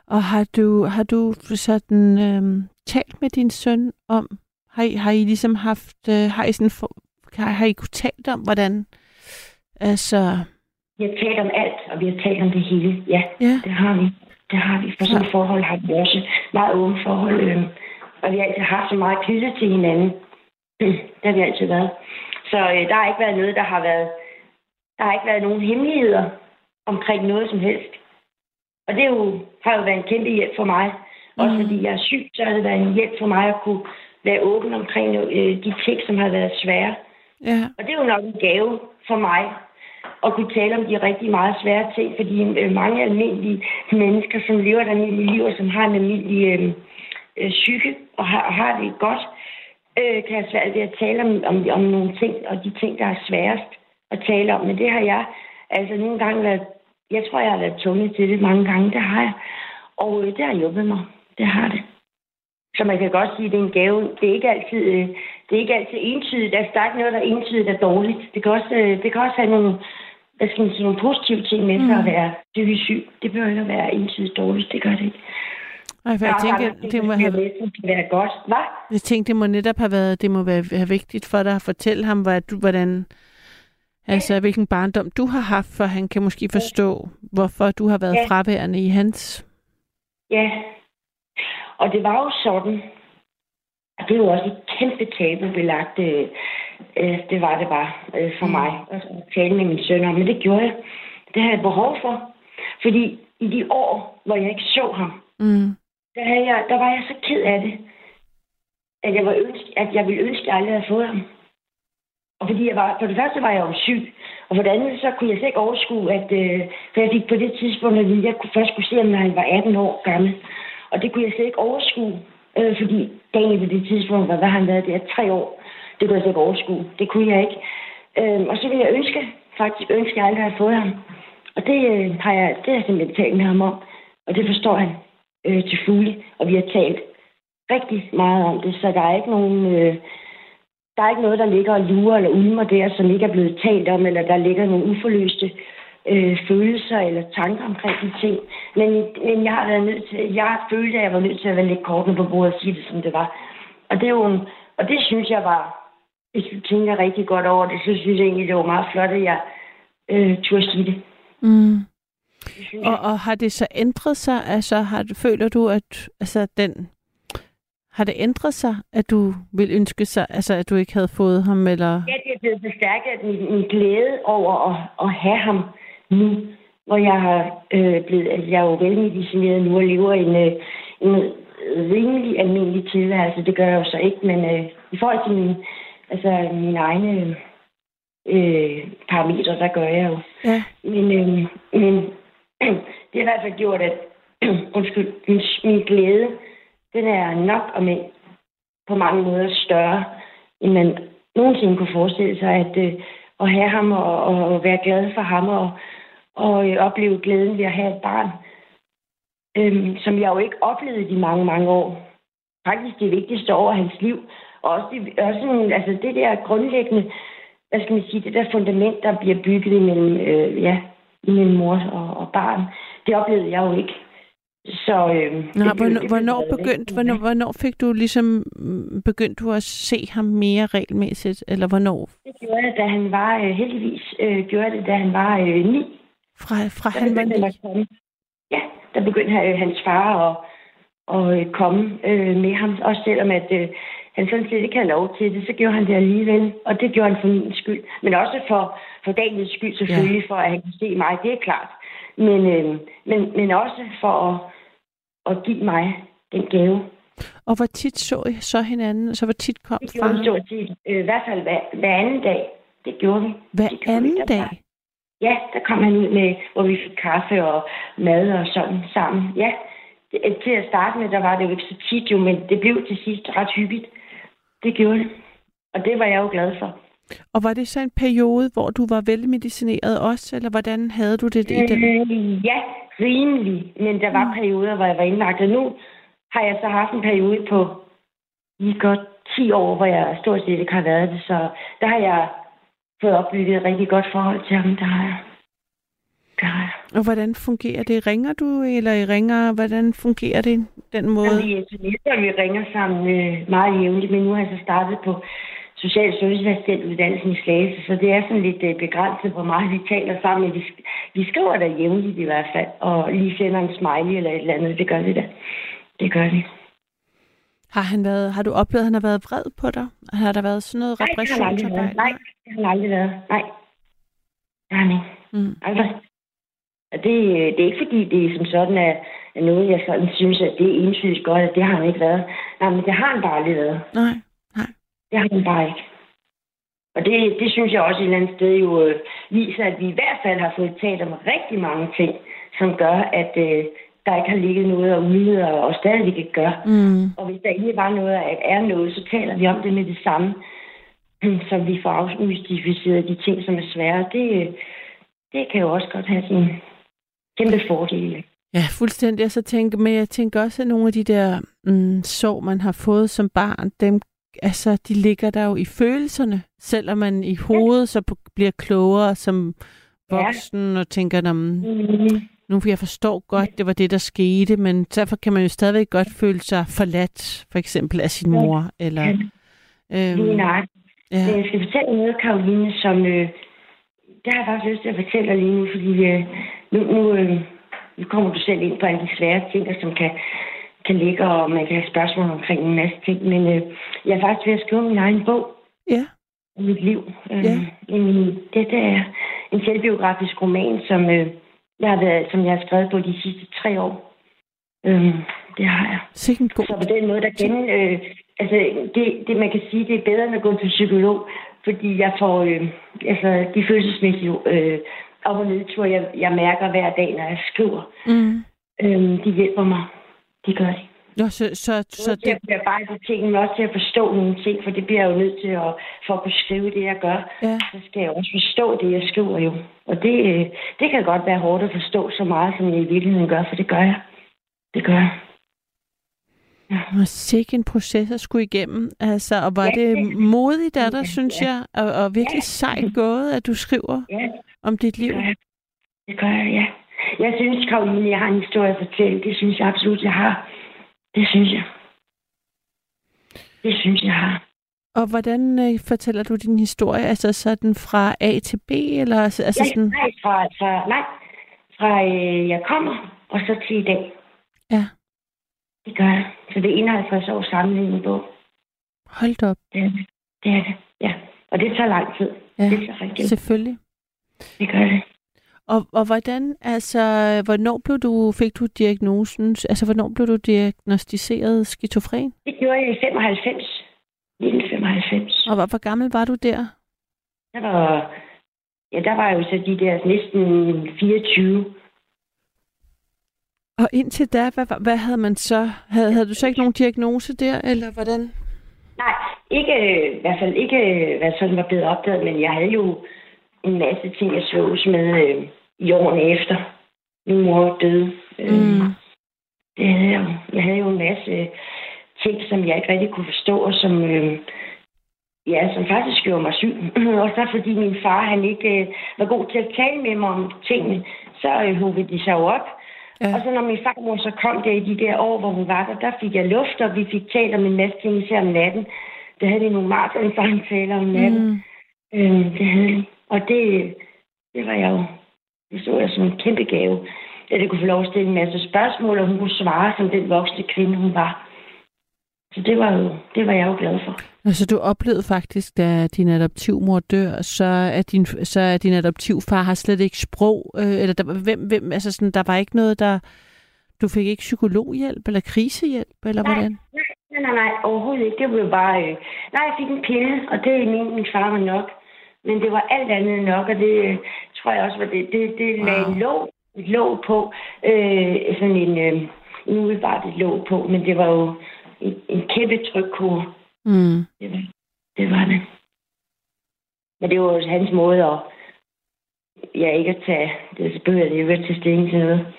Og har du, har du sådan øhm, talt med din søn om, har I, har I ligesom haft, øh, har I sådan, for, har, har I kunne talt om, hvordan, altså, Vi har talt om alt, og vi har talt om det hele. Ja, ja, det har vi. Det har vi. For sådan et forhold har vi også meget åbent forhold. Øh, og vi har altid haft så meget knyttet til hinanden. det har vi altid været. Så øh, der har ikke været noget, der har været... Der har ikke været nogen hemmeligheder omkring noget som helst. Og det er jo, har jo været en kæmpe hjælp for mig. Også fordi jeg er syg, så har det været en hjælp for mig at kunne være åben omkring øh, de ting, som har været svære ja, Og det er jo nok en gave for mig at kunne tale om de rigtig meget svære ting, fordi øh, mange almindelige mennesker, som lever et almindeligt liv, og som har en almindelig øh, øh, psyke og har, og har det godt, øh, kan have svært ved at tale om, om, om nogle ting, og de ting, der er sværest at tale om. Men det har jeg altså nogle gange været, jeg tror, jeg har været tunge til det mange gange, det har jeg. Og øh, det har hjulpet mig. Det har det. Så man kan godt sige, at det er en gave. Det er ikke altid, øh, det er ikke altid entydigt. Altså, der er ikke noget, der er entydigt er dårligt. Det kan også, øh, det kan også have nogle, hvad skal man sige, nogle positive ting med sig at være psykisk syg. Det behøver ikke at være entydigt dårligt. Det gør det ikke. Ej, for jeg er tænker, det må have, kan være godt. Hvad? jeg tænkte, det må netop have været, det må være, være vigtigt for dig at fortælle ham, hvad du, hvordan, altså hvilken barndom du har haft, for han kan måske forstå, hvorfor du har været Ja. fraværende i hans. Ja. Og det var jo sådan, og det er jo også et kæmpe tabubelagt. Øh, øh, det var det bare øh, for mm. mig at tale med min søn om. Men det gjorde jeg. Det havde jeg behov for. Fordi i de år, hvor jeg ikke så ham, Mm. der, havde jeg, der var jeg så ked af det, at jeg, var ønske, at jeg ville ønske, at jeg aldrig havde fået ham. Og fordi jeg var, for det første var jeg jo syg, og for det andet, så kunne jeg slet ikke overskue, at øh, for jeg fik på det tidspunkt at jeg kunne først kunne se når han var 18 år gammel. Og det kunne jeg slet ikke overskue, øh, fordi Daniel på det tidspunkt, var, hvad han været der, tre år. Det kunne jeg slet ikke overskue. Det kunne jeg ikke. Øh, og så ville jeg ønske, faktisk ønske, at jeg aldrig havde fået ham. Og det, øh, har jeg, det har jeg simpelthen talt med ham om. Og det forstår han øh, til fulde. Og vi har talt rigtig meget om det, så der er ikke nogen... Øh, der er ikke noget, der ligger og lurer eller ulmer der, som ikke er blevet talt om, eller der ligger nogle uforløste øh, følelser eller tanker omkring de ting. Men, men jeg har været nødt til, jeg følte, at jeg var nødt til at være lidt kortene på bordet og sige det, som det var. Og det, er jo en, og det synes jeg var, hvis du tænker rigtig godt over det, så synes jeg egentlig, det var meget flot, at jeg øh, turde sige det. Mm. det Og, og har det så ændret sig? Altså, har, føler du, at altså, den, har det ændret sig, at du vil ønske sig, altså, at du ikke havde fået ham, eller? Ja, det er blevet forstærket af min, min glæde over at, at have ham nu, hvor jeg har øh, blevet, altså jeg er jo velmedicineret nu og lever en, øh, en rimelig almindelig tilværelse. Det gør jeg jo så ikke, men øh, i forhold til min, altså mine egne øh, parametre, der gør jeg jo. Ja. Men, øh, men det har i hvert fald gjort, at undskyld, min, min glæde, den er nok og med på mange måder større, end man nogensinde kunne forestille sig, at, øh, at have ham og, og være glad for ham og, og øh, opleve glæden ved at have et barn, øhm, som jeg jo ikke oplevede i de mange, mange år. Faktisk det vigtigste år af hans liv. Og også, det, også altså det der grundlæggende, hvad skal man sige, det der fundament, der bliver bygget imellem, øh, ja, imellem mor og, og barn, det oplevede jeg jo ikke. Så, øh, Nå, det hvornår, det hvornår, begyndte, hvornår, hvornår fik du ligesom, mm, begyndte du at se ham mere regelmæssigt, eller hvornår? Det gjorde jeg, da han var, øh, heldigvis øh, gjorde det, da han var øh, ni. Fra, fra Der han var komme. Ja, der begyndte øh, hans far at, at øh, komme øh, med ham. Også selvom at, øh, han sådan set ikke havde lov til det, så gjorde han det alligevel. Og det gjorde han for min skyld. Men også for, for Daniels skyld selvfølgelig, ja. for at han kunne se mig. Det er klart. Men, øh, men, men også for at, at give mig den gave. Og hvor tit så I så hinanden, så hvor tit kom Det fra gjorde vi stort set. Øh, I hvert fald hver, hver anden dag. Det gjorde vi. Hver Det gjorde vi. anden Der dag? Ja, der kom han ud med, hvor vi fik kaffe og mad og sådan sammen. Ja, det, til at starte med, der var det jo ikke så tit jo, men det blev til sidst ret hyppigt. Det gjorde det. Og det var jeg jo glad for. Og var det så en periode, hvor du var velmedicineret også, eller hvordan havde du det i den? Øh, ja, rimelig. Men der var perioder, hvor jeg var indlagt. Og nu har jeg så haft en periode på lige godt 10 år, hvor jeg stort set ikke har været det. Så der har jeg fået opbygget et rigtig godt forhold til ham. Der har jeg. Der har jeg. Og hvordan fungerer det? Ringer du, eller I ringer? Hvordan fungerer det, den måde? Jamen, vi sms'er, vi ringer sammen øh, meget jævnligt, men nu har jeg så startet på social serviceassistentuddannelsen i Slagelse, så det er sådan lidt øh, begrænset, hvor meget vi taler sammen. Men vi, vi skriver da jævnligt i hvert fald, og lige sender en smiley eller et eller andet. Det gør vi da. Det gør vi. Har, han været, har du oplevet, at han har været vred på dig? Har der været sådan noget Nej, det har han aldrig været. Nej, det har han aldrig været. Nej. Det har han ikke. Mm. Aldrig. Og det, det er ikke fordi, det er som sådan er, noget, jeg sådan synes, at det er entydigt godt, at det har han ikke været. Nej, men det har han bare aldrig været. Nej. Det har han bare ikke. Og det, det synes jeg også et eller andet sted jo øh, viser, at vi i hvert fald har fået talt om rigtig mange ting, som gør, at øh, der ikke har ligget noget og udleder og stadigvæk ikke gør. Mm. Og hvis der egentlig var noget og er noget, så taler vi om det med det samme, så vi får afmystificeret de ting, som er svære. Det, det kan jo også godt have sin kæmpe fordele. Ja, fuldstændig. Og så tænker, men jeg tænker også, at nogle af de der mm, sår, man har fået som barn, dem, altså, de ligger der jo i følelserne. Selvom man i hovedet så bliver klogere som voksen og tænker, "Nå, men Mm. nu jeg forstår godt, det var det, der skete, men derfor kan man jo stadigvæk godt føle sig forladt, for eksempel af sin mor. Eller, øhm. Ja. Men jeg skal fortælle noget, Karoline, som... Øh, det har jeg faktisk lyst til at fortælle dig lige nu, fordi øh, nu, nu, øh, nu kommer du selv ind på alle de svære ting, som kan, kan ligge, og man kan have spørgsmål omkring en masse ting. Men øh, jeg er faktisk ved at skrive min egen bog Ja. om mit liv. Øh, Ja. en, det er en selvbiografisk roman, som, øh, jeg har været, som jeg har skrevet på de sidste tre år. Øh, det har jeg. God... Så på den måde, der gen, øh, altså, det, det, man kan sige, det er bedre end at gå til psykolog, fordi jeg får, øh, altså, de følelsesmæssige øh, op- og nedture, jeg, jeg mærker hver dag, når jeg skriver, Mm. øh, de hjælper mig. De gør det. Nå, så, så, så Så til det... at bearbejde ting, men også til at forstå nogle ting, for det bliver jeg jo nødt til at, for at kunne skrive det, jeg gør. Ja. Så skal jeg også forstå det, jeg skriver jo. Og det, øh, det kan godt være hårdt at forstå så meget, som jeg i virkeligheden gør, for det gør jeg. Det gør jeg. Og sikke en proces at skulle igennem. Altså, og var Ja, det modigt af dig, Ja, synes ja. jeg, og, og virkelig Ja. sejt gået, at du skriver Ja, om dit liv. det gør jeg. Det gør jeg, ja. Jeg synes, Karoline, jeg har en historie at fortælle. Det synes jeg absolut, jeg har. Det synes jeg. Det synes jeg har. Og hvordan øh, fortæller du din historie? Altså sådan fra A til B, eller altså altså Ja, sådan... nej, fra, fra, nej, fra øh, jeg kommer, og så til i dag. Ja, Det gør jeg. Så det er 51 år sammenhængende bog. hold da op. Det er det. Det er det, ja. Og det tager lang tid. Ja, Det tager rigtig selvfølgelig. Det gør det. Og, og hvordan, altså, hvornår blev du, fik du diagnosen, altså hvornår blev du diagnostiseret skizofren? Det gjorde jeg i 95. 1995. Og hvor, hvor gammel var du der? Der var, ja, der var jo så de der næsten 24. Og indtil da, hvad, hvad- havde man så? Havde, havde du så ikke nogen diagnose der, eller hvordan? Nej, ikke, øh, i hvert fald ikke, øh, hvad sådan var blevet opdaget, men jeg havde jo en masse ting, jeg slås med øh, i årene efter. Min mor døde. Øh, Mm. Det havde jeg jo. Jeg havde jo en masse ting, som jeg ikke rigtig kunne forstå, og som, øh, ja, som faktisk gjorde mig syg. og så fordi min far, han ikke øh, var god til at tale med mig om tingene, så øh, huggede de sig jo op. Ja. Og så når min farmor så kom der i de der år, hvor hun var der, der fik jeg luft, og vi fik talt om en masse ting, især om natten. Der havde de nogle maratonsamtaler om natten. Mm. Øh, det havde de. Og det, det var jeg jo, det så jeg som en kæmpe gave. At jeg kunne få lov at stille en masse spørgsmål, og hun kunne svare som den voksne kvinde, hun var. Så det var jo, det var jeg jo glad for. Altså, du oplevede faktisk, da din adoptivmor dør, så er din, så er din adoptivfar har slet ikke sprog, øh, eller der, hvem, hvem, altså sådan, der var ikke noget, der, du fik ikke psykologhjælp, eller krisehjælp, eller Nej. hvordan? Nej, nej, nej, overhovedet ikke. Det var jo bare... Øh... Nej, jeg fik en pille, og det mente min far var nok. Men det var alt andet end nok, og det øh, tror jeg også var det. Det, det wow. lagde låg, et låg på. Øh, sådan en... Øh, umiddelbart et låg på, men det var jo en, en kæmpe trykkur. Mm. Det var, det var det. Men det var jo hans måde at... Ja, ikke at tage... Det behøver det at tage stilling til noget.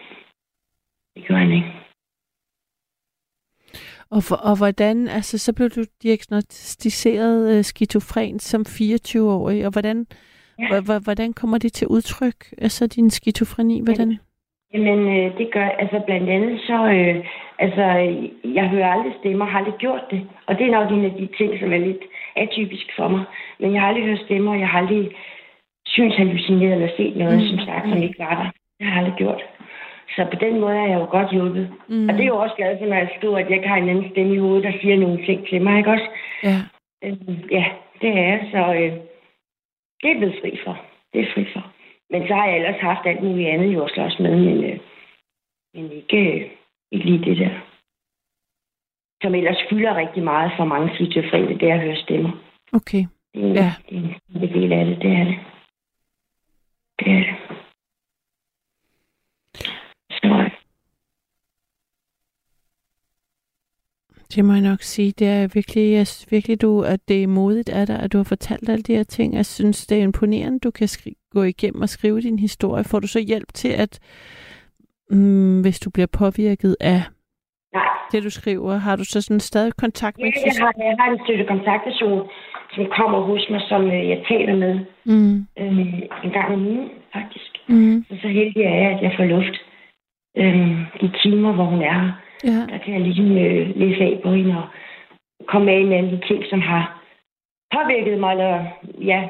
Det gjorde han ikke. Og, for, og hvordan, altså så blev du diagnostiseret øh, skizofren som 24-årig, og hvordan, Ja. hvordan kommer det til udtryk, altså din skizofreni, hvordan? Jamen, øh, det gør, altså blandt andet så, øh, altså, jeg hører aldrig stemmer, har aldrig gjort det. Og det er nok en af de ting, som er lidt atypisk for mig. Men jeg har aldrig hørt stemmer, og jeg har aldrig synshallucineret eller set noget, mm. som sagt, som ikke var der. Det har jeg aldrig gjort. Så på den måde er jeg jo godt hjulpet. Mm. Og det er jo også glad for, når jeg skriver, at jeg ikke har en anden stemme i hovedet, der siger nogle ting til mig, ikke også? Ja. Øh, ja, det er jeg, så øh, det er blevet fri for. Det er fri for. Men så har jeg ellers haft alt muligt andet at slås med, men, øh, men ikke, øh, ikke lige det der. Som ellers fylder rigtig meget for mange skizofrene, det er at høre stemmer. Okay. Det er, Ja. det er en del af det, det er det. Det er det. Så, Det må jeg nok sige. Det er virkelig, jeg synes virkelig du, at det er modigt af dig, at du har fortalt alle de her ting. Jeg synes, det er imponerende, du kan skri- gå igennem og skrive din historie. Får du så hjælp til, at mm, hvis du bliver påvirket af nej, det, du skriver, har du så sådan stadig kontakt med Ja, jeg har, jeg har en støtte kontaktperson, som kommer hos mig, som øh, jeg taler med Mm, øh, en gang om ugen, faktisk. mm, Så, så heldig er jeg, at jeg får luft øh, de timer, hvor hun er her. ja. Der kan jeg ligesom øh, læse af på hende og komme af med alle de ting, som har påvirket mig, eller ja,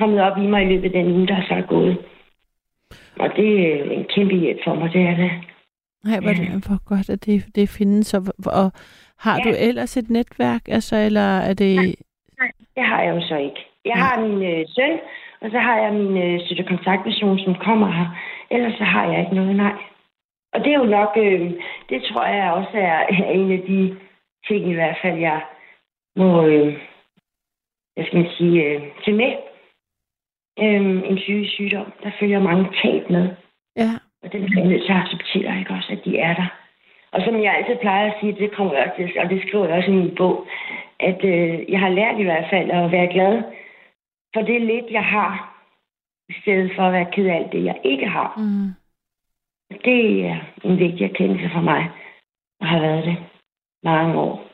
kommet op i mig i løbet af den uge, der så er gået. Og det er en kæmpe hjælp for mig, det er det. Nej, hvor, det, hvor godt, at det, det findes. Og, og har ja. du ellers et netværk, altså, eller er det... Nej, nej det har jeg jo så ikke. Jeg ja. har min øh, søn, og så har jeg min øh, støttekontaktperson, som kommer her. Ellers så har jeg ikke noget, nej. Og det er jo nok, øh, det tror jeg også er en af de ting i hvert fald, jeg må, øh, jeg skal sige, øh, til med. Øh, en syge sygdom, der følger mange tab med. Ja. Og den er jeg nødt til at acceptere, ikke også, at de er der. Og som jeg altid plejer at sige, det kommer jeg også til, og det skriver jeg også i min bog, at øh, jeg har lært i hvert fald at være glad for det lidt, jeg har, i stedet for at være ked af alt det, jeg ikke har. Mm. Det er en vigtig erkendelse for mig, og har været det mange år.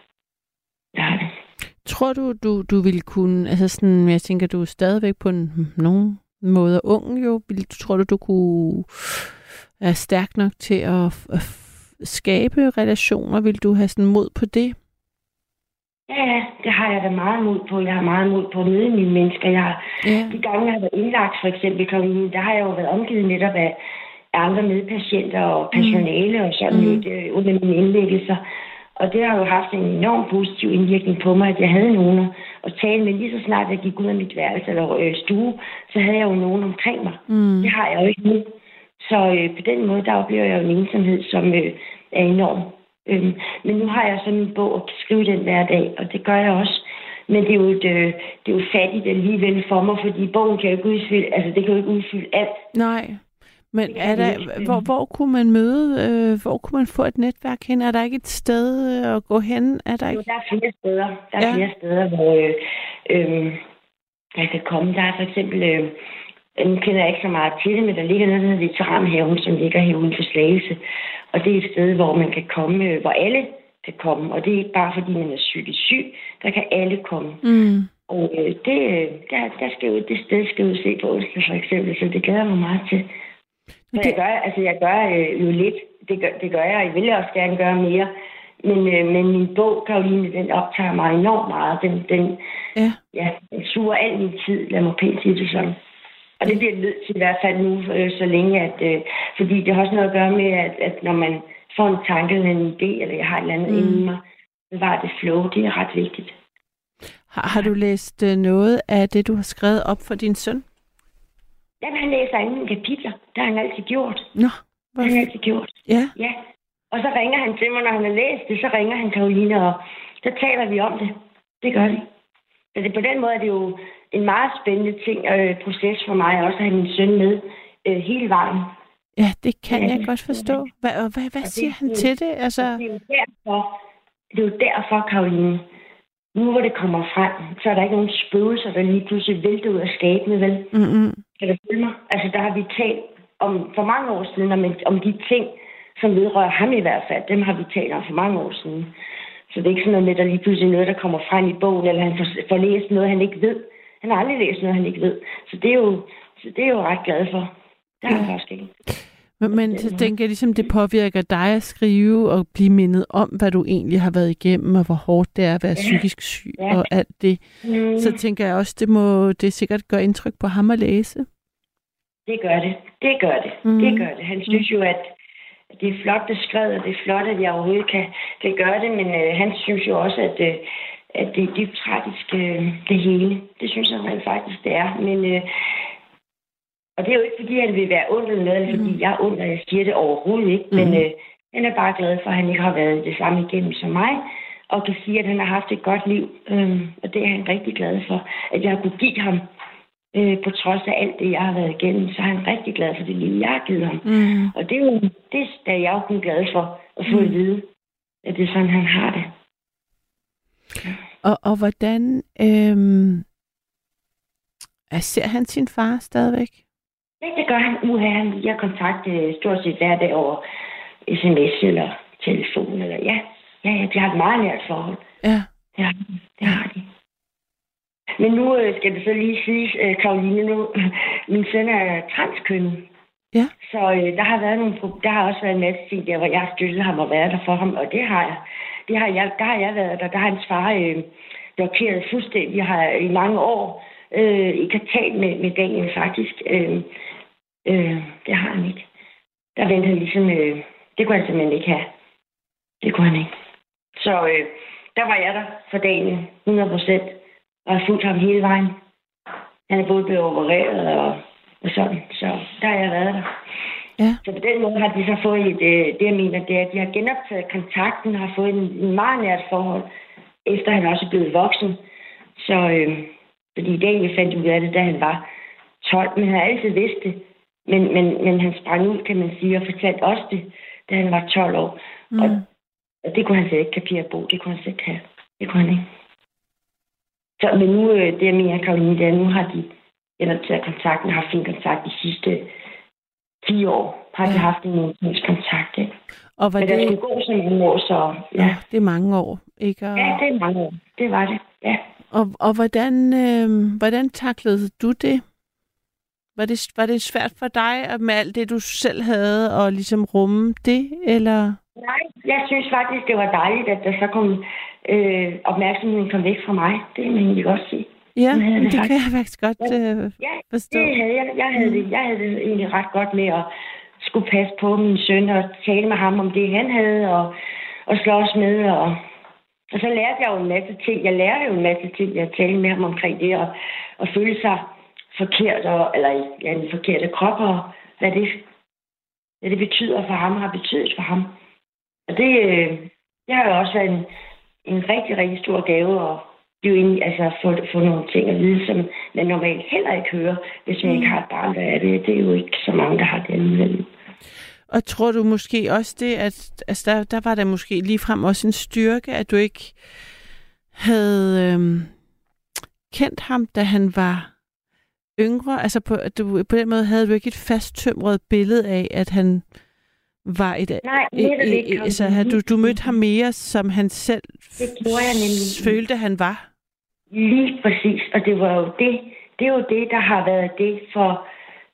Det har det. Tror du, du, du ville kunne, altså sådan, jeg tænker, du er stadigvæk på en, nogen måde ung jo, vil, tror du, du kunne er stærk nok til at, at skabe relationer? Vil du have sådan mod på det? Ja, det har jeg da meget mod på. Jeg har meget mod på at møde mine mennesker. Jeg har, ja. De gange, jeg har været indlagt, for eksempel, der har jeg jo været omgivet netop af andre medpatienter og personale mm. og sådan mm. lidt øh, under mine indlæggelser. Og det har jo haft en enorm positiv indvirkning på mig, at jeg havde nogen at tale med. Lige så snart jeg gik ud af mit værelse eller øh, stue, så havde jeg jo nogen omkring mig. Mm. Det har jeg jo ikke nu. Så øh, på den måde, der oplever jeg jo en ensomhed, som øh, er enorm. Øhm, men nu har jeg sådan en bog at skrive den hver dag, og det gør jeg også. Men det er jo, et, øh, det er jo fattigt alligevel for mig, fordi bogen kan jo ikke udfylde, altså det kan jo ikke udfylde alt. Nej. Men er der, hvor, hvor kunne man møde, øh, hvor kunne man få et netværk hen? Er der ikke et sted øh, at gå hen? Er der, ikke... Jo, der er flere steder. Der er ja. flere steder, hvor øh, øh, jeg kan komme. Der er for eksempel, øh, nu kender jeg ikke så meget til det, men der ligger noget, der hedder Veteranhaven, som ligger her uden for Slagelse. Og det er et sted, hvor man kan komme, øh, hvor alle kan komme. Og det er ikke bare, fordi man er psykisk syg. Der kan alle komme. Mm. Og øh, det, øh, der, der skal jo, det sted skal jo se på onsdag for eksempel, så det glæder mig meget til. Så jeg gør, altså jeg gør øh, jo lidt. Det gør, det gør jeg, og jeg vil også gerne gøre mere. Men, øh, men min bog, Karoline, den optager mig enormt meget. Den, den, ja. Ja, den suger al min tid, lad mig pænt sige det sådan. Og det bliver nødt til i hvert fald nu, øh, så længe, at, øh, fordi det har også noget at gøre med, at, at når man får en tanke eller en idé, eller jeg har et eller andet mm. inden mig, var det flow, det er ret vigtigt. Har, har du læst øh, noget af det, du har skrevet op for din søn? Jamen, han læser anden kapitler. Det har han altid gjort. Nå. Det har han altid gjort. Ja. Ja. Og så ringer han til mig, når han har læst det, så ringer han Karoline, og så taler vi om det. Det gør vi. Så det, på den måde er det jo en meget spændende ting øh, proces for mig også at have min søn med øh, hele vejen. Ja, det kan ja, jeg godt forstå. Hvad, hvad, hvad siger det, han til det? Altså... Det er jo derfor, det er jo derfor, Karoline, nu hvor det kommer frem, så er der ikke nogen spøgelser, der lige pludselig vælter ud af skabene, vel? Mm-hmm. Kan du følge mig? Altså, der har vi talt om, for mange år siden om, om de ting, som vedrører ham i hvert fald. Dem har vi talt om for mange år siden. Så det er ikke sådan noget med, at der lige pludselig noget, der kommer frem i bogen, eller han får, får læst noget, han ikke ved. Han har aldrig læst noget, han ikke ved. Så det er jo, så det er jo ret glad for. Det har han faktisk ikke. Men, men så tænker jeg ligesom, det påvirker dig at skrive og blive mindet om, hvad du egentlig har været igennem, og hvor hårdt det er at være ja. psykisk syg ja. og alt det. Mm. Så tænker jeg også, det må det sikkert gøre indtryk på ham at læse. Det gør det. Det gør det. Mm. Det gør det. Han synes jo, at det er flot beskrevet, og det er flot, at jeg overhovedet kan, kan gøre det, men øh, han synes jo også, at, øh, at det er dybt tragisk, øh, det hele. Det synes han faktisk, det er. Men, øh, og det er jo ikke, fordi han vil være ond eller noget, eller fordi mm. jeg er ond, og jeg siger det overhovedet ikke, mm. men øh, han er bare glad for, at han ikke har været det samme igennem som mig, og kan sige, at han har haft et godt liv. Øh, og det er han rigtig glad for, at jeg har kunne give ham øh, på trods af alt det, jeg har været igennem, så er han rigtig glad for det liv, jeg har givet ham. Mm. Og det er jo det, der er jeg jo kun glad for at få mm. at vide, at det er sådan, han har det. Og, og hvordan øhm, ser han sin far stadigvæk? Ja, det gør han. Nu har han lige kontakt øh, stort set hver dag over sms eller telefon. Eller, ja. ja, ja, de har et meget nært forhold. Ja. Ja, det har de. Men nu øh, skal det så lige sige, øh, Karoline, nu, min søn er transkønnet. Ja. Så øh, der har været nogle, der har også været en masse ting der, hvor jeg har støttet ham og været der for ham, og det har jeg. Det har jeg, der har jeg været der. Der har hans far øh, blokeret fuldstændig. Har i mange år øh, ikke har talt med, med Daniel faktisk. Øh, øh, det har han ikke. Der vendte han ligesom øh, Det kunne han simpelthen ikke have. Det kunne han ikke. Så øh, der var jeg der for dagen 100 procent, og har fulgt ham hele vejen. Han er både blevet opereret og, og sådan, så der har jeg været der. Ja. Så på den måde har de så fået et, øh, det, jeg mener, det er, at de har genoptaget kontakten, har fået en, en meget nært forhold, efter han også er blevet voksen. Så, øh, fordi i dag, jeg fandt ud af det, da han var 12, men han har altid vidst det. Men, men, men han sprang ud, kan man sige, og fortalte også det, da han var 12 år. Mm. Og, og det kunne han slet ikke kapere på. Det kunne han slet ikke have. Det kunne han ikke. Så, men nu, øh, det jeg mener, Karoline, det er, nu har de genoptaget kontakten, har fin kontakt de sidste 10 år. Har de haft en kontakt, ikke? Og var Men der det... skulle gå så mange år, så ja. Ja, det er mange år, ikke? Og, Ja, det er mange år. Det var det, ja. Og, og hvordan, øh, hvordan taklede du det? Var det, var det svært for dig at med alt det, du selv havde, og ligesom rumme det, eller? Nej, jeg synes faktisk, det var dejligt, at der så kom øh, opmærksomheden kom væk fra mig. Det kan man egentlig godt sige. Ja, det det kan jeg faktisk godt øh, Ja, forstå. det havde jeg. Jeg havde, det, jeg havde det egentlig ret godt med at skulle passe på min søn og tale med ham om det, han havde, og, og slås med. Og, og så lærte jeg jo en masse ting. Jeg lærte jo en masse ting, jeg talte med ham omkring det, og, og føle sig forkert, og, eller ja, den forkerte krop, og hvad det, hvad det betyder for ham, har betydet for ham. Og det, øh, det har jo også været en, en rigtig, rigtig stor gave at blive ind, altså få, få nogle ting at vide, som man normalt heller ikke hører, hvis man ikke har et barn, der er det. Det er jo ikke så mange, der har det alligevel. Og tror du måske også det, at altså der, der var der måske ligefrem også en styrke, at du ikke havde øhm, kendt ham, da han var yngre? Altså på, at du, på den måde havde du ikke et fasttømret billede af, at han var et... Nej, et, ikke. et, altså, havde du, du mødte ham mere, som han selv Det gjorde jeg nemlig. følte, han var? Lige præcis, og det var jo det, det er jo det, der har været det for,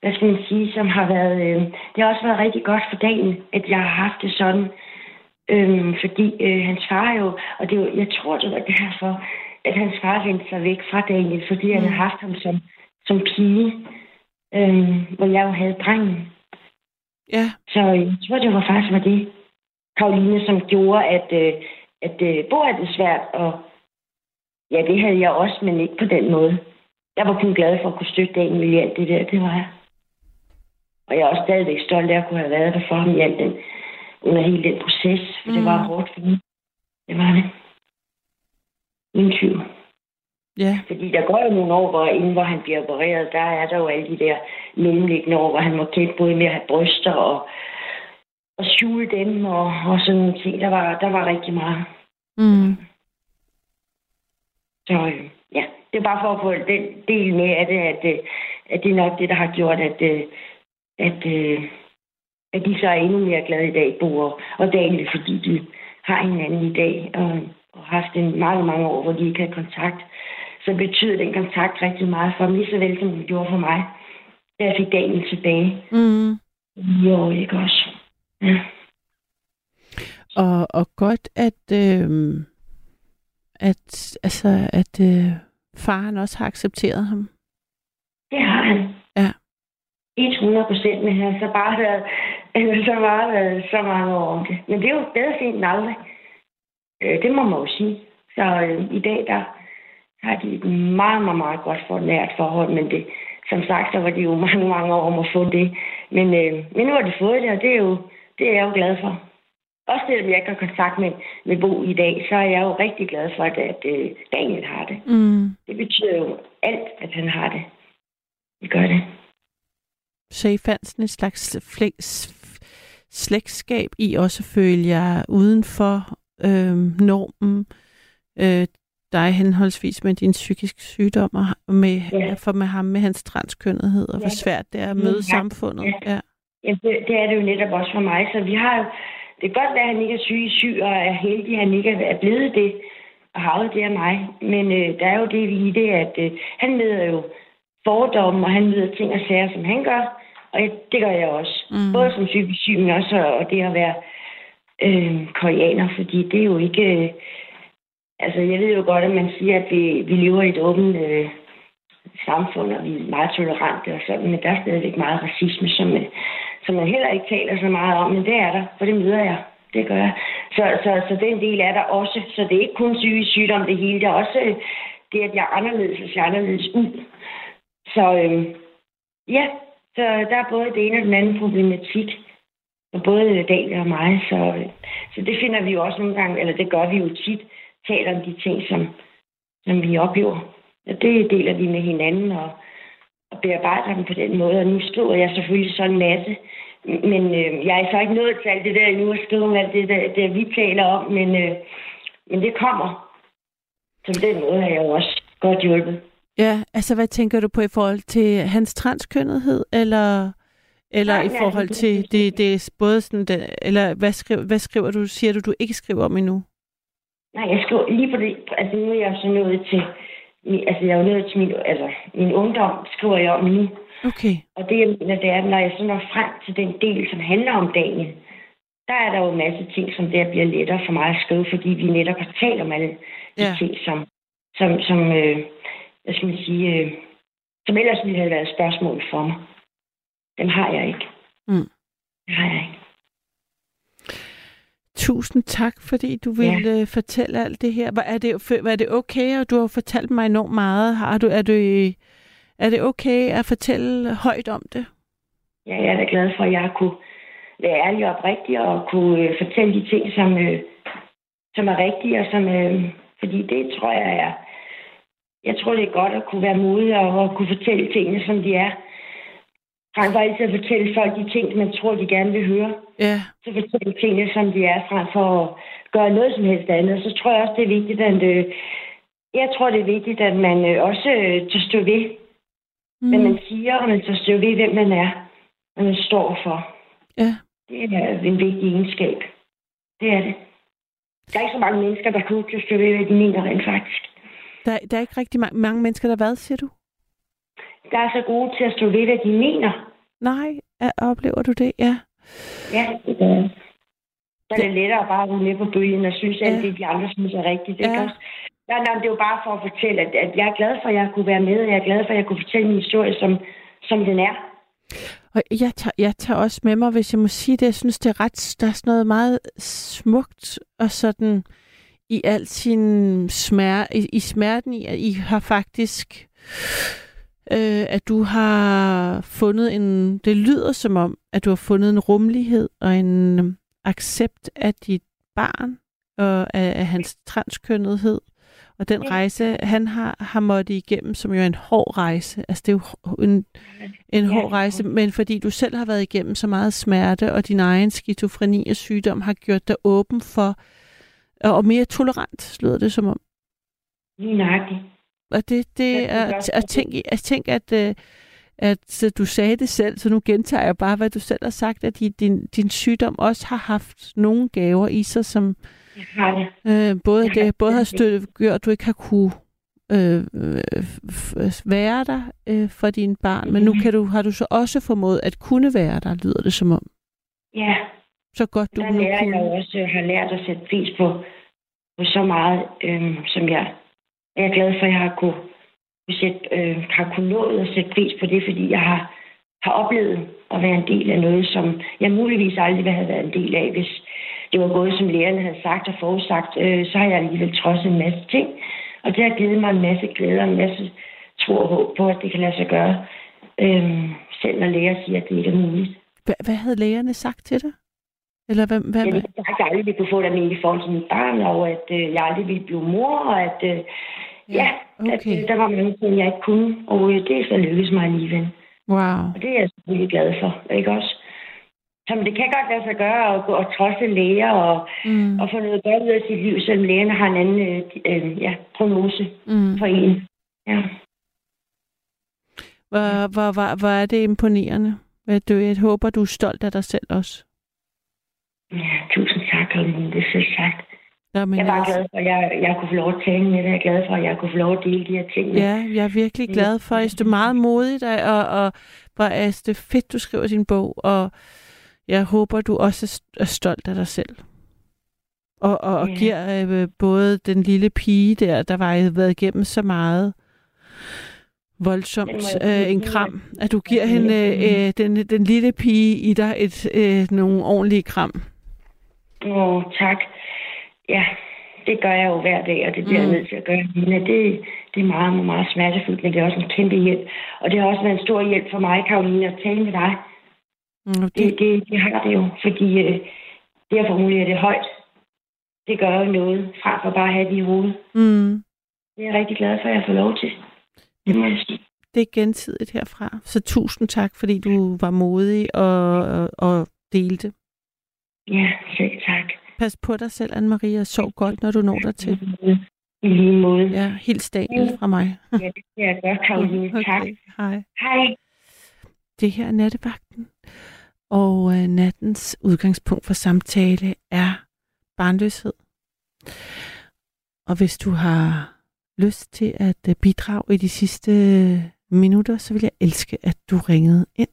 hvad skal man sige, som har været, øh, det har også været rigtig godt for dagen, at jeg har haft det sådan, øh, fordi øh, hans far jo, og det jo, jeg tror, det var derfor, at hans far vendte sig væk fra Daniel, fordi mm. han havde haft ham som, som pige, øh, hvor jeg jo havde drengen. Ja. Så jeg tror, det var faktisk var det, Karoline, som gjorde, at, øh, at øh, bo er det svært, og ja, det havde jeg også, men ikke på den måde. Jeg var kun glad for at kunne støtte Daniel i alt det der, det var jeg. Og jeg er også stadigvæk stolt af at kunne have været der for ham i alt den, under hele den proces, for mm. det var hårdt for mig. Det var det. Ingen tvivl. Ja. Fordi der går jo nogle år, hvor inden hvor han bliver opereret, der er der jo alle de der mellemliggende år, hvor han må kæmpe både med at have bryster og, og skjule dem og, og sådan nogle ting. Der var, der var rigtig meget. Mm. Så øh, ja, det er bare for at få den del med af det, at, øh, at det er nok det, der har gjort, at, øh, at, øh, at de så er endnu mere glade i dag, Bo og, og Daniel, fordi de har hinanden i dag og, og har haft en mange, mange år, hvor de ikke har kontakt. Så betyder den kontakt rigtig meget for dem, lige så vel som det gjorde for mig, da jeg fik Daniel tilbage. Mm. Jo, ikke også? Ja. Og, og godt, at, øh, at, altså, at øh, faren også har accepteret ham. Det har han. Ja. 100 procent, men han har så bare været så meget været så mange år om det. Men det er jo bedre sent end aldrig. Øh, det må man jo sige. Så øh, i dag, der har de et meget, meget, meget godt for nært forhold, men det, som sagt, så var det jo mange, mange år om at få det. Men, øh, men nu har de fået det, og det er, jo, det er jeg jo glad for. Også selvom jeg ikke har kontakt med, med Bo i dag, så er jeg jo rigtig glad for, at, at øh, Daniel har det. Mm. Det betyder jo alt, at han har det. Det gør det. Så I fandt sådan et slags flæks, slægtskab i også at føle jer uden for øh, normen, øh, dig henholdsvis med din psykiske sygdom, og med, Ja. for med ham med hans transkønnethed, og hvor Ja. svært det er at møde Ja. samfundet. Ja. Ja. Jamen, det, det er det jo netop også for mig. Så vi har jo... Det kan godt være, at han ikke er syg, syg og er heldig, at han ikke er blevet det og har det af mig. Men øh, der er jo det i det, at øh, han møder jo fordomme, og han møder ting og sager, som han gør. Og det gør jeg også. Mm. Både som psykisk syg, men også og det at være øh, koreaner, fordi det er jo ikke... Øh, altså, jeg ved jo godt, at man siger, at vi, vi lever i et åbent øh, samfund, og vi er meget tolerante og sådan, men der er stadigvæk meget racisme, som, øh, som man heller ikke taler så meget om, men det er der, for det møder jeg. Det gør jeg. Så, så, så den del er der også. Så det er ikke kun psykisk sygdom, det hele. Det er også øh, det, at jeg er anderledes og ser anderledes ud. Så øhm, ja, så der er både det ene og den anden problematik. Og både Dalia og mig. Så, så det finder vi jo også nogle gange, eller det gør vi jo tit, taler om de ting, som, som vi oplever. Og det deler vi med hinanden og, og bearbejder dem på den måde. Og nu skriver jeg selvfølgelig så en masse. Men øh, jeg er så ikke nået til alt det der endnu at skrive om alt det, der, det vi taler om. Men, øh, men det kommer. Så på den måde har jeg jo også godt hjulpet. Ja, altså hvad tænker du på i forhold til hans transkønnethed, eller, eller Nej, i nej, forhold det- til det, det er både sådan, det, eller hvad, skriv, hvad skriver du, siger du, du ikke skriver om endnu? Nej, jeg skriver lige på det. Altså nu er jeg så nået til... Altså jeg er jo nået til min, altså, min ungdom, skriver jeg om nu. Okay, Og det, jeg mener, det er, når jeg så når frem til den del, som handler om Daniel, der er der jo en masse ting, som der bliver lettere for mig at skrive, fordi vi netop har talt om alle de Ja. ting, som, som, som øh, hvad skal man sige, øh, som ellers ville have været spørgsmål for mig. Dem har jeg ikke. Mm. Det har jeg ikke. tusind tak, fordi du ville ja. fortælle alt det her. Var, er, det, var det okay, og du har fortalt mig enormt meget. Har du, er, du, er det okay at fortælle højt om det? Ja, jeg er da glad for, at jeg kunne være ærlig og oprigtig og kunne øh, fortælle de ting, som, øh, som er rigtige, og som, øh, fordi det tror jeg er, jeg tror det er godt at kunne være modig og, og kunne fortælle tingene, som de er. Frem for altid at fortælle folk de ting, man tror, de gerne vil høre. Ja, Så fortælle tingene, som de er, frem for at gøre noget som helst andet. Så tror jeg også, det er vigtigt, at øh, jeg tror, det er vigtigt, at man øh, også øh, tager stå ved, mm. hvad man siger, og man tager stå ved, hvem man er, hvad man står for. ja. Det er en vigtig egenskab. Det er det. Der er ikke så mange mennesker, der kan at stå ved, hvad de mener rent faktisk. Der, der er ikke rigtig mange, mange mennesker, der hvad, siger du? Der er så gode til at stå ved, hvad de mener. Nej, er, oplever du det? Ja. Ja, det gør jeg. Så er det lettere bare at være med på bølgen og synes, at Ja. det, de andre synes er rigtigt. Det, Ja. også. Nej, nej, det er jo bare for at fortælle, at, at jeg er glad for, at jeg kunne være med, og jeg er glad for, at jeg kunne fortælle min historie, som, som den er. Og jeg tager, jeg tager også med mig, hvis jeg må sige det, jeg synes, det er ret, der er sådan noget meget smukt og sådan i al sin smerte, i, i smerten i, at I har faktisk, øh, at du har fundet en, det lyder som om, at du har fundet en rummelighed og en øh, accept af dit barn og af, af hans transkønnethed. Og den rejse, han har, har måttet igennem, som jo er en hård rejse. Altså, det er jo en, en hård rejse, men fordi du selv har været igennem så meget smerte, og din egen skizofreni og sygdom har gjort dig åben for, og mere tolerant, lyder det som om. Lige nøjagtigt. Og det, det det er, at, det. at tænke, at, tænke at, øh, at så du sagde det selv, så nu gentager jeg bare, hvad du selv har sagt, at din, din, sygdom også har haft nogle gaver i sig, som har det. øh, både, Ja, det, både har det- støttet, gjort, at du ikke har kunne øh, øh, være der øh, for din barn, men nu kan du, har du så også formået at kunne være der, lyder det som om. Ja, Så godt du der lærer jeg kunne. også, øh, har lært at sætte pris på, på så meget, øhm, som jeg, jeg er glad for, at jeg har kunne, kunne sætte, øh, har kunne nået at sætte pris på det, fordi jeg har, har oplevet at være en del af noget, som jeg muligvis aldrig ville have været en del af, hvis det var gået, som lærerne havde sagt og forudsagt, øh, så har jeg alligevel trodset en masse ting. Og det har givet mig en masse glæde og en masse tro og håb på, at det kan lade sig gøre, øh, selv når læger siger, at det ikke er muligt. Hvad, hvad havde lægerne sagt til dig? Eller hvad, hvad, Jeg hvad? ville sagt, at aldrig ville kunne få den i forhold til mit barn, og at øh, jeg aldrig ville blive mor, og at, øh, ja, at okay. øh, der var mange ting, jeg ikke kunne, og øh, det er så lykkedes mig alligevel. Wow. Og det er jeg selvfølgelig glad for, ikke også? Så men det kan godt lade sig gøre at gå og trodse læger og, Mm. og få noget godt ud af sit liv, selvom lægerne har en anden øh, øh, ja, prognose Mm. for en. Ja. Hvor, hvor, hvor, hvor er det imponerende. Du, jeg håber, du er stolt af dig selv også. Ja, tusind tak, Karoline, det er så sagt. Nå, men Jeg er bare altså- glad for, at jeg, jeg kunne få lov at tale med dig. Jeg er glad for, at jeg kunne få lov at dele de her ting. Ja, jeg er virkelig glad for, at det er meget modigt, og, og, og hvor er det fedt, du skriver din bog, og jeg håber, du også er st- stolt af dig selv. Og, og, og Ja. giver øh, både den lille pige der, der var været igennem så meget voldsomt jeg øh, en kram, at du giver hende øh, den, den lille pige i dig et, øh, nogle ordentlige kram. Åh, tak. Ja, det gør jeg jo hver dag, og det bliver jeg Mm. nødt til at gøre. Lina. Det, det er meget, meget smertefuldt, men det er også en kæmpe hjælp. Og det har også været en stor hjælp for mig, Karoline, at tale med dig. Mm, Det, det, det, det har det jo, fordi øh, det at formulere det højt, det gør jo noget, frem for bare at have det i hovedet. mm, Det er jeg rigtig glad for, at jeg får lov til. Det må jeg sige. det er gensidigt herfra. Så tusind tak, fordi du var modig og, og, og delte. Ja, selv tak. Pas på dig selv, Anne-Marie, og sov godt, når du når der til. I lige måde. Ja, helt Daniel fra mig. Ja, det jeg gøre, Karoline. Tak. Hej. Hej. Det her er nattevagten, og øh, nattens udgangspunkt for samtale er barnløshed. Og hvis du har lyst til at øh, bidrage i de sidste øh, minutter, så vil jeg elske, at du ringede ind.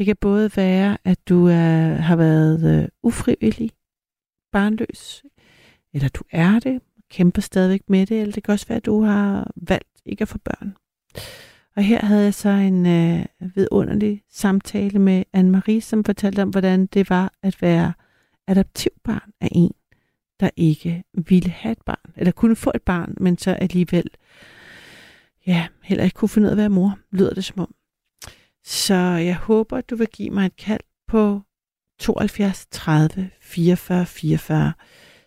Det kan både være, at du er, har været øh, ufrivillig barnløs, eller du er det, kæmper stadigvæk med det, eller det kan også være, at du har valgt ikke at få børn. Og her havde jeg så en øh, vidunderlig samtale med Anne-Marie, som fortalte om, hvordan det var at være adoptivbarn af en, der ikke ville have et barn, eller kunne få et barn, men så alligevel ja, heller ikke kunne finde ud af at være mor, lyder det som om. Så jeg håber, du vil give mig et kald på 72 30 44 44.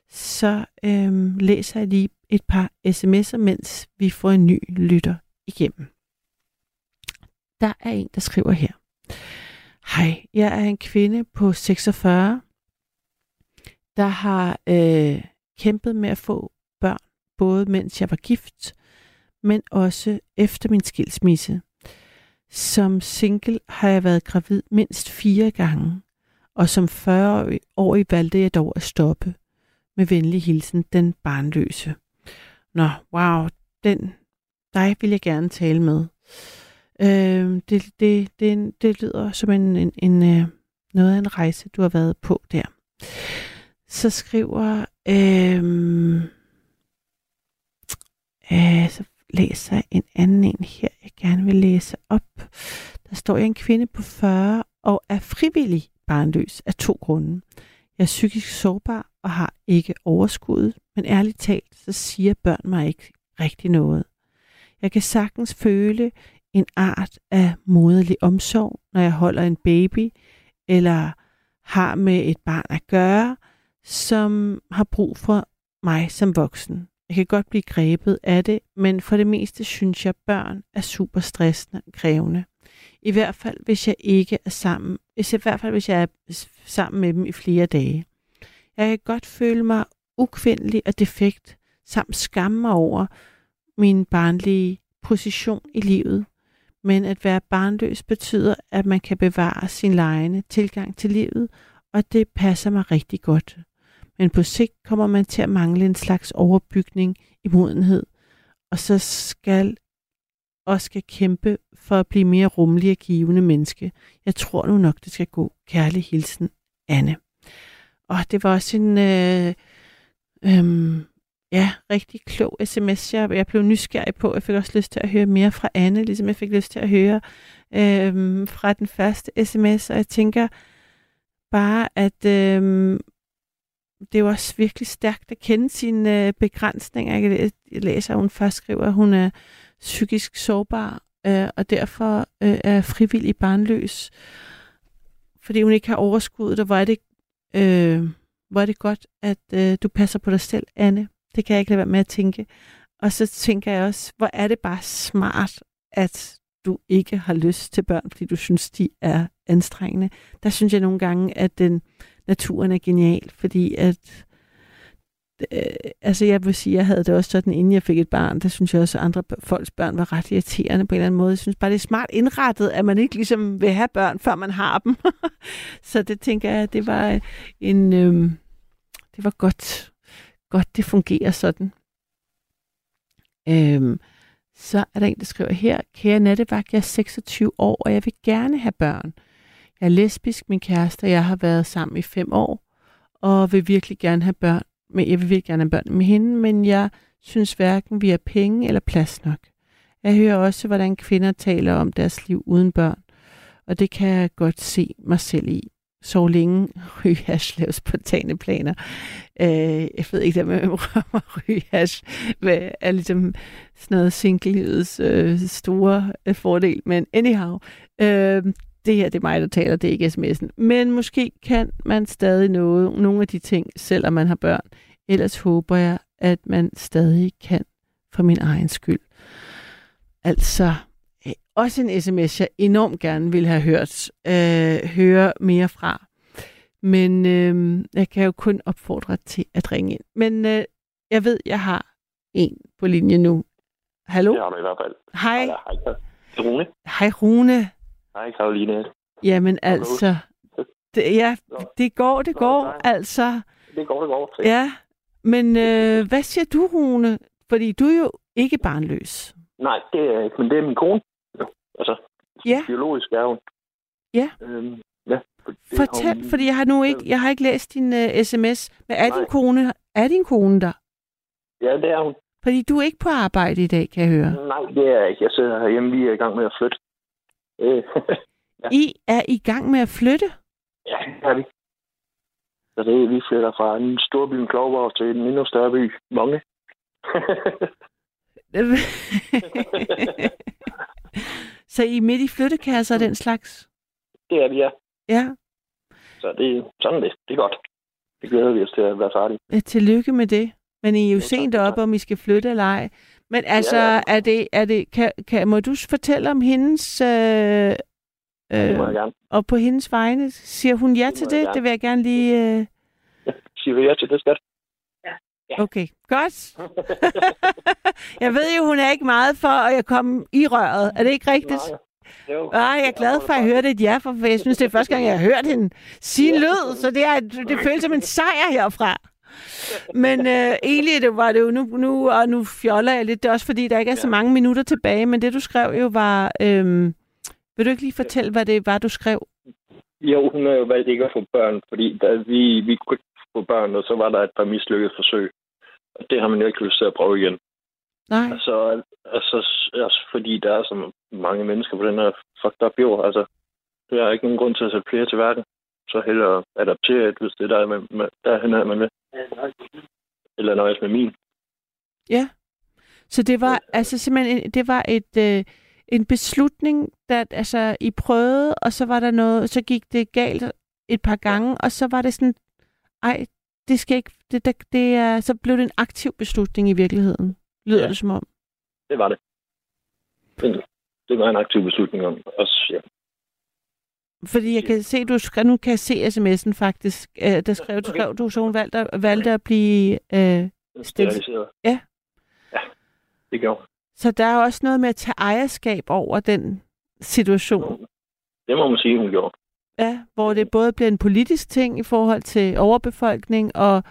Så øhm, læser jeg lige et par sms'er, mens vi får en ny lytter igennem. Der er en, der skriver her. Hej, jeg er en kvinde på 46, der har øh, kæmpet med at få børn, både mens jeg var gift, men også efter min skilsmisse. Som single har jeg været gravid mindst fire gange, og som 40-årig valgte jeg dog at stoppe. Med venlig hilsen, den barnløse. Nå, wow, den, dig vil jeg gerne tale med. Øh, det, det, det, det lyder som en, en, en, øh, noget af en rejse, du har været på der. Så skriver... Øh, øh, så læser en anden en her, jeg gerne vil læse op. Der står jeg en kvinde på 40 og er frivillig barnløs af to grunde. Jeg er psykisk sårbar og har ikke overskud, men ærligt talt, så siger børn mig ikke rigtig noget. Jeg kan sagtens føle en art af moderlig omsorg, når jeg holder en baby, eller har med et barn at gøre, som har brug for mig som voksen. Jeg kan godt blive grebet af det, men for det meste synes jeg, at børn er super stressende og krævende. I hvert fald, hvis jeg ikke er sammen, hvis jeg, i hvert fald, hvis jeg er sammen med dem i flere dage. Jeg kan godt føle mig ukvindelig og defekt, samt skamme mig over min barnlige position i livet. Men at være barnløs betyder, at man kan bevare sin lejende tilgang til livet, og det passer mig rigtig godt. Men på sigt kommer man til at mangle en slags overbygning i modenhed, og så skal og skal kæmpe for at blive mere rummelig og givende menneske. Jeg tror nu nok, det skal gå. Kærlig hilsen, Anne. Og det var også en øh, øh, ja, rigtig klog sms, jeg, jeg blev nysgerrig på. Jeg fik også lyst til at høre mere fra Anne, ligesom jeg fik lyst til at høre øh, fra den første sms, og jeg tænker bare, at øh, det er jo også virkelig stærkt at kende sine øh, begrænsninger. Jeg læser, at hun først skriver, at hun er psykisk sårbar, øh, og derfor øh, er frivillig barnløs, fordi hun ikke har overskuddet, og hvor er det, øh, hvor er det godt, at øh, du passer på dig selv, Anne. Det kan jeg ikke lade være med at tænke. Og så tænker jeg også, hvor er det bare smart, at du ikke har lyst til børn, fordi du synes, de er anstrengende. Der synes jeg nogle gange, at den naturen er genial, fordi at øh, altså jeg vil sige, jeg havde det også sådan, inden jeg fik et barn, der synes jeg også, at andre folks børn var ret irriterende på en eller anden måde. Jeg synes bare, det er smart indrettet, at man ikke ligesom vil have børn, før man har dem. så det tænker jeg, det var en, øh, det var godt, godt det fungerer sådan. Øh, så er der en, der skriver her, kære nattevagt, jeg er 26 år, og jeg vil gerne have børn. Jeg er lesbisk, min kæreste og jeg har været sammen i fem år, og vil virkelig gerne have børn. Men jeg vil virkelig gerne have børn med hende, men jeg synes hverken vi har penge eller plads nok. Jeg hører også, hvordan kvinder taler om deres liv uden børn. Og det kan jeg godt se mig selv i. Så længe ryge hash lave spontane planer. Øh, jeg ved ikke, der med at ryge hash hvad er ligesom sådan noget singlelivets øh, store øh, fordel. Men anyhow, øh, det her det er mig, der taler, det er ikke sms'en. Men måske kan man stadig nå nogle af de ting, selvom man har børn. Ellers håber jeg, at man stadig kan for min egen skyld. Altså, øh, også en sms, jeg enormt gerne vil have hørt, øh, høre mere fra. Men øh, jeg kan jo kun opfordre til at ringe ind. Men øh, jeg ved, jeg har en på linje nu. Hallo? Det har du i hvert fald. Hej. Eller, hej, Rune. Hej Rune. Hej, Karoline. Jamen altså, det, ja, det går, det går, altså. Det går, det går. Ja, men øh, hvad siger du, Rune? Fordi du er jo ikke barnløs. Nej, det er jeg ikke, men det er min kone. Altså, Ja. biologisk er hun. Ja. Øhm, ja. for Fortæl, hun- fordi jeg har nu ikke, jeg har ikke læst din uh, sms. Men er din Nej. kone, er din kone der? Ja, det er hun. Fordi du er ikke på arbejde i dag, kan jeg høre. Nej, det er jeg ikke. Jeg sidder herhjemme, vi er i gang med at flytte. Øh, Ja. I er i gang med at flytte? ja, det er vi. Så det, vi flytter fra en storby, Klovborg, til en endnu større by, Monge. Så I er midt i flyttekasser og den slags? det er vi, ja. Ja. Så det, sådan er det. Det er godt. Det glæder vi os til at være færdige. Ja, Tillykke med det. Men I er jo sent op, om I skal flytte eller ej. Men altså, Ja, ja. er det, er det, kan, kan, må du fortælle om hendes... Øh, Det må jeg øh, gerne. og på hendes vegne, siger hun ja Det til jeg det? gerne. Det vil jeg gerne lige... Øh... Siger vi ja til det, skat? Okay, godt. jeg ved jo, hun er ikke meget for at komme i røret. Er det ikke rigtigt? Nej. Jo. Nej, jeg er glad for at høre det et ja, for jeg synes, det er første gang, jeg har hørt hende sige en lyd, så det, er, det føles som en sejr herfra. Men øh, egentlig det var det jo nu, nu, og nu fjoller jeg lidt. Det er også fordi, der ikke er så mange minutter tilbage, men det du skrev jo var... Øhm, vil du ikke lige fortælle, hvad det var, du skrev? Jo, hun har jo valgt ikke at få børn, fordi da vi, vi kunne ikke få børn, og så var der et par mislykkede forsøg. Og det har man jo ikke lyst til at prøve igen. Nej. Altså, altså, altså fordi der er så mange mennesker på den her fucked up jord. Altså, der er ikke nogen grund til at sætte flere til verden. Så hellere adoptere et, hvis det er der, med, med, derhen er man med. Eller nøjes med min. Ja. Så det var altså simpelthen en- det var et øh, en beslutning, der altså I prøvede, og så var der noget, så gik det galt et par gange, og så var det sådan, ej, det skal ikke, det, det, det er, så blev det en aktiv beslutning i virkeligheden, lyder Ja. det som om. Det var det. Det var en aktiv beslutning om os, ja. Fordi jeg kan se, du skrev, nu kan jeg se sms'en faktisk, øh, der skrev, du, skrev du, så hun valgte, at- valgte at blive øh. Steriliseret. Ja. Ja, det gjorde. Så der er også noget med at tage ejerskab over den situation. Det må man sige, hun gjorde. Ja, hvor det både bliver en politisk ting i forhold til overbefolkning, og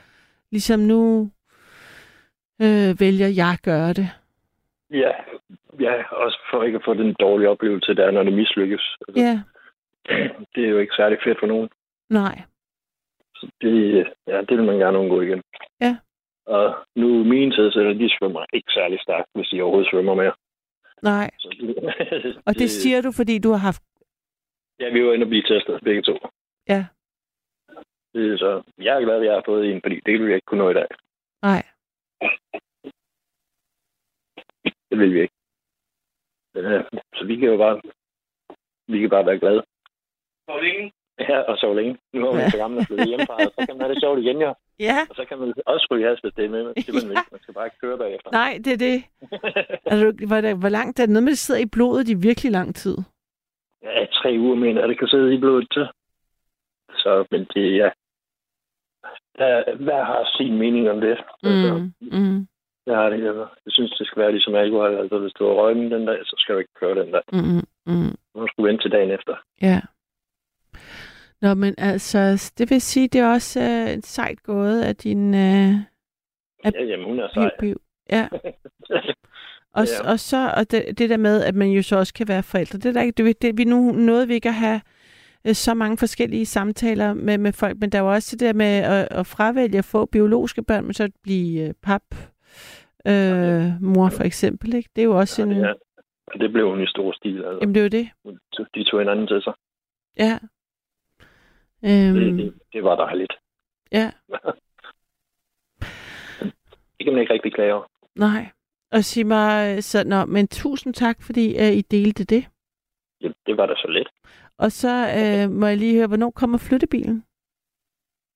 ligesom nu øh, vælger jeg at gøre det. Ja, ja, også for ikke at få den dårlige oplevelse, der er, når det mislykkes. Altså, Ja, Det er jo ikke særlig fedt for nogen. nej. Så det, ja, det vil man gerne undgå igen. Ja. Og nu mine tidsætter, de svømmer ikke særlig stærkt, hvis de overhovedet svømmer mere. Nej. Så det, Og det siger du, fordi du har haft... Ja, vi var inde og blive testet, begge to. Ja, Det, så jeg er glad, at jeg har fået en, fordi det ville jeg ikke kunne nå i dag. nej. Det vil vi ikke. Så vi kan jo bare, vi kan bare være glade. Så længe. Ja, og så længe. Nu er man Ja. så gammel at flytte hjemmefra, og så kan man have det sjovt igen, jo. Ja, Og så kan man også ryge has, hvis det er med. Det man, vil. man skal bare ikke køre bagefter. nej, det er det. Altså, hvor, der, hvor langt er det noget med, at det sidder i blodet i virkelig lang tid? Ja, tre uger mener jeg, det kan sidde i blodet til. Så, men det, ja. Der, hver har sin mening om det. Altså, Mm, mm, jeg har det, altså. Jeg synes, det skal være ligesom alkohol. Altså, hvis du har røget den dag, så skal du ikke køre den dag. mm, mm. Nu skal du vente til dagen efter. Ja. Nå, men altså, det vil sige, det er også øh, et sejt gået af din... Øh, At- Ja, jamen, hun er sej. biv. Ja. Og, Ja. og så og det, det der med, at man jo så også kan være forældre. Det er der ikke, det, det, vi nu nåede vi ikke at have øh, så mange forskellige samtaler med, med folk, men der er jo også det der med at, at fravælge at få biologiske børn, men så at blive øh, pap, øh, mor for eksempel. Ikke? Det er jo også Ja, en... det, Og det blev hun i stor stil. Altså. Jamen, det er jo det. De tog hinanden til sig. Ja. Øhm, Det, det, det var dejligt. Ja, Det kan man ikke rigtig klage over. nej. Og sig mig, så, nå, men tusind tak, fordi uh, I delte det. Jamen, det var da så let. Og så uh, må jeg lige høre, hvornår kommer flyttebilen?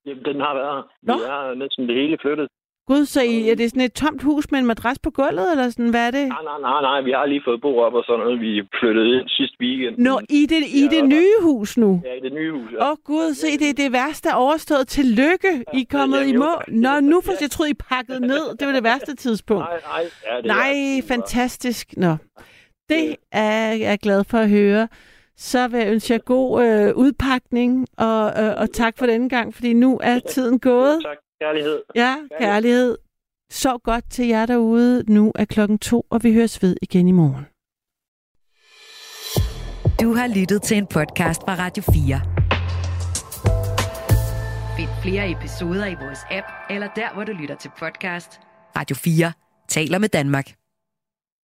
Jamen, den har været. Nå. Vi er næsten det hele flyttet. Gud, så I, er det sådan et tomt hus med en madras på gulvet, eller sådan, hvad er det? Nej, nej, nej, nej. Vi har lige fået bo op og sådan noget. Vi flyttede ind sidste weekend. Nå, i det, i Ja, det nye hus nu? Ja, i det nye hus. Åh Ja. oh, gud, se, det er det værste er overstået. Tillykke, I er kommet jamen, i mål. Nå, nu for jeg troede, I pakkede ned. Det var det værste tidspunkt. Nej, nej. Ja, det Nej, er, fantastisk. Nå, det er jeg glad for at høre. Så vil jeg ønske jer god øh, udpakning, og, øh, og tak for denne gang, fordi nu er tiden gået. Tak. Kærlighed. Ja, kærlighed. Sov godt til jer derude. Nu er klokken to, og vi høres ved igen i morgen. Du har lyttet til en podcast fra Radio 4. Find flere episoder i vores app, eller der, hvor du lytter til podcast. Radio 4 taler med Danmark.